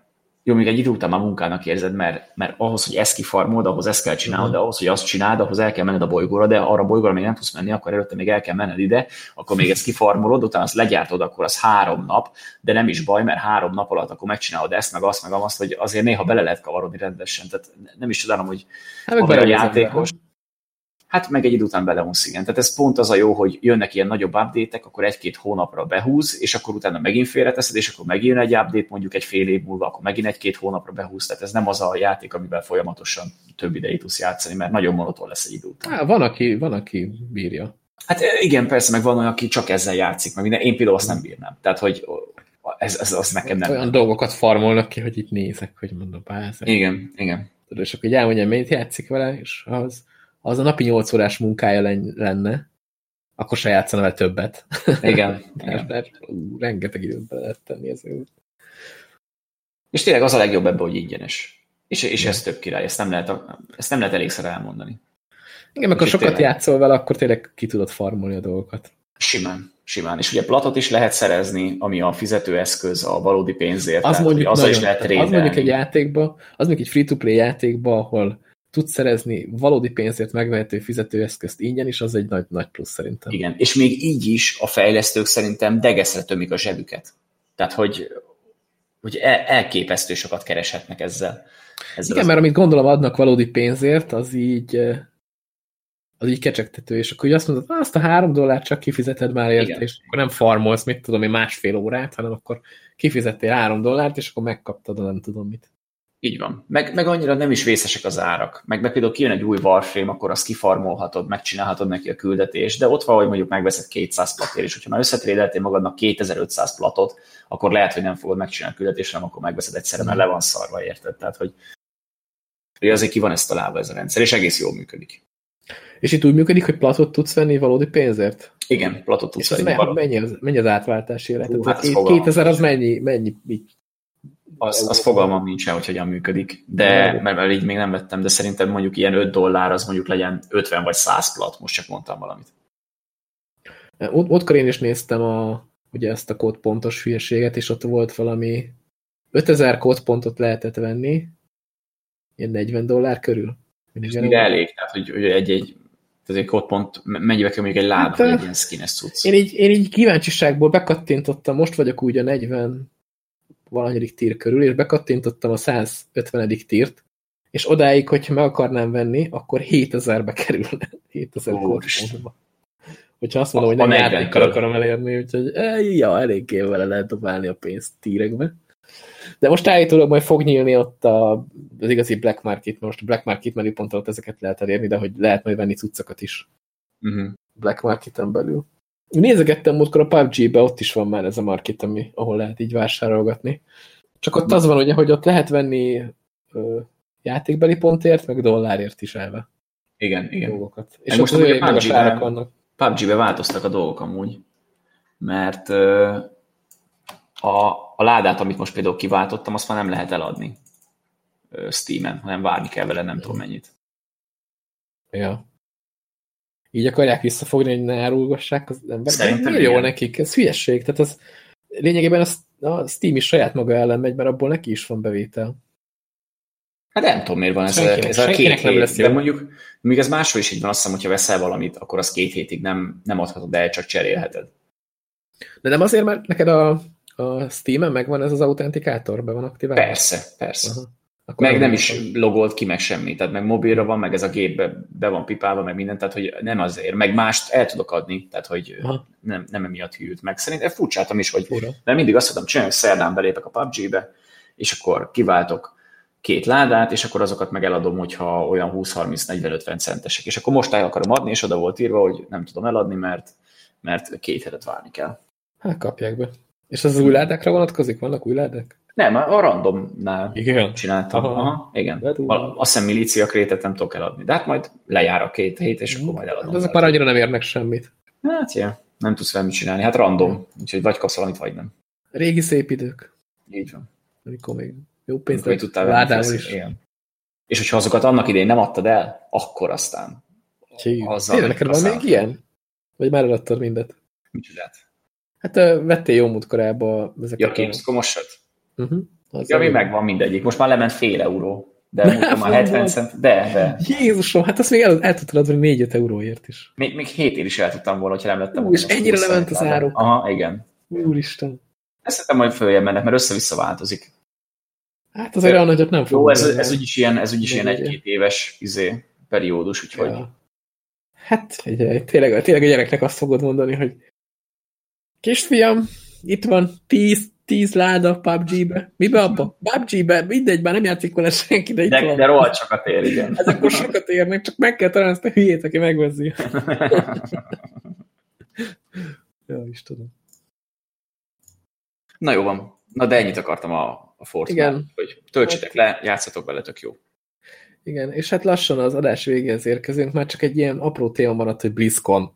jó, még egy idő után már munkának érzed, mert, mert ahhoz, hogy ezt kifarmod, ahhoz ezt kell csinálnod, de ahhoz, hogy azt csináld, ahhoz el kell menned a bolygóra, de arra a bolygóra még nem tudsz menni, akkor előtte még el kell menned ide, akkor még ezt kifarmolod, utána azt legyártod, akkor az három nap, de nem is baj, mert három nap alatt akkor megcsinálod ezt, meg azt, meg azt, hogy azért néha bele lehet kavarodni rendesen. Tehát nem is tudom, hogy hát, a játékos. Hát meg egy idő után beleunsz, igen. Tehát ez pont az a jó, hogy jönnek ilyen nagyobb update akkor egy-két hónapra behúz, és akkor utána megint félreteszed, és akkor megint egy update, mondjuk egy fél év múlva, akkor megint egy-két hónapra behúz. Tehát ez nem az a játék, amivel folyamatosan több ideig tudsz játszani, mert nagyon monoton lesz egy idő után. Há, van, aki, van, aki bírja. Hát igen, persze, meg van olyan, aki csak ezzel játszik, meg minden. Én például azt nem bírnám. Tehát, hogy ez, ez az nekem nem. Olyan dolgokat farmolnak ki, hogy itt nézek, hogy mondom, bázek. Igen, igen. Tudod, és akkor így elmondja, mennyit játszik vele, és az, az a napi 8 órás munkája lenne, akkor se játszana vele többet. Igen. mert, mert ú, rengeteg időt bele lehet tenni ezért. És tényleg az a legjobb ebben, hogy ingyenes. És, és ez több király, ezt nem lehet, ezt nem lehet elégszer elmondani. Igen, mert ha sokat tényleg... játszol vele, akkor tényleg ki tudod farmolni a dolgokat. Simán, simán. És ugye platot is lehet szerezni, ami a fizetőeszköz a valódi pénzért. Az tehát, mondjuk, azzal nagyon, is lehet az mondjuk egy játékba, az mondjuk egy free-to-play játékba, ahol tudsz szerezni valódi pénzért megvehető fizetőeszközt ingyen is, az egy nagy, nagy plusz szerintem. Igen, és még így is a fejlesztők szerintem degeszre tömik a zsebüket. Tehát, hogy, hogy el, elképesztő sokat kereshetnek ezzel. ezzel Igen, az... mert amit gondolom adnak valódi pénzért, az így az így kecsegtető, és akkor azt mondod, azt a három dollárt csak kifizeted már érte, és akkor nem farmolsz, mit tudom én, másfél órát, hanem akkor kifizettél három dollárt, és akkor megkaptad a nem tudom mit. Így van. Meg, meg annyira nem is vészesek az árak. Meg, meg például kijön egy új Warframe, akkor azt kifarmolhatod, megcsinálhatod neki a küldetést, de ott van, hogy mondjuk megveszed 200 platér, és hogyha már összetrédeltél magadnak 2500 platot, akkor lehet, hogy nem fogod megcsinálni a küldetést, hanem akkor megveszed egyszerre, mert le van szarva, érted? Tehát, hogy, hogy azért ki van ezt találva ez a rendszer, és egész jól működik. És itt úgy működik, hogy platot tudsz venni valódi pénzért? Igen, platot tudsz és venni. Mennyi, mennyi, az, mennyi az átváltási élet? Hát 2000 az mennyi, mennyi így az, az fogalmam nincsen, hogy hogyan működik, de mert, mert így még nem vettem, de szerintem mondjuk ilyen 5 dollár, az mondjuk legyen 50 vagy 100 plat, most csak mondtam valamit. Ott, ottkor én is néztem a, ugye ezt a kódpontos hülyeséget, és ott volt valami 5000 kódpontot lehetett venni, ilyen 40 dollár körül. Ez mire elég? Tehát, hogy, hogy egy-egy tehát egy kódpont mennyibe kell mondjuk egy láda, hát, vagy egy ilyen skines cucc? Én így, én így kíváncsiságból bekattintottam, most vagyok úgy a 40 valanyadik tír körül, és bekattintottam a 150. tírt, és odáig, hogyha meg akarnám venni, akkor 7000-be kerülne. 7000 kódpontba. Hogyha azt mondom, a, hogy nem játékkal akarom elérni, úgyhogy eh, ja, eléggé vele lehet dobálni a pénzt tírekbe. De most állítólag majd fog nyílni ott a, az igazi Black Market, most Black Market menüpont alatt ezeket lehet elérni, de hogy lehet majd venni cuccokat is. Uh -huh. Black Marketen belül. Nézegettem múltkor a PUBG-be, ott is van már ez a market, ami, ahol lehet így vásárolgatni. Csak ott az van, ugye, hogy ott lehet venni ö, játékbeli pontért, meg dollárért is elve. Igen, igen. Dolgokat. És most ugye PUBG-be, vannak. PUBG-be változtak a dolgok amúgy, mert ö, a, a ládát, amit most például kiváltottam, azt már nem lehet eladni Steam-en, hanem várni kell vele nem tudom mennyit. Ja. Így akarják visszafogni, hogy ne árulgassák az emberek. Szerintem jó nekik, ez hülyesség. Tehát az lényegében az, a Steam is saját maga ellen megy, mert abból neki is van bevétel. Hát nem tudom, miért van ez, senkinek, ez a két hét, lesz de mondjuk, még ez máshol is így van, azt hiszem, hogyha veszel valamit, akkor az két hétig nem, nem adhatod el, csak cserélheted. De nem azért, mert neked a a Steam-en megvan ez az autentikátor? Be van aktiválva? Persze, persze. Aha. Akkor meg nem is logolt ki meg semmi, tehát meg mobilra van, meg ez a gépbe be van pipálva, meg minden, tehát hogy nem azért, meg mást el tudok adni, tehát hogy nem, nem emiatt hűlt meg. Szerintem furcsáltam is, hogy Fura. mert mindig azt tudom csinálni, hogy szerdán belépek a PUBG-be, és akkor kiváltok két ládát, és akkor azokat meg eladom, hogyha olyan 20-30-40-50 centesek. És akkor most el akarom adni, és oda volt írva, hogy nem tudom eladni, mert, mert két hetet várni kell. Hát kapják be. És az, az új ládákra vonatkozik? Vannak új ládák? Nem, a randomnál igen. csináltam. Aha. Aha, igen. Hát, azt hiszem milícia krétet nem tudok eladni. De hát majd lejár a két hét, és akkor majd eladom. De ezek már annyira nem érnek semmit. Hát, ja, nem tudsz velem mit csinálni. Hát random. Úgyhogy vagy kapsz valamit, vagy nem. Régi szép idők. Így van. Amikor még jó pénzt Amikor tudtál ládával is. Igen. És hogyha azokat annak idején nem adtad el, akkor aztán. Tényleg, neked van még ilyen? Vagy már eladtad mindet? Micsodát? Hát vettél jó múltkorába ezeket. Ja, Gamescom-osat? Uh -huh. ja, mi megvan mindegyik. Most már lement fél euró. De múltkor már 70 cent. De, de. Jézusom, hát azt még el, el tudtad adni 4-5 euróért is. Még, még 7 ér is el tudtam volna, hogyha nem lettem volna. És ennyire lement az áru. Aha, igen. Úristen. Ezt szerintem majd följebb mennek, mert össze-vissza változik. Hát azért olyan nagyot nem fog. Jó, ez, ez úgyis ilyen, ez úgyis ilyen egy-két éves izé, periódus, úgyhogy. Ja. Hát, tényleg, tényleg a gyereknek azt fogod mondani, hogy Kisfiam, itt van tíz, tíz láda PUBG-be. Mibe abba? PUBG-be? Mindegy, már nem játszik vele senki, de itt de. De rohadt sokat ér, igen. Ez akkor sokat érnek, csak meg kell találni ezt a hülyét, aki megveszi. ja, is tudom. Na jó van. Na de ennyit akartam a, a Fortnite, hogy töltsétek le, játszatok vele, tök jó. Igen, és hát lassan az adás végéhez érkezünk, már csak egy ilyen apró téma maradt, hogy BlizzCon.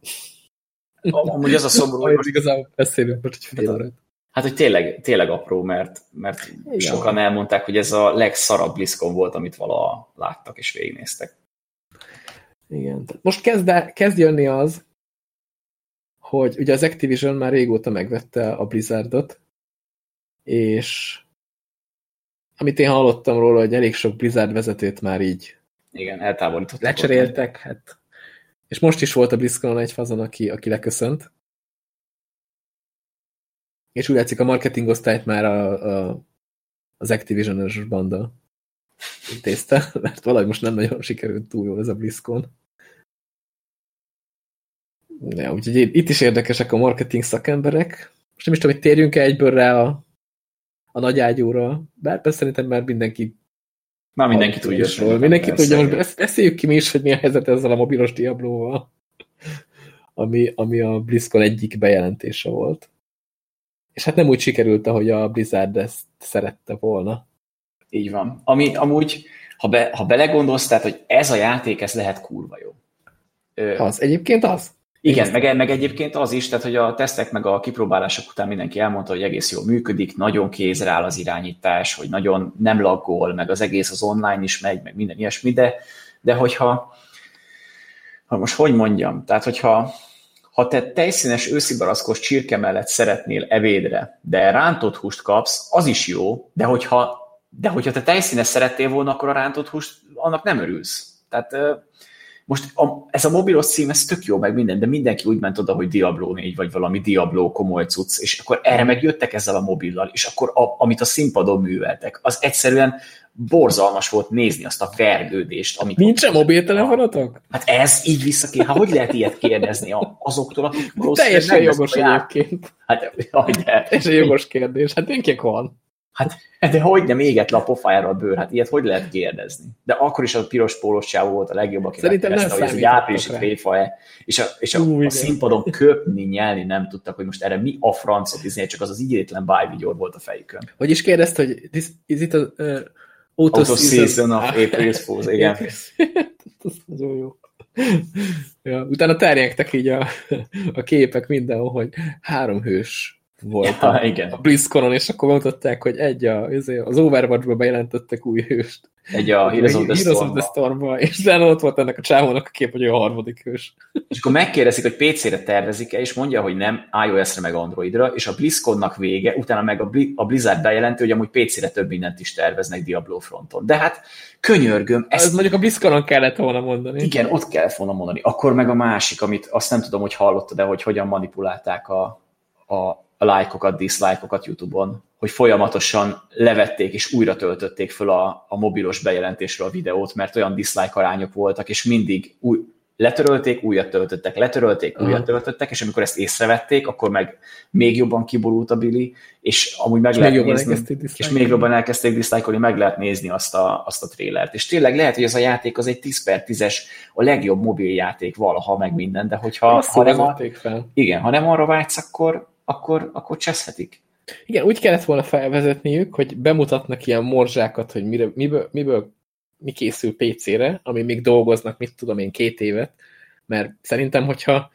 Amúgy az a szomorú, hogy igazából beszélünk most egy fél órát. Hát hogy tényleg, tényleg apró, mert, mert Igen. sokan elmondták, hogy ez a legszarabb BlizzCon volt, amit valaha láttak és végignéztek. Igen. Most kezd, el- kezd jönni az, hogy ugye az Activision már régóta megvette a Blizzardot, és amit én hallottam róla, hogy elég sok Blizzard vezetőt már így Igen, eltávolítottak. lecseréltek, hát. És most is volt a BlizzCon egy fazon, aki, aki leköszönt. És úgy látszik, a marketing osztályt már a, a, az Activision-ös banda intézte, mert valahogy most nem nagyon sikerült túl jól ez a BlizzCon. Ja, úgyhogy itt is érdekesek a marketing szakemberek. Most nem is tudom, hogy térjünk-e egyből rá a, a nagy ágyúra, bár persze szerintem már mindenki Már mindenki tudja. Ról. szerintem, Mindenki persze, tudja, most beszéljük ki mi is, hogy mi a helyzet ezzel a mobilos Diablóval, ami, ami a BlizzCon egyik bejelentése volt. És hát nem úgy sikerült, ahogy a Blizzard ezt szerette volna. Így van. Ami amúgy, ha, be, ha belegondolsz, tehát, hogy ez a játék, ez lehet kurva jó. Ö, Az egyébként az. Igen, meg, meg egyébként az is, tehát hogy a tesztek meg a kipróbálások után mindenki elmondta, hogy egész jól működik, nagyon kézre áll az irányítás, hogy nagyon nem laggol, meg az egész az online is megy, meg minden ilyesmi, de, de hogyha, ha most hogy mondjam, tehát hogyha ha te tejszínes őszibarackos csirke mellett szeretnél evédre, de rántott húst kapsz, az is jó, de hogyha, de hogyha te tejszínes szerettél volna, akkor a rántott húst, annak nem örülsz. Tehát most a, ez a mobilos cím, ez tök jó, meg minden, de mindenki úgy ment oda, hogy Diablo 4, vagy valami Diablo komoly cucc, és akkor erre meg jöttek ezzel a mobillal, és akkor a, amit a színpadon műveltek, az egyszerűen borzalmas volt nézni azt a vergődést. Amit Nincsen mobiltelefonotok? Hát ez így vissza ki, hát hogy lehet ilyet kérdezni a- azoktól, akik Teljesen jogos egyébként. Hát, jaj, de, Teljesen jogos kérdés. Hát tényleg van. Hát, de hogy nem éget le a pofájára a bőr, hát ilyet hogy lehet kérdezni? De akkor is a piros pólós csávó volt a legjobb, aki Szerintem nem hogy ez egy áprilisi tréfa-e, és a, és a, Ú, a színpadon köpni, nyelni nem tudtak, hogy most erre mi a francot izé, csak az az ígyétlen bájvigyor volt a fejükön. Hogy is kérdezte, hogy this, is it a uh, auto, Out of season of April's Fools, igen. Ez nagyon jó. Ja, utána terjengtek így a, a képek mindenhol, hogy három hős volt Ja, a, igen. a BlizzConon, és akkor bemutatták, hogy egy a, izé, az Overwatch-ba bejelentettek új hőst. Egy a Heroes of the of Storm. Storm-ba, és utána ott volt ennek a csávónak a kép, hogy ő a harmadik hős. És akkor megkérdezik, hogy PC-re tervezik-e, és mondja, hogy nem, iOS-re meg Androidra, és a BlizzConnak vége, utána meg a, Bli- a Blizzard bejelenti, hogy amúgy PC-re több mindent is terveznek Diablo fronton. De hát könyörgöm, Ez ezt mondjuk a BlizzConon kellett volna mondani. igen, ott kell volna mondani. Akkor meg a másik, amit azt nem tudom, hogy hallottad, de hogy hogyan manipulálták a, a, a lájkokat, diszlájkokat YouTube-on, hogy folyamatosan levették és újra töltötték föl a, a mobilos bejelentésről a videót, mert olyan dislike arányok voltak, és mindig új, letörölték, újat töltöttek, letörölték, újat töltöttek, és amikor ezt észrevették, akkor meg még jobban kiborult a Billy, és amúgy meg És lehet még nézni, és még jobban elkezdték diszlájkolni, meg lehet nézni azt a, azt a trélert. És tényleg lehet, hogy ez a játék az egy 10 per 10-es, a legjobb mobiljáték valaha, meg minden, de hogyha ha nem, a, igen, ha nem arra vágysz, akkor, akkor, akkor cseszhetik. Igen, úgy kellett volna felvezetniük, hogy bemutatnak ilyen morzsákat, hogy mire, miből, miből mi készül PC-re, ami még dolgoznak, mit tudom én, két évet, mert szerintem, hogyha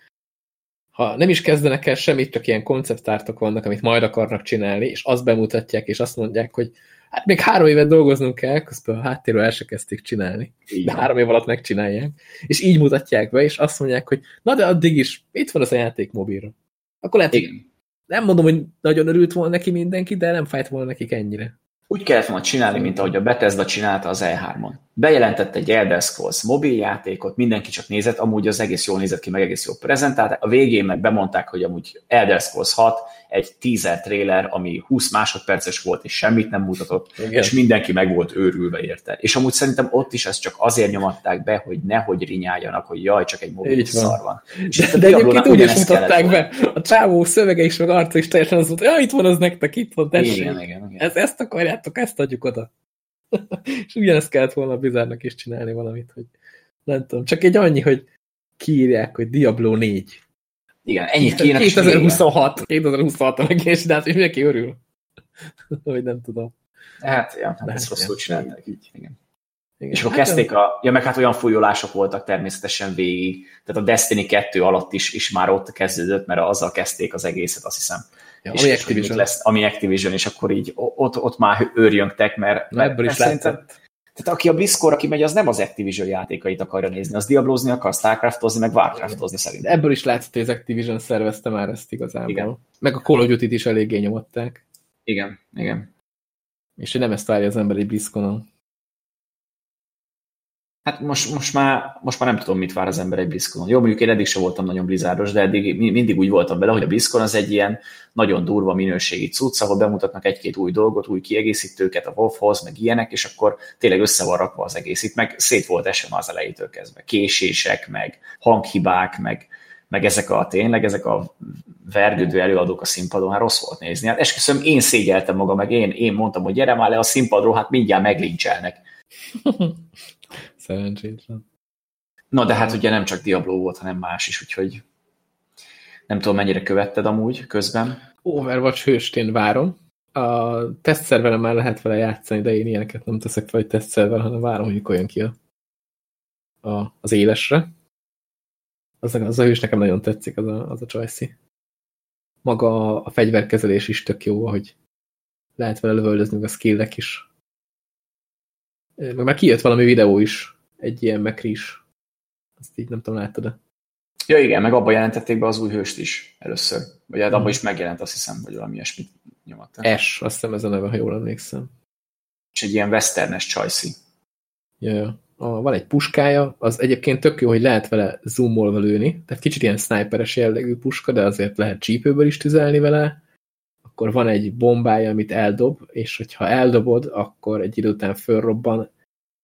ha nem is kezdenek el semmit, csak ilyen konceptártok vannak, amit majd akarnak csinálni, és azt bemutatják, és azt mondják, hogy hát még három évet dolgoznunk kell, közben a háttérről el se kezdték csinálni, Így de három év alatt megcsinálják, és így mutatják be, és azt mondják, hogy na de addig is, itt van az a játék mobilra. Akkor lehet, Igen. Nem mondom, hogy nagyon örült volna neki mindenki, de nem fájt volna nekik ennyire. Úgy kellett volna csinálni, mint ahogy a Bethesda csinálta az E3-on. Bejelentett egy Elder Scrolls mobiljátékot, mindenki csak nézett, amúgy az egész jól nézett ki, meg egész jól prezentálták. A végén meg bemondták, hogy amúgy Elder Scrolls 6 egy teaser trailer, ami 20 másodperces volt, és semmit nem mutatott, Igen. és mindenki meg volt őrülve érte. És amúgy szerintem ott is ezt csak azért nyomatták be, hogy nehogy rinyáljanak, hogy jaj, csak egy mobil szar van. És De, de egyébként úgy is mutatták volna. be. A csávó szövege is, meg arca is teljesen az volt, ja, itt van az nektek, itt van, tessék. Igen, igen, igen. Ez, ezt akarjátok, ezt adjuk oda. és ugyanezt kellett volna a Blizzardnak is csinálni valamit, hogy nem tudom, csak egy annyi, hogy kiírják, hogy Diablo 4. Igen, ennyit kéne. és vége. 2026. 2026 a megjelenés, de hát mindenki örül. hogy nem tudom. Hát, ja, hát ezt rosszul igen. csinálták így. Igen. Igen. És akkor Hát, kezdték a... Ja, meg hát olyan fújolások voltak természetesen végig. Tehát a Destiny 2 alatt is, is már ott kezdődött, mert azzal kezdték az egészet, azt hiszem. Ja, és, ami és Activision. lesz, ami Activision, és akkor így ott, ott már őrjöngtek, mert, Na, ebből is mert látszott. Tehát aki a BlizzCon, aki megy, az nem az Activision játékait akarja nézni, az Diablozni akar, Starcraftozni, meg Warcraftozni De szerintem. ebből is látszott, hogy az Activision szervezte már ezt igazából. Igen. Meg a Call of Duty-t is eléggé nyomották. Igen, igen. És hogy nem ezt várja az ember egy BlizzConon. Hát most, most, már, most már nem tudom, mit vár az ember egy BlizzConon. Jó, mondjuk én eddig sem voltam nagyon blizzáros, de eddig mi- mindig úgy voltam vele, hogy a BlizzCon az egy ilyen nagyon durva minőségi cucc, ahol bemutatnak egy-két új dolgot, új kiegészítőket a WoW-hoz, meg ilyenek, és akkor tényleg össze van rakva az egész. Itt meg szét volt esve már az elejétől kezdve. Késések, meg hanghibák, meg, meg ezek a tényleg, ezek a vergődő előadók a színpadon, hát rossz volt nézni. Hát esküszöm, én szégyeltem magam, meg én, én mondtam, hogy gyere már le a színpadról, hát mindjárt meglincselnek. Szerencsétlen. Na, de hát ugye nem csak Diablo volt, hanem más is, úgyhogy nem tudom, mennyire követted amúgy közben. Overwatch hőst én várom. A tesztszerveren már lehet vele játszani, de én ilyeneket nem teszek fel, hogy tesztszerver, hanem várom, hogy jön ki a, a, az élesre. Az, az a hős nekem nagyon tetszik, az a, az a csajszi. Maga a fegyverkezelés is tök jó, hogy lehet vele lövöldözni, meg a skillek is. Meg már kijött valami videó is, egy ilyen mekri is. Azt így nem tudom, láttad-e? Ja igen, meg abban jelentették be az új hőst is először. Vagy hát Mhm. abban is megjelent, azt hiszem, hogy valami ilyesmit nyomadta. Ash, azt hiszem ez a neve, ha jól emlékszem. És egy ilyen westernes csajszi. Ja, ja. A, van egy puskája, az egyébként tök jó, hogy lehet vele zoomolva lőni, tehát kicsit ilyen sniperes jellegű puska, de azért lehet csípőből is tüzelni vele. Akkor van egy bombája, amit eldob, és hogyha eldobod, akkor egy idő után fölrobban,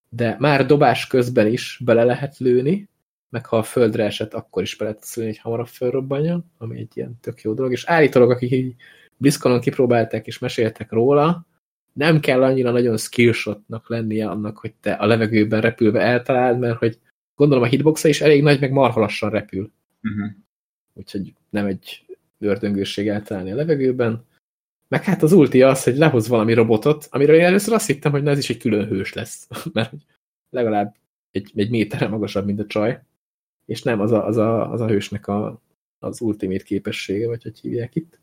de már dobás közben is bele lehet lőni, meg ha a földre esett, akkor is bele tudsz lőni, hogy hamarabb fölrobbanjon, ami egy ilyen tök jó dolog. És állítólag, akik így BlizzConon kipróbálták és meséltek róla, nem kell annyira nagyon skillshotnak lennie annak, hogy te a levegőben repülve eltaláld, mert hogy gondolom a hitboxa is elég nagy, meg marha lassan repül. Uh-huh. Úgyhogy nem egy ördöngőség eltalálni a levegőben. Meg hát az ulti az, hogy lehoz valami robotot, amiről én először azt hittem, hogy na ez is egy külön hős lesz, mert legalább egy, egy méterre magasabb, mint a csaj. És nem, az a, az a, az a hősnek a, az ultimate képessége, vagy hogy hívják itt.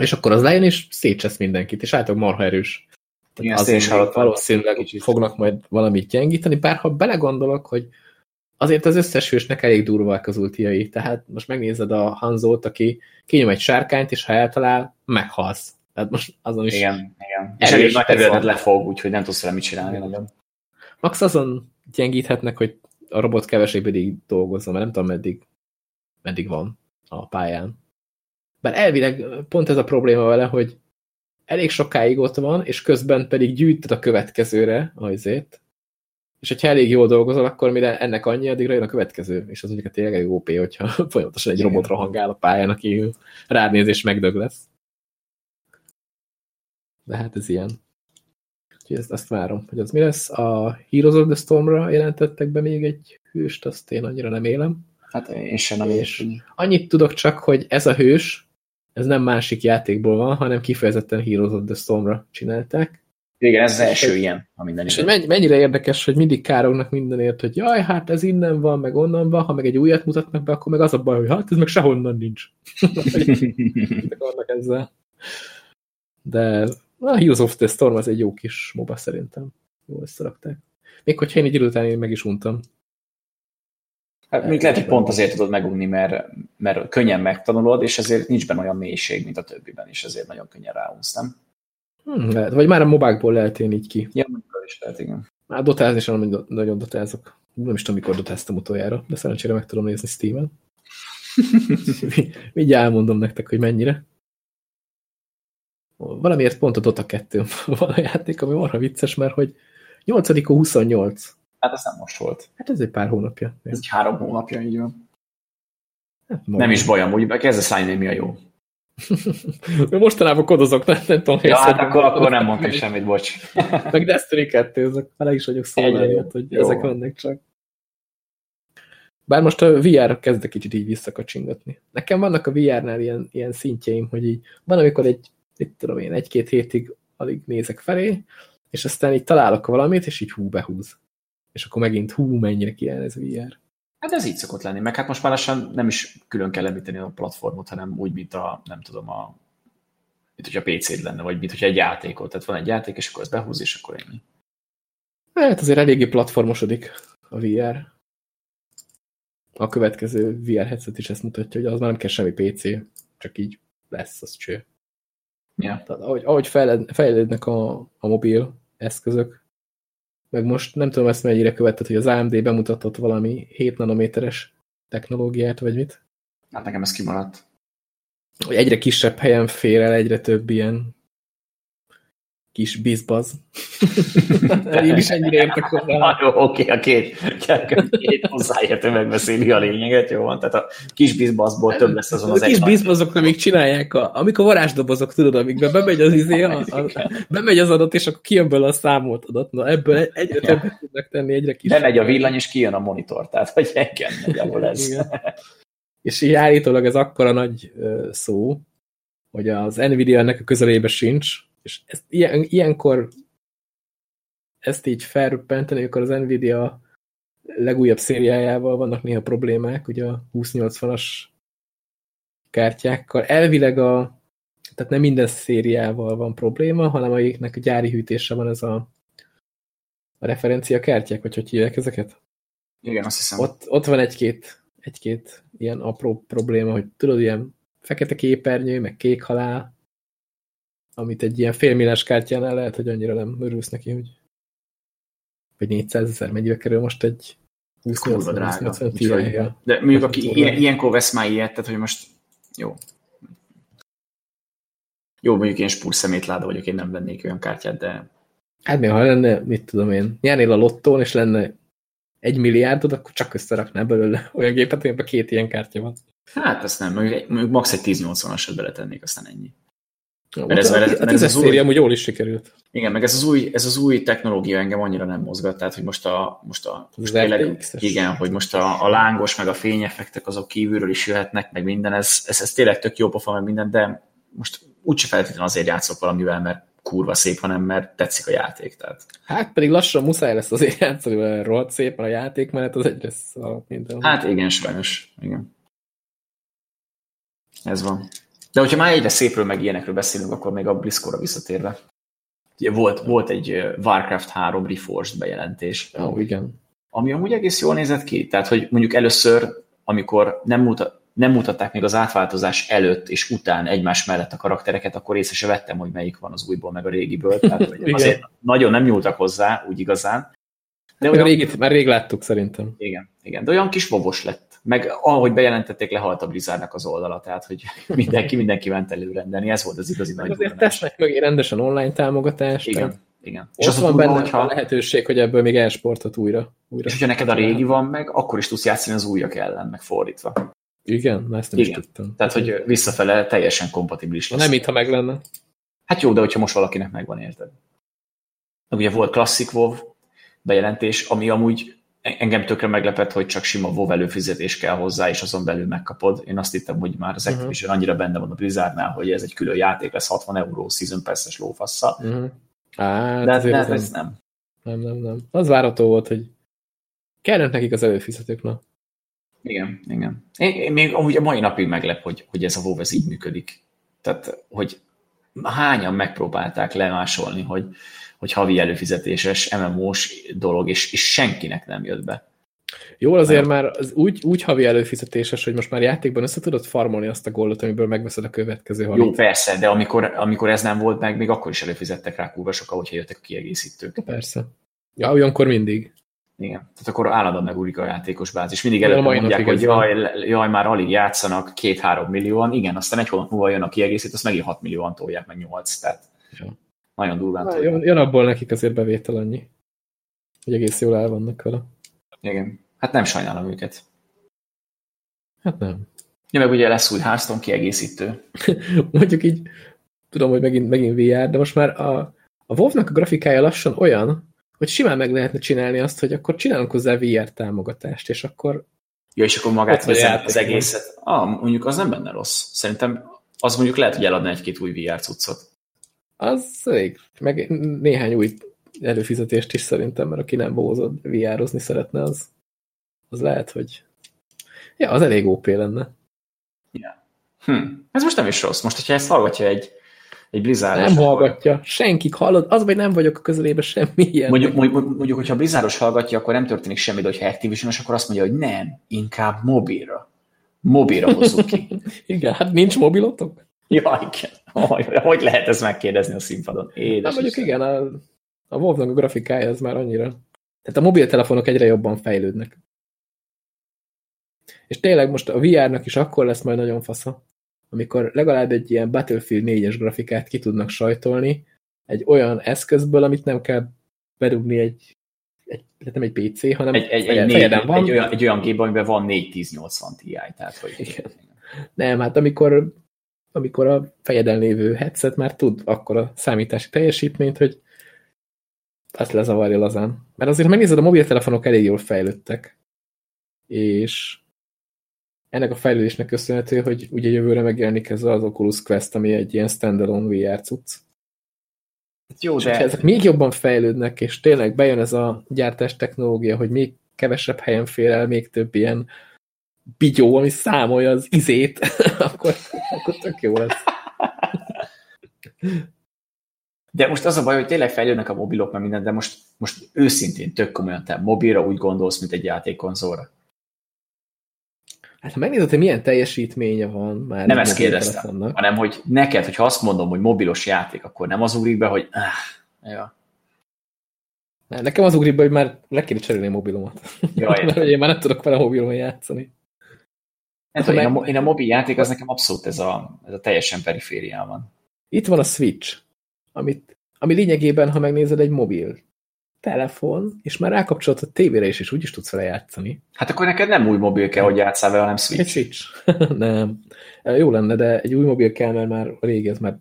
És akkor az lejön, és szétcsesz mindenkit, és általában marha erős. Tehát azért valószínűleg Kicsit. fognak majd valamit gyengíteni, bár ha belegondolok, hogy azért az összes hősnek elég durvák az ultiai. Tehát most megnézed a Hanzót, aki kinyom egy sárkányt, és ha eltalál, meghalsz. Tehát most azon is Igen, igen. És elég nagy területet lefog, úgyhogy nem tudsz vele mit csinálni nagyon. max azon gyengíthetnek, hogy a robot kevesebb ideig dolgozzon, mert nem tudom, meddig, meddig van a pályán. Bár elvileg pont ez a probléma vele, hogy elég sokáig ott van, és közben pedig gyűjtöd a következőre azért, és hogyha elég jól dolgozol, akkor mire ennek annyi, addigra jön a következő, és az mondjuk tényleg elég OP, hogyha folyamatosan egy Igen. robot rohangál a pályán, aki rád néz és megdög lesz. De hát ez ilyen. Úgyhogy ezt, azt várom, hogy az mi lesz. A Heroes of the Storm-ra jelentettek be még egy hőst, azt én annyira nem élem. Hát én sem nem És- és... Annyit tudok csak, hogy ez a hős, ez nem másik játékból van, hanem kifejezetten Heroes of the Storm-ra csinálták. Igen, ez az első ilyen, a minden És hogy menny- mennyire érdekes, hogy mindig kárognak mindenért, hogy jaj, hát ez innen van, meg onnan van, ha meg egy újat mutatnak be, akkor meg az a baj, hogy hát ez meg sehonnan nincs. Akarnak ezzel? De a Heroes of the Storm az egy jó kis moba szerintem. Jól összerakták. Még hogyha én egy idő után én meg is untam. Hát mondjuk lehet, hogy pont azért tudod megunni, mert, mert könnyen megtanulod, és ezért nincs benne olyan mélység, mint a többiben, és ezért nagyon könnyen ráunsz, nem? Hm, lehet. Vagy már a mobákból lehet én így ki. Ja, mondjuk is lehet, igen. Már dotázni sem nagyon- nagyon dotázok. Nem is tudom, mikor dotáztam utoljára, de szerencsére meg tudom nézni Steam-en. Mindjárt elmondom nektek, hogy mennyire. Valamiért pont a Dota 2 van a játék, ami marha vicces, mert hogy 8 28. Hát ez nem most volt. Hát ez egy pár hónapja. Ez egy három hónapja, így van. Hát, Nem is baj, amúgy, kezd a szállni, mi a jó. Mostanában kodozok, nem, nem tudom, Ja, hát akkor, akkor nem mondtam semmit, bocs. Meg Destiny 2, ezek vele is vagyok miatt, hogy jó. ezek vannak csak. Bár most a VR kezdek kicsit így visszakacsingatni. Nekem vannak a VR-nál ilyen, ilyen szintjeim, hogy így van, amikor egy mit tudom én, egy-két hétig alig nézek felé, és aztán így találok valamit, és így hú, behúz. És akkor megint hú, mennyire kijön ez VR. Hát ez így szokott lenni, meg hát most már lassan nem is külön kell említeni a platformot, hanem úgy, mint a, nem tudom, a, mint hogyha PC-d lenne, vagy mint hogyha egy játékot. Tehát van egy játék, és akkor az behúz, és akkor ennyi. Hát azért eléggé platformosodik a VR. A következő VR headset is ezt mutatja, hogy az már nem kell semmi PC, csak így lesz, az cső. Ja. Tehát ahogy, ahogy fejlődnek a, a mobil eszközök, meg most nem tudom ezt mennyire követett, hogy az AMD bemutatott valami 7 nanométeres technológiát, vagy mit? Hát nekem ez kimaradt. Hogy egyre kisebb helyen fér el egyre több ilyen kis bizbaz. Én is ennyire értek hozzá. Jó, oké, a két, két hozzáértő megbeszéli a lényeget, jó van? Tehát a kis bizbazból több lesz azon az A kis bizbazok, amik csinálják, a, amik a varázsdobozok, tudod, amikbe bemegy az izé, a, a, bemegy az adat, és akkor kijön belőle a számolt adat. Na ebből egyre többet tudnak tenni, egyre kisebb. Bemegy a villany, és kijön a monitor, tehát hogy engem nagyjából ez. Igen. És így állítólag ez akkora nagy szó, hogy az Nvidia ennek a közelébe sincs, és ezt, ilyen, ilyenkor ezt így felröppenteni, akkor az Nvidia legújabb szériájával vannak néha problémák, ugye a 2080-as kártyákkal. Elvileg a, tehát nem minden szériával van probléma, hanem amiknek a gyári hűtése van ez a, a referencia kártyák, vagy hogy hívják ezeket? Igen, azt hiszem. Ott, ott van egy-két egy-két ilyen apró probléma, hogy tudod, ilyen fekete képernyő, meg kék halál, amit egy ilyen félmilles kártyánál lehet, hogy annyira nem örülsz neki, hogy vagy 400 ezer, mennyibe kerül most egy 20 Kurva drága. De mondjuk, aki ilyen, ilyenkor vesz már ilyet, tehát hogy most jó. Jó, mondjuk én spúr szemétláda vagyok, én nem vennék olyan kártyát, de... Hát mi, ha lenne, mit tudom én, nyernél a lottón, és lenne egy milliárdod, akkor csak összeraknál belőle olyan gépet, amiben két ilyen kártya van. Hát ezt nem, mondjuk, mondjuk max. egy 1080-asat beletennék, aztán ennyi. Ja, mert ez, mert ez, mert ez, ez az új, amúgy jól is sikerült. Igen, meg ez az új, ez az új technológia engem annyira nem mozgat, tehát hogy most a, most a most tényleg, igen, hogy most a, a, lángos, meg a fényeffektek azok kívülről is jöhetnek, meg minden, ez, ez, ez tényleg tök jó pofa, meg minden, de most úgyse feltétlenül azért játszok valamivel, mert kurva szép, hanem mert tetszik a játék. Tehát. Hát pedig lassan muszáj lesz azért játszani, mert rohadt szép a játék, mert az egyre szar minden. Hát igen, sajnos. Igen. Ez van. De hogyha már egyre szépről meg ilyenekről beszélünk, akkor még a BlizzConra visszatérve. Ugye volt, volt egy Warcraft 3 Reforged bejelentés. Oh, igen. Ami amúgy egész jól nézett ki. Tehát, hogy mondjuk először, amikor nem, mutat, nem mutatták még az átváltozás előtt és után egymás mellett a karaktereket, akkor észre se vettem, hogy melyik van az újból, meg a régiből. Tehát, hogy azért nagyon nem nyúltak hozzá, úgy igazán. De olyan... régit, már rég láttuk szerintem. Igen, igen, de olyan kis bobos lett. Meg ahogy bejelentették, lehalt a Blizzardnak az oldala, tehát hogy mindenki mindenki ment előrendelni, ez volt az igazi nagy Azért tesznek mögé rendesen online támogatást. Igen, igen. És az van benne hogyha... a lehetőség, hogy ebből még elsportot újra. újra és hogyha neked a régi van meg, akkor is tudsz játszani az újak ellen, meg fordítva. Igen, ezt nem Igen. is tudtam. Tehát, hogy visszafele teljesen kompatibilis lesz. Nem, mintha meg lenne. Hát jó, de hogyha most valakinek megvan, érted? Ugye volt Classic WoW bejelentés, ami amúgy engem tökre meglepett, hogy csak sima WoW előfizetés kell hozzá, és azon belül megkapod. Én azt hittem, hogy már az mhm. Activision uh-huh. annyira benne van a Blizzardnál, hogy ez egy külön játék lesz 60 euró Season Pass-es lófassza. Uh-huh. Hát, de, de hát ez nem. Nem, nem, nem. Az várható volt, hogy kellene nekik az előfizetők, na. Igen, igen. Én, én még amúgy a mai napig meglep, hogy, hogy ez a WoW ez így működik. Tehát, hogy hányan megpróbálták lemásolni, hogy, hogy havi előfizetéses MMO-s dolog, és, és senkinek nem jött be. Jó, azért már az úgy, úgy havi előfizetéses, hogy most már játékban össze tudod farmolni azt a goldot, amiből megveszed a következő havit. Jó, persze, de amikor, amikor ez nem volt meg, még akkor is előfizettek rá kurva sokkal, hogyha jöttek a kiegészítők. Persze. Ja, olyankor mindig. Igen, tehát akkor állandóan megúrik a játékos bázis. Mindig előtte mondják, hogy jaj, jaj, már alig játszanak két-három millióan, igen, aztán egy hónap múlva jön a kiegészít, azt megint 6 millióan tolják, meg 8, tehát ja. Nagyon durván Na, jön, jön, abból nekik azért bevétel annyi, hogy egész jól el vannak vele. Igen, hát nem sajnálom őket. Hát nem. Ja, meg ugye lesz új Hearthstone kiegészítő. Mondjuk így, tudom, hogy megint, megint VR, de most már a, a WoW-nak a grafikája lassan olyan, hogy simán meg lehetne csinálni azt, hogy akkor csinálunk hozzá VR támogatást, és akkor... Ja, és akkor magát az, az egészet. Ah, mondjuk az nem benne rossz. Szerintem az mondjuk lehet, hogy eladna egy-két új VR cuccot. Az elég. Meg néhány új előfizetést is szerintem, mert aki nem bózod VR-ozni szeretne, az, az lehet, hogy ja, az elég OP lenne. Ja. Hm. Ez most nem is rossz. Most, hogyha ezt hallgatja egy, egy Blizzard. Nem hallgatja. Senkik hallod. Az, vagy nem vagyok a közelében semmi ilyen. Mondjuk, mondjuk, mondjuk hogyha Blizzardos hallgatja, akkor nem történik semmi, de hogyha Activision, akkor azt mondja, hogy nem, inkább mobilra. Mobilra hozzuk ki. igen, hát nincs mobilotok? Ja, igen. Hogy, hogy lehet ez megkérdezni a színpadon? Édes hát mondjuk igen, a, a Wolfnak a grafikája az már annyira. Tehát a mobiltelefonok egyre jobban fejlődnek. És tényleg most a VR-nak is akkor lesz majd nagyon fasza, amikor legalább egy ilyen Battlefield 4-es grafikát ki tudnak sajtolni egy olyan eszközből, amit nem kell bedugni egy, egy nem egy PC, hanem egy, egy, egy, négy, van. egy, olyan, egy olyan gépben, amiben van 4-10-80 Ti, tehát hogy... Igen. Nem, hát amikor, amikor a fejeden lévő headset már tud akkor a számítási teljesítményt, hogy azt lezavarja lazán. Mert azért megnézed, a mobiltelefonok elég jól fejlődtek. És ennek a fejlődésnek köszönhető, hogy ugye jövőre megjelenik ez az Oculus Quest, ami egy ilyen standalone VR cucc. Jó, és de... ezek még jobban fejlődnek, és tényleg bejön ez a gyártás technológia, hogy még kevesebb helyen fér el, még több ilyen bigyó, ami számolja az izét, akkor, akkor tök jó lesz. De most az a baj, hogy tényleg fejlődnek a mobilok, mert minden, de most, most őszintén tök komolyan te mobilra úgy gondolsz, mint egy játékkonzolra. Hát ha megnézed, hogy milyen teljesítménye van már. Nem ezt kérdeztem, hanem hogy neked, hogyha azt mondom, hogy mobilos játék, akkor nem az ugrik be, hogy ah, ja. Nekem az ugrik be, hogy már le kéne cserélni a mobilomat. Jaj, Mert én már nem tudok vele mobilon játszani. Hát, én, a, én a mobil játék, az nekem abszolút ez a, ez a teljesen periférián van. Itt van a Switch, amit, ami lényegében, ha megnézed, egy mobil telefon, és már rákapcsolt a tévére is, és úgyis tudsz vele játszani. Hát akkor neked nem új mobil kell, hogy játszál vele, hanem Switch. Egy Switch. nem. Jó lenne, de egy új mobil kell, mert már a régi, ez már,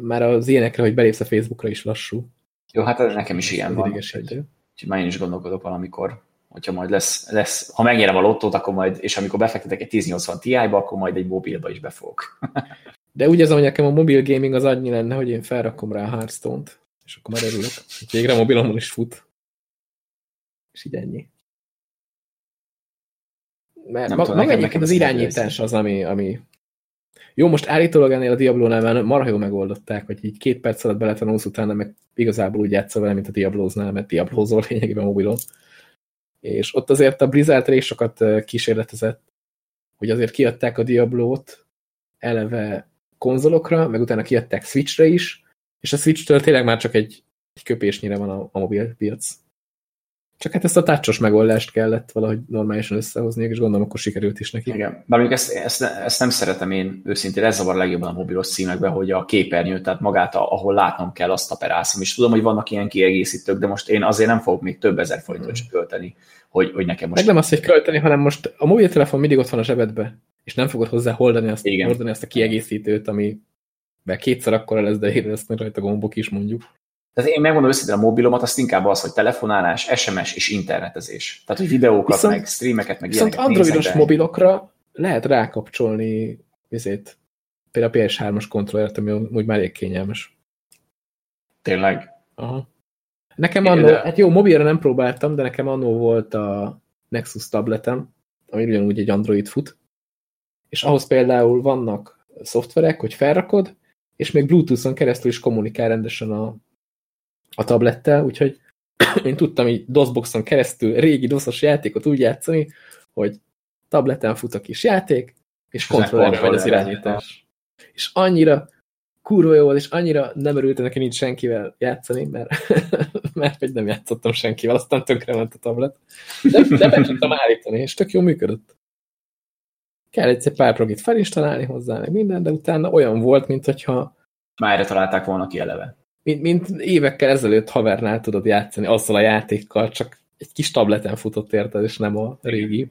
már az ilyenekre, hogy belépsz a Facebookra is lassú. Jó, hát ez nekem is ilyen van. Úgyhogy már én is gondolkodok valamikor, hogyha majd lesz, lesz ha megnyerem a lottót, akkor majd, és amikor befektetek egy 1080 Ti-ba, akkor majd egy mobilba is befogok. de úgy ez, hogy nekem a mobil gaming az annyi lenne, hogy én felrakom rá a Hearthstone-t és akkor már örülök, végre mobilomon is fut. És így ennyi. Mert nem ma, tudom, maga egyébként az irányítás az, ami, ami... Jó, most állítólag ennél a Diablo-nál már marha jól megoldották, hogy így két perc alatt beletanulsz utána, meg igazából úgy játszol vele, mint a Diablo-znál, mert Diablózol lényegében mobilon. És ott azért a Blizzard is sokat kísérletezett, hogy azért kiadták a Diablo-t eleve konzolokra, meg utána kiadták Switchre is, és a Switch-től tényleg már csak egy, egy köpésnyire van a, a mobil piac. Csak hát ezt a tácsos megoldást kellett valahogy normálisan összehozni, és gondolom, akkor sikerült is neki. Igen, bár mondjuk ezt, ezt, ezt nem szeretem én őszintén, ez zavar legjobban a mobilos címekben, hogy a képernyő, tehát magát, ahol látnom kell, azt taperászom. És tudom, hogy vannak ilyen kiegészítők, de most én azért nem fogok még több ezer forintot hmm. költeni, hogy, hogy nekem most... Meg nem azt, hogy költeni, hanem most a mobiltelefon mindig ott van a zsebedbe, és nem fogod hozzá holdani azt, Igen. holdani azt a kiegészítőt, ami mert kétszer akkora lesz, de éreznek rajta gombok is mondjuk. Tehát én megmondom őszintén a mobilomat, azt inkább az, hogy telefonálás, SMS és internetezés. Tehát, hogy videókat, viszont, meg streameket, meg Viszont androidos mobilokra lehet rákapcsolni vizét, például a PS3-as kontrollert, ami úgy már elég kényelmes. Tényleg? Aha. Nekem annó, de... hát jó, mobilra nem próbáltam, de nekem annó volt a Nexus tabletem, ami ugyanúgy egy Android fut, és ahhoz például vannak szoftverek, hogy felrakod, és még Bluetooth-on keresztül is kommunikál rendesen a, a tablettel, úgyhogy én tudtam így DOSBoxon keresztül régi DOSos játékot úgy játszani, hogy tableten fut a kis játék, és kontrollerre vagy az irányítás. És annyira kurva jó volt, és annyira nem örült neki nincs senkivel játszani, mert, mert hogy nem játszottam senkivel, aztán tönkre ment a tablet. De, de be tudtam állítani, és tök jó működött kell egy pár progit felinstalálni hozzá, meg minden, de utána olyan volt, mint hogyha... Már erre találták volna ki eleve. Mint, mint évekkel ezelőtt havernál tudod játszani azzal a játékkal, csak egy kis tableten futott érted, és nem a régi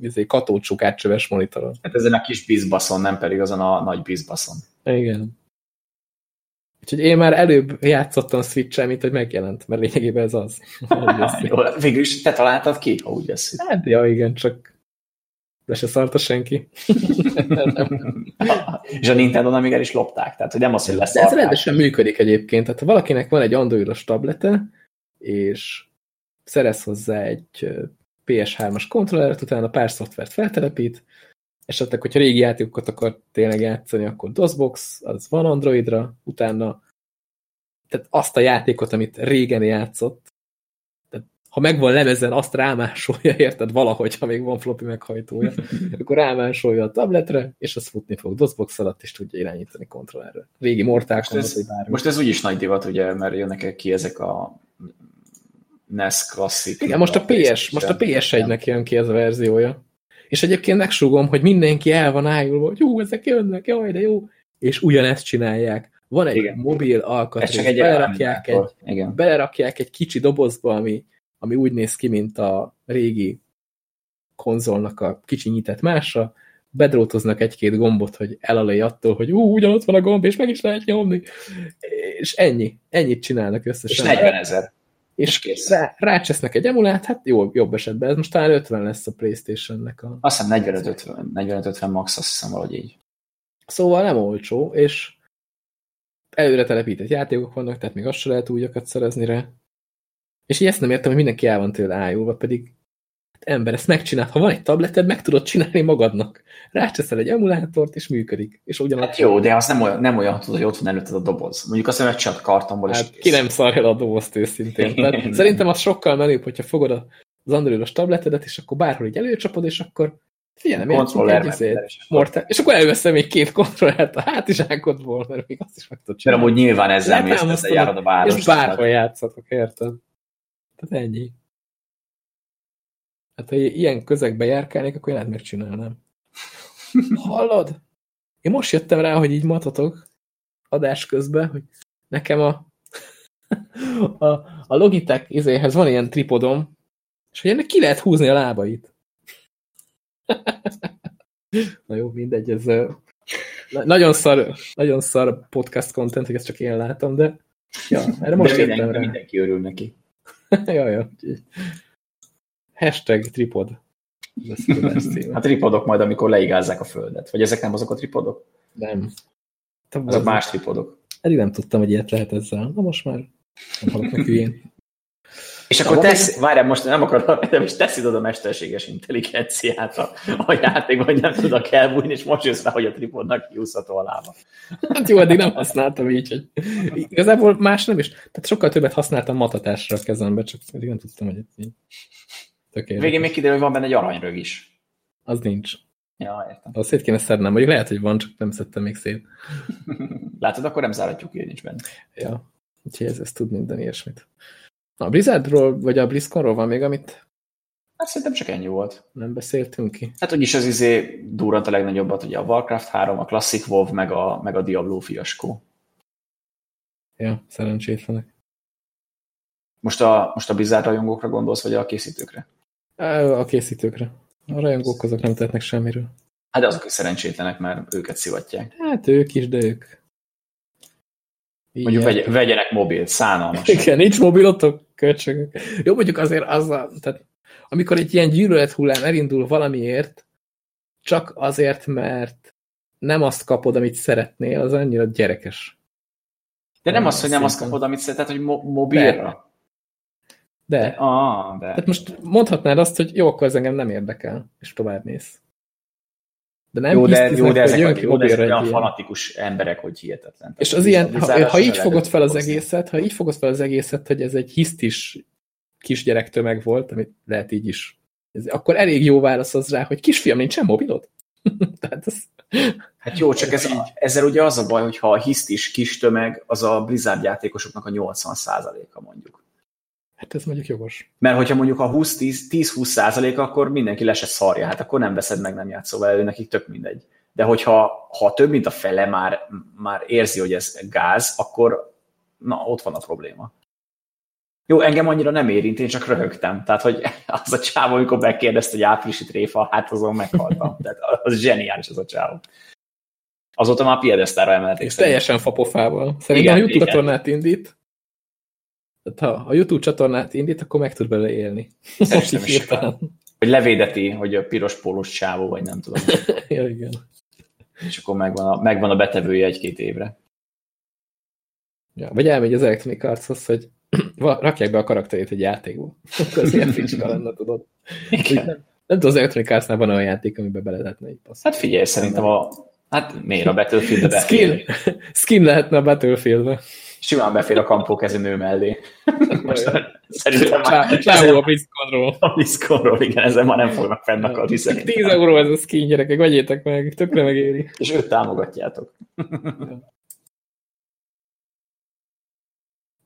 izé, katócsuk átcsöves monitoron. Hát ezen a kis bizbaszon, nem pedig azon a nagy bizbaszon. Igen. Úgyhogy én már előbb játszottam switch mint hogy megjelent, mert lényegében ez az. Végül is te találtad ki, ha úgy veszünk. Hát, ja, igen, csak de se szarta senki. és a Nintendo Amiga is lopták, tehát hogy nem az, hogy lesz. De ez rendesen működik egyébként. Tehát ha valakinek van egy androidos tablete, és szerez hozzá egy PS3-as kontrollert, utána pár szoftvert feltelepít, esetleg, hogyha régi játékokat akar tényleg játszani, akkor DOSBox, az van Androidra, utána tehát azt a játékot, amit régen játszott, ha megvan lemezen, azt rámásolja, érted valahogy, ha még van floppy meghajtója, akkor rámásolja a tabletre, és az futni fog DOSBox alatt, és tudja irányítani kontrollerre. Régi Kombat, most ez, bármi. Most ez úgyis nagy divat, ugye, mert jönnek ki ezek a NES klasszik. Igen, most a, PS, most a PS1-nek jön ki ez a verziója. És egyébként megsúgom, hogy mindenki el van ájulva, hogy jó, ezek jönnek, jaj, de jó. És ugyanezt csinálják. Van egy Igen. mobil alkatrész, belerakják, egy, belerakják egy kicsi dobozba, ami, ami úgy néz ki, mint a régi konzolnak a kicsi nyitett másra, bedrótoznak egy-két gombot, hogy elalé attól, hogy ú, ugyanott van a gomb, és meg is lehet nyomni. És ennyi. Ennyit csinálnak összesen. És 40 ezer és kész. Rá, rácsesznek egy emulát, hát jó, jobb esetben, ez most talán 50 lesz a Playstation-nek a... Azt hiszem 45-50, 45-50 max, azt hiszem valahogy így. Szóval nem olcsó, és előre telepített játékok vannak, tehát még azt se lehet újakat szerezni rá. És így ezt nem értem, hogy mindenki el van tőle ájulva, pedig ember, ezt megcsinált. Ha van egy tableted, meg tudod csinálni magadnak. Rácseszel egy emulátort, és működik. És ugyanaz hát jó, de az nem olyan, nem olyan tudod, hogy ott van előtted a doboz. Mondjuk azt, csak kartonból hát is ki nem szarja a dobozt őszintén. Tehát szerintem az sokkal menőbb, hogyha fogod az androidos tabletedet, és akkor bárhol így előcsapod, és akkor figyelj, nem kontroller mortál, és akkor előveszem még két kontrollert a hátizsákodból, mert még azt is meg tudod csinálni. Mert amúgy nyilván ezzel mész, ezzel járod a város. És bárhol játszhatok, érted? Tehát ennyi. Hát, ha ilyen közegbe járkálnék, akkor én lehet megcsinálnám. Hallod? Én most jöttem rá, hogy így matatok adás közben, hogy nekem a, a, a Logitech izéhez van ilyen tripodom, és hogy ennek ki lehet húzni a lábait. Na jó, mindegy, ez nagyon szar, nagyon szar podcast content, hogy ezt csak én látom, de ja, erre most de jöttem mindenki, rá. Mindenki örül neki. ja, ja. Hashtag tripod. Hát tripodok majd, amikor leigázzák a földet. Vagy ezek nem azok a tripodok? Nem. Azok más tripodok. Eddig nem tudtam, hogy ilyet lehet ezzel. Na most már nem halok hülyén. És akkor tesz, várjál, most nem akarod, nem is teszed oda mesterséges intelligenciát a, a játékban, hogy nem tudok elbújni, és most jössz rá, hogy a tripodnak kiúszható a lába. Hát jó, eddig nem használtam így, hogy igazából más nem is. Tehát sokkal többet használtam matatásra a kezembe, csak eddig nem tudtam, hogy így Tökéletes. Végén még kiderül, hogy van benne egy aranyrög is. Az nincs. Ja, értem. Az szét kéne szednem, mondjuk lehet, hogy van, csak nem szedtem még szét. Látod, akkor nem záratjuk ki, nincs benne. Ja, úgyhogy ez, ez tud minden ilyesmit. A Blizzardról, vagy a BlizzConról van még, amit Hát szerintem csak ennyi volt. Nem beszéltünk ki. Hát úgyis az izé durrant a legnagyobbat, ugye a Warcraft 3, a Classic WoW, meg a, meg a Diablo fiaskó. Ja, szerencsétlenek. Most a, most a Blizzard rajongókra gondolsz, vagy a készítőkre? A készítőkre. A rajongók azok nem tehetnek semmiről. Hát de azok is szerencsétlenek, mert őket szivatják. Hát ők is, de ők. Mondjuk vegy, vegyenek mobil, szánalmas. Igen, nincs mobilotok, kölcsönök. Jó, mondjuk azért az a, tehát amikor egy ilyen gyűlölet hullám elindul valamiért, csak azért, mert nem azt kapod, amit szeretnél, az annyira gyerekes. De nem az, hogy nem azt kapod, amit szeretnél, hogy mo mobilra. De. de. Ah, de. Tehát most mondhatnád azt, hogy jó, akkor ez engem nem érdekel, és tovább mész. De nem jó, de, jó, de ezek, a, jó, de ezek olyan fanatikus emberek, hogy hihetetlen. És az ilyen, ha, ha így fogod fel az egészet, ha így fogod fel az egészet, hogy ez egy hisztis kisgyerek tömeg volt, amit lehet így is, ez, akkor elég jó válasz az rá, hogy kisfiam, nincsen mobilod? Tehát ez... Hát jó, csak ez, a, ezzel ugye az a baj, hogy ha a hisztis kis tömeg, az a Blizzard játékosoknak a 80%-a mondjuk. Hát ez mondjuk jogos. Mert hogyha mondjuk a 10-20 százalék, akkor mindenki le se szarja, hát akkor nem veszed meg, nem játszol vele, nekik tök mindegy. De hogyha ha több, mint a fele már, már érzi, hogy ez gáz, akkor na, ott van a probléma. Jó, engem annyira nem érint, én csak röhögtem. Tehát, hogy az a csávó, amikor megkérdezte, hogy áprilisi tréfa, hát azon meghaltam. Tehát az zseniális az a csávó. Azóta már piedesztára emelték. És teljesen fapofával. Szerintem a YouTube csatornát indít, tehát ha a YouTube csatornát indít, akkor meg tud bele élni. Szerintem is, Vagy levédeti, hogy a piros pólós csávó, vagy nem tudom. ja, igen. És akkor megvan a, megvan a betevője egy-két évre. Ja, vagy elmegy az Electronic Artshoz, hogy rakják be a karakterét egy játékba. Akkor az ilyen fricska lenne, tudod. Igen. Nem, nem tudom, az Electronic Artsnál van olyan játék, amiben bele lehetne egy passz. Hát figyelj, szerintem a... Hát miért a Battlefield-be Skin, skin lehetne a Battlefield-be. Simán befér a kampó nő mellé. Most szerintem már Csávó a BlizzConról. a BlizzConról, igen, ezen már nem fognak fennakadni szerintem. 10 euró ez a skin, gyerekek, vegyétek meg, tökre megéri. És őt támogatjátok.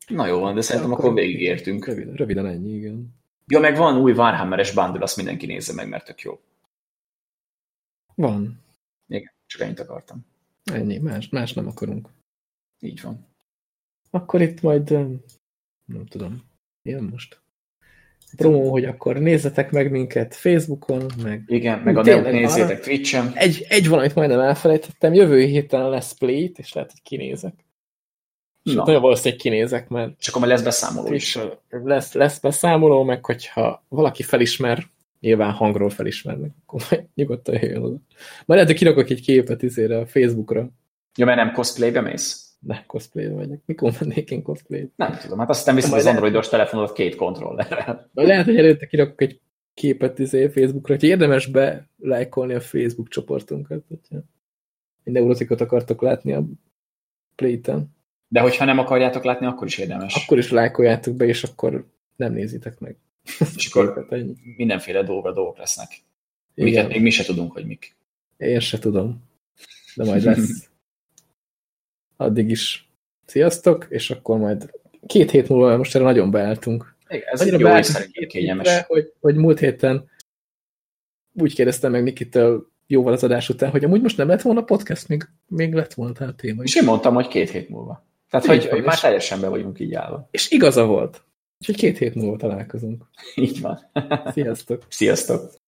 Na jó van, de szerintem akkor végigértünk. Röviden, röviden ennyi, igen. Ja, meg van új Warhammeres bundle, azt mindenki nézze meg, mert tök jó. Van. Igen, csak ennyit akartam. Ennyi, más, más nem akarunk. Így van. Akkor itt majd, nem tudom, jön most. Promó, hogy akkor nézzetek meg minket Facebookon, meg Igen, meg a Tényleg, nézzétek arra- Twitch-en. egy, egy valamit majdnem elfelejtettem, jövő héten lesz Play-t, és lehet, hogy kinézek. És Na. nagyon valószínűleg kinézek, mert És akkor majd lesz beszámoló is. lesz, lesz beszámoló, meg hogyha valaki felismer, nyilván hangról felismernek, akkor majd nyugodtan jöjjön oda. Majd lehet, hogy kirakok egy képet izére a Facebookra, Ja, mert nem cosplaybe mész? De cosplay vagyok. Mikor mennék én cosplay Nem tudom, hát aztán viszont az androidos telefonod két kontrollerrel. Lehet, hogy előtte kirakok egy képet izé Facebookra, hogy érdemes be lájkolni a Facebook csoportunkat, hogyha egy neurotikot akartok látni a Play-ten. De hogyha nem akarjátok látni, akkor is érdemes. Akkor is lájkoljátok be, és akkor nem nézitek meg. És akkor mindenféle dolga dolgok lesznek. Miket Igen, még mi se tudunk, hogy mik. én se tudom, de majd lesz. Addig is sziasztok, és akkor majd két hét múlva, most erre nagyon beálltunk. Igen, Ez Annyira jó és szerintem kényelmes. hétre, hogy, hogy múlt héten úgy kérdeztem meg Nikitől jóval az adás után, hogy amúgy most nem lett volna podcast, még, még lett volna tehát téma És én mondtam, hogy két hét múlva. Tehát, Így hogy, van, hogy már teljesen be vagyunk így állva. És igaza volt. Úgyhogy két hét múlva találkozunk. Így van. Sziasztok! Sziasztok!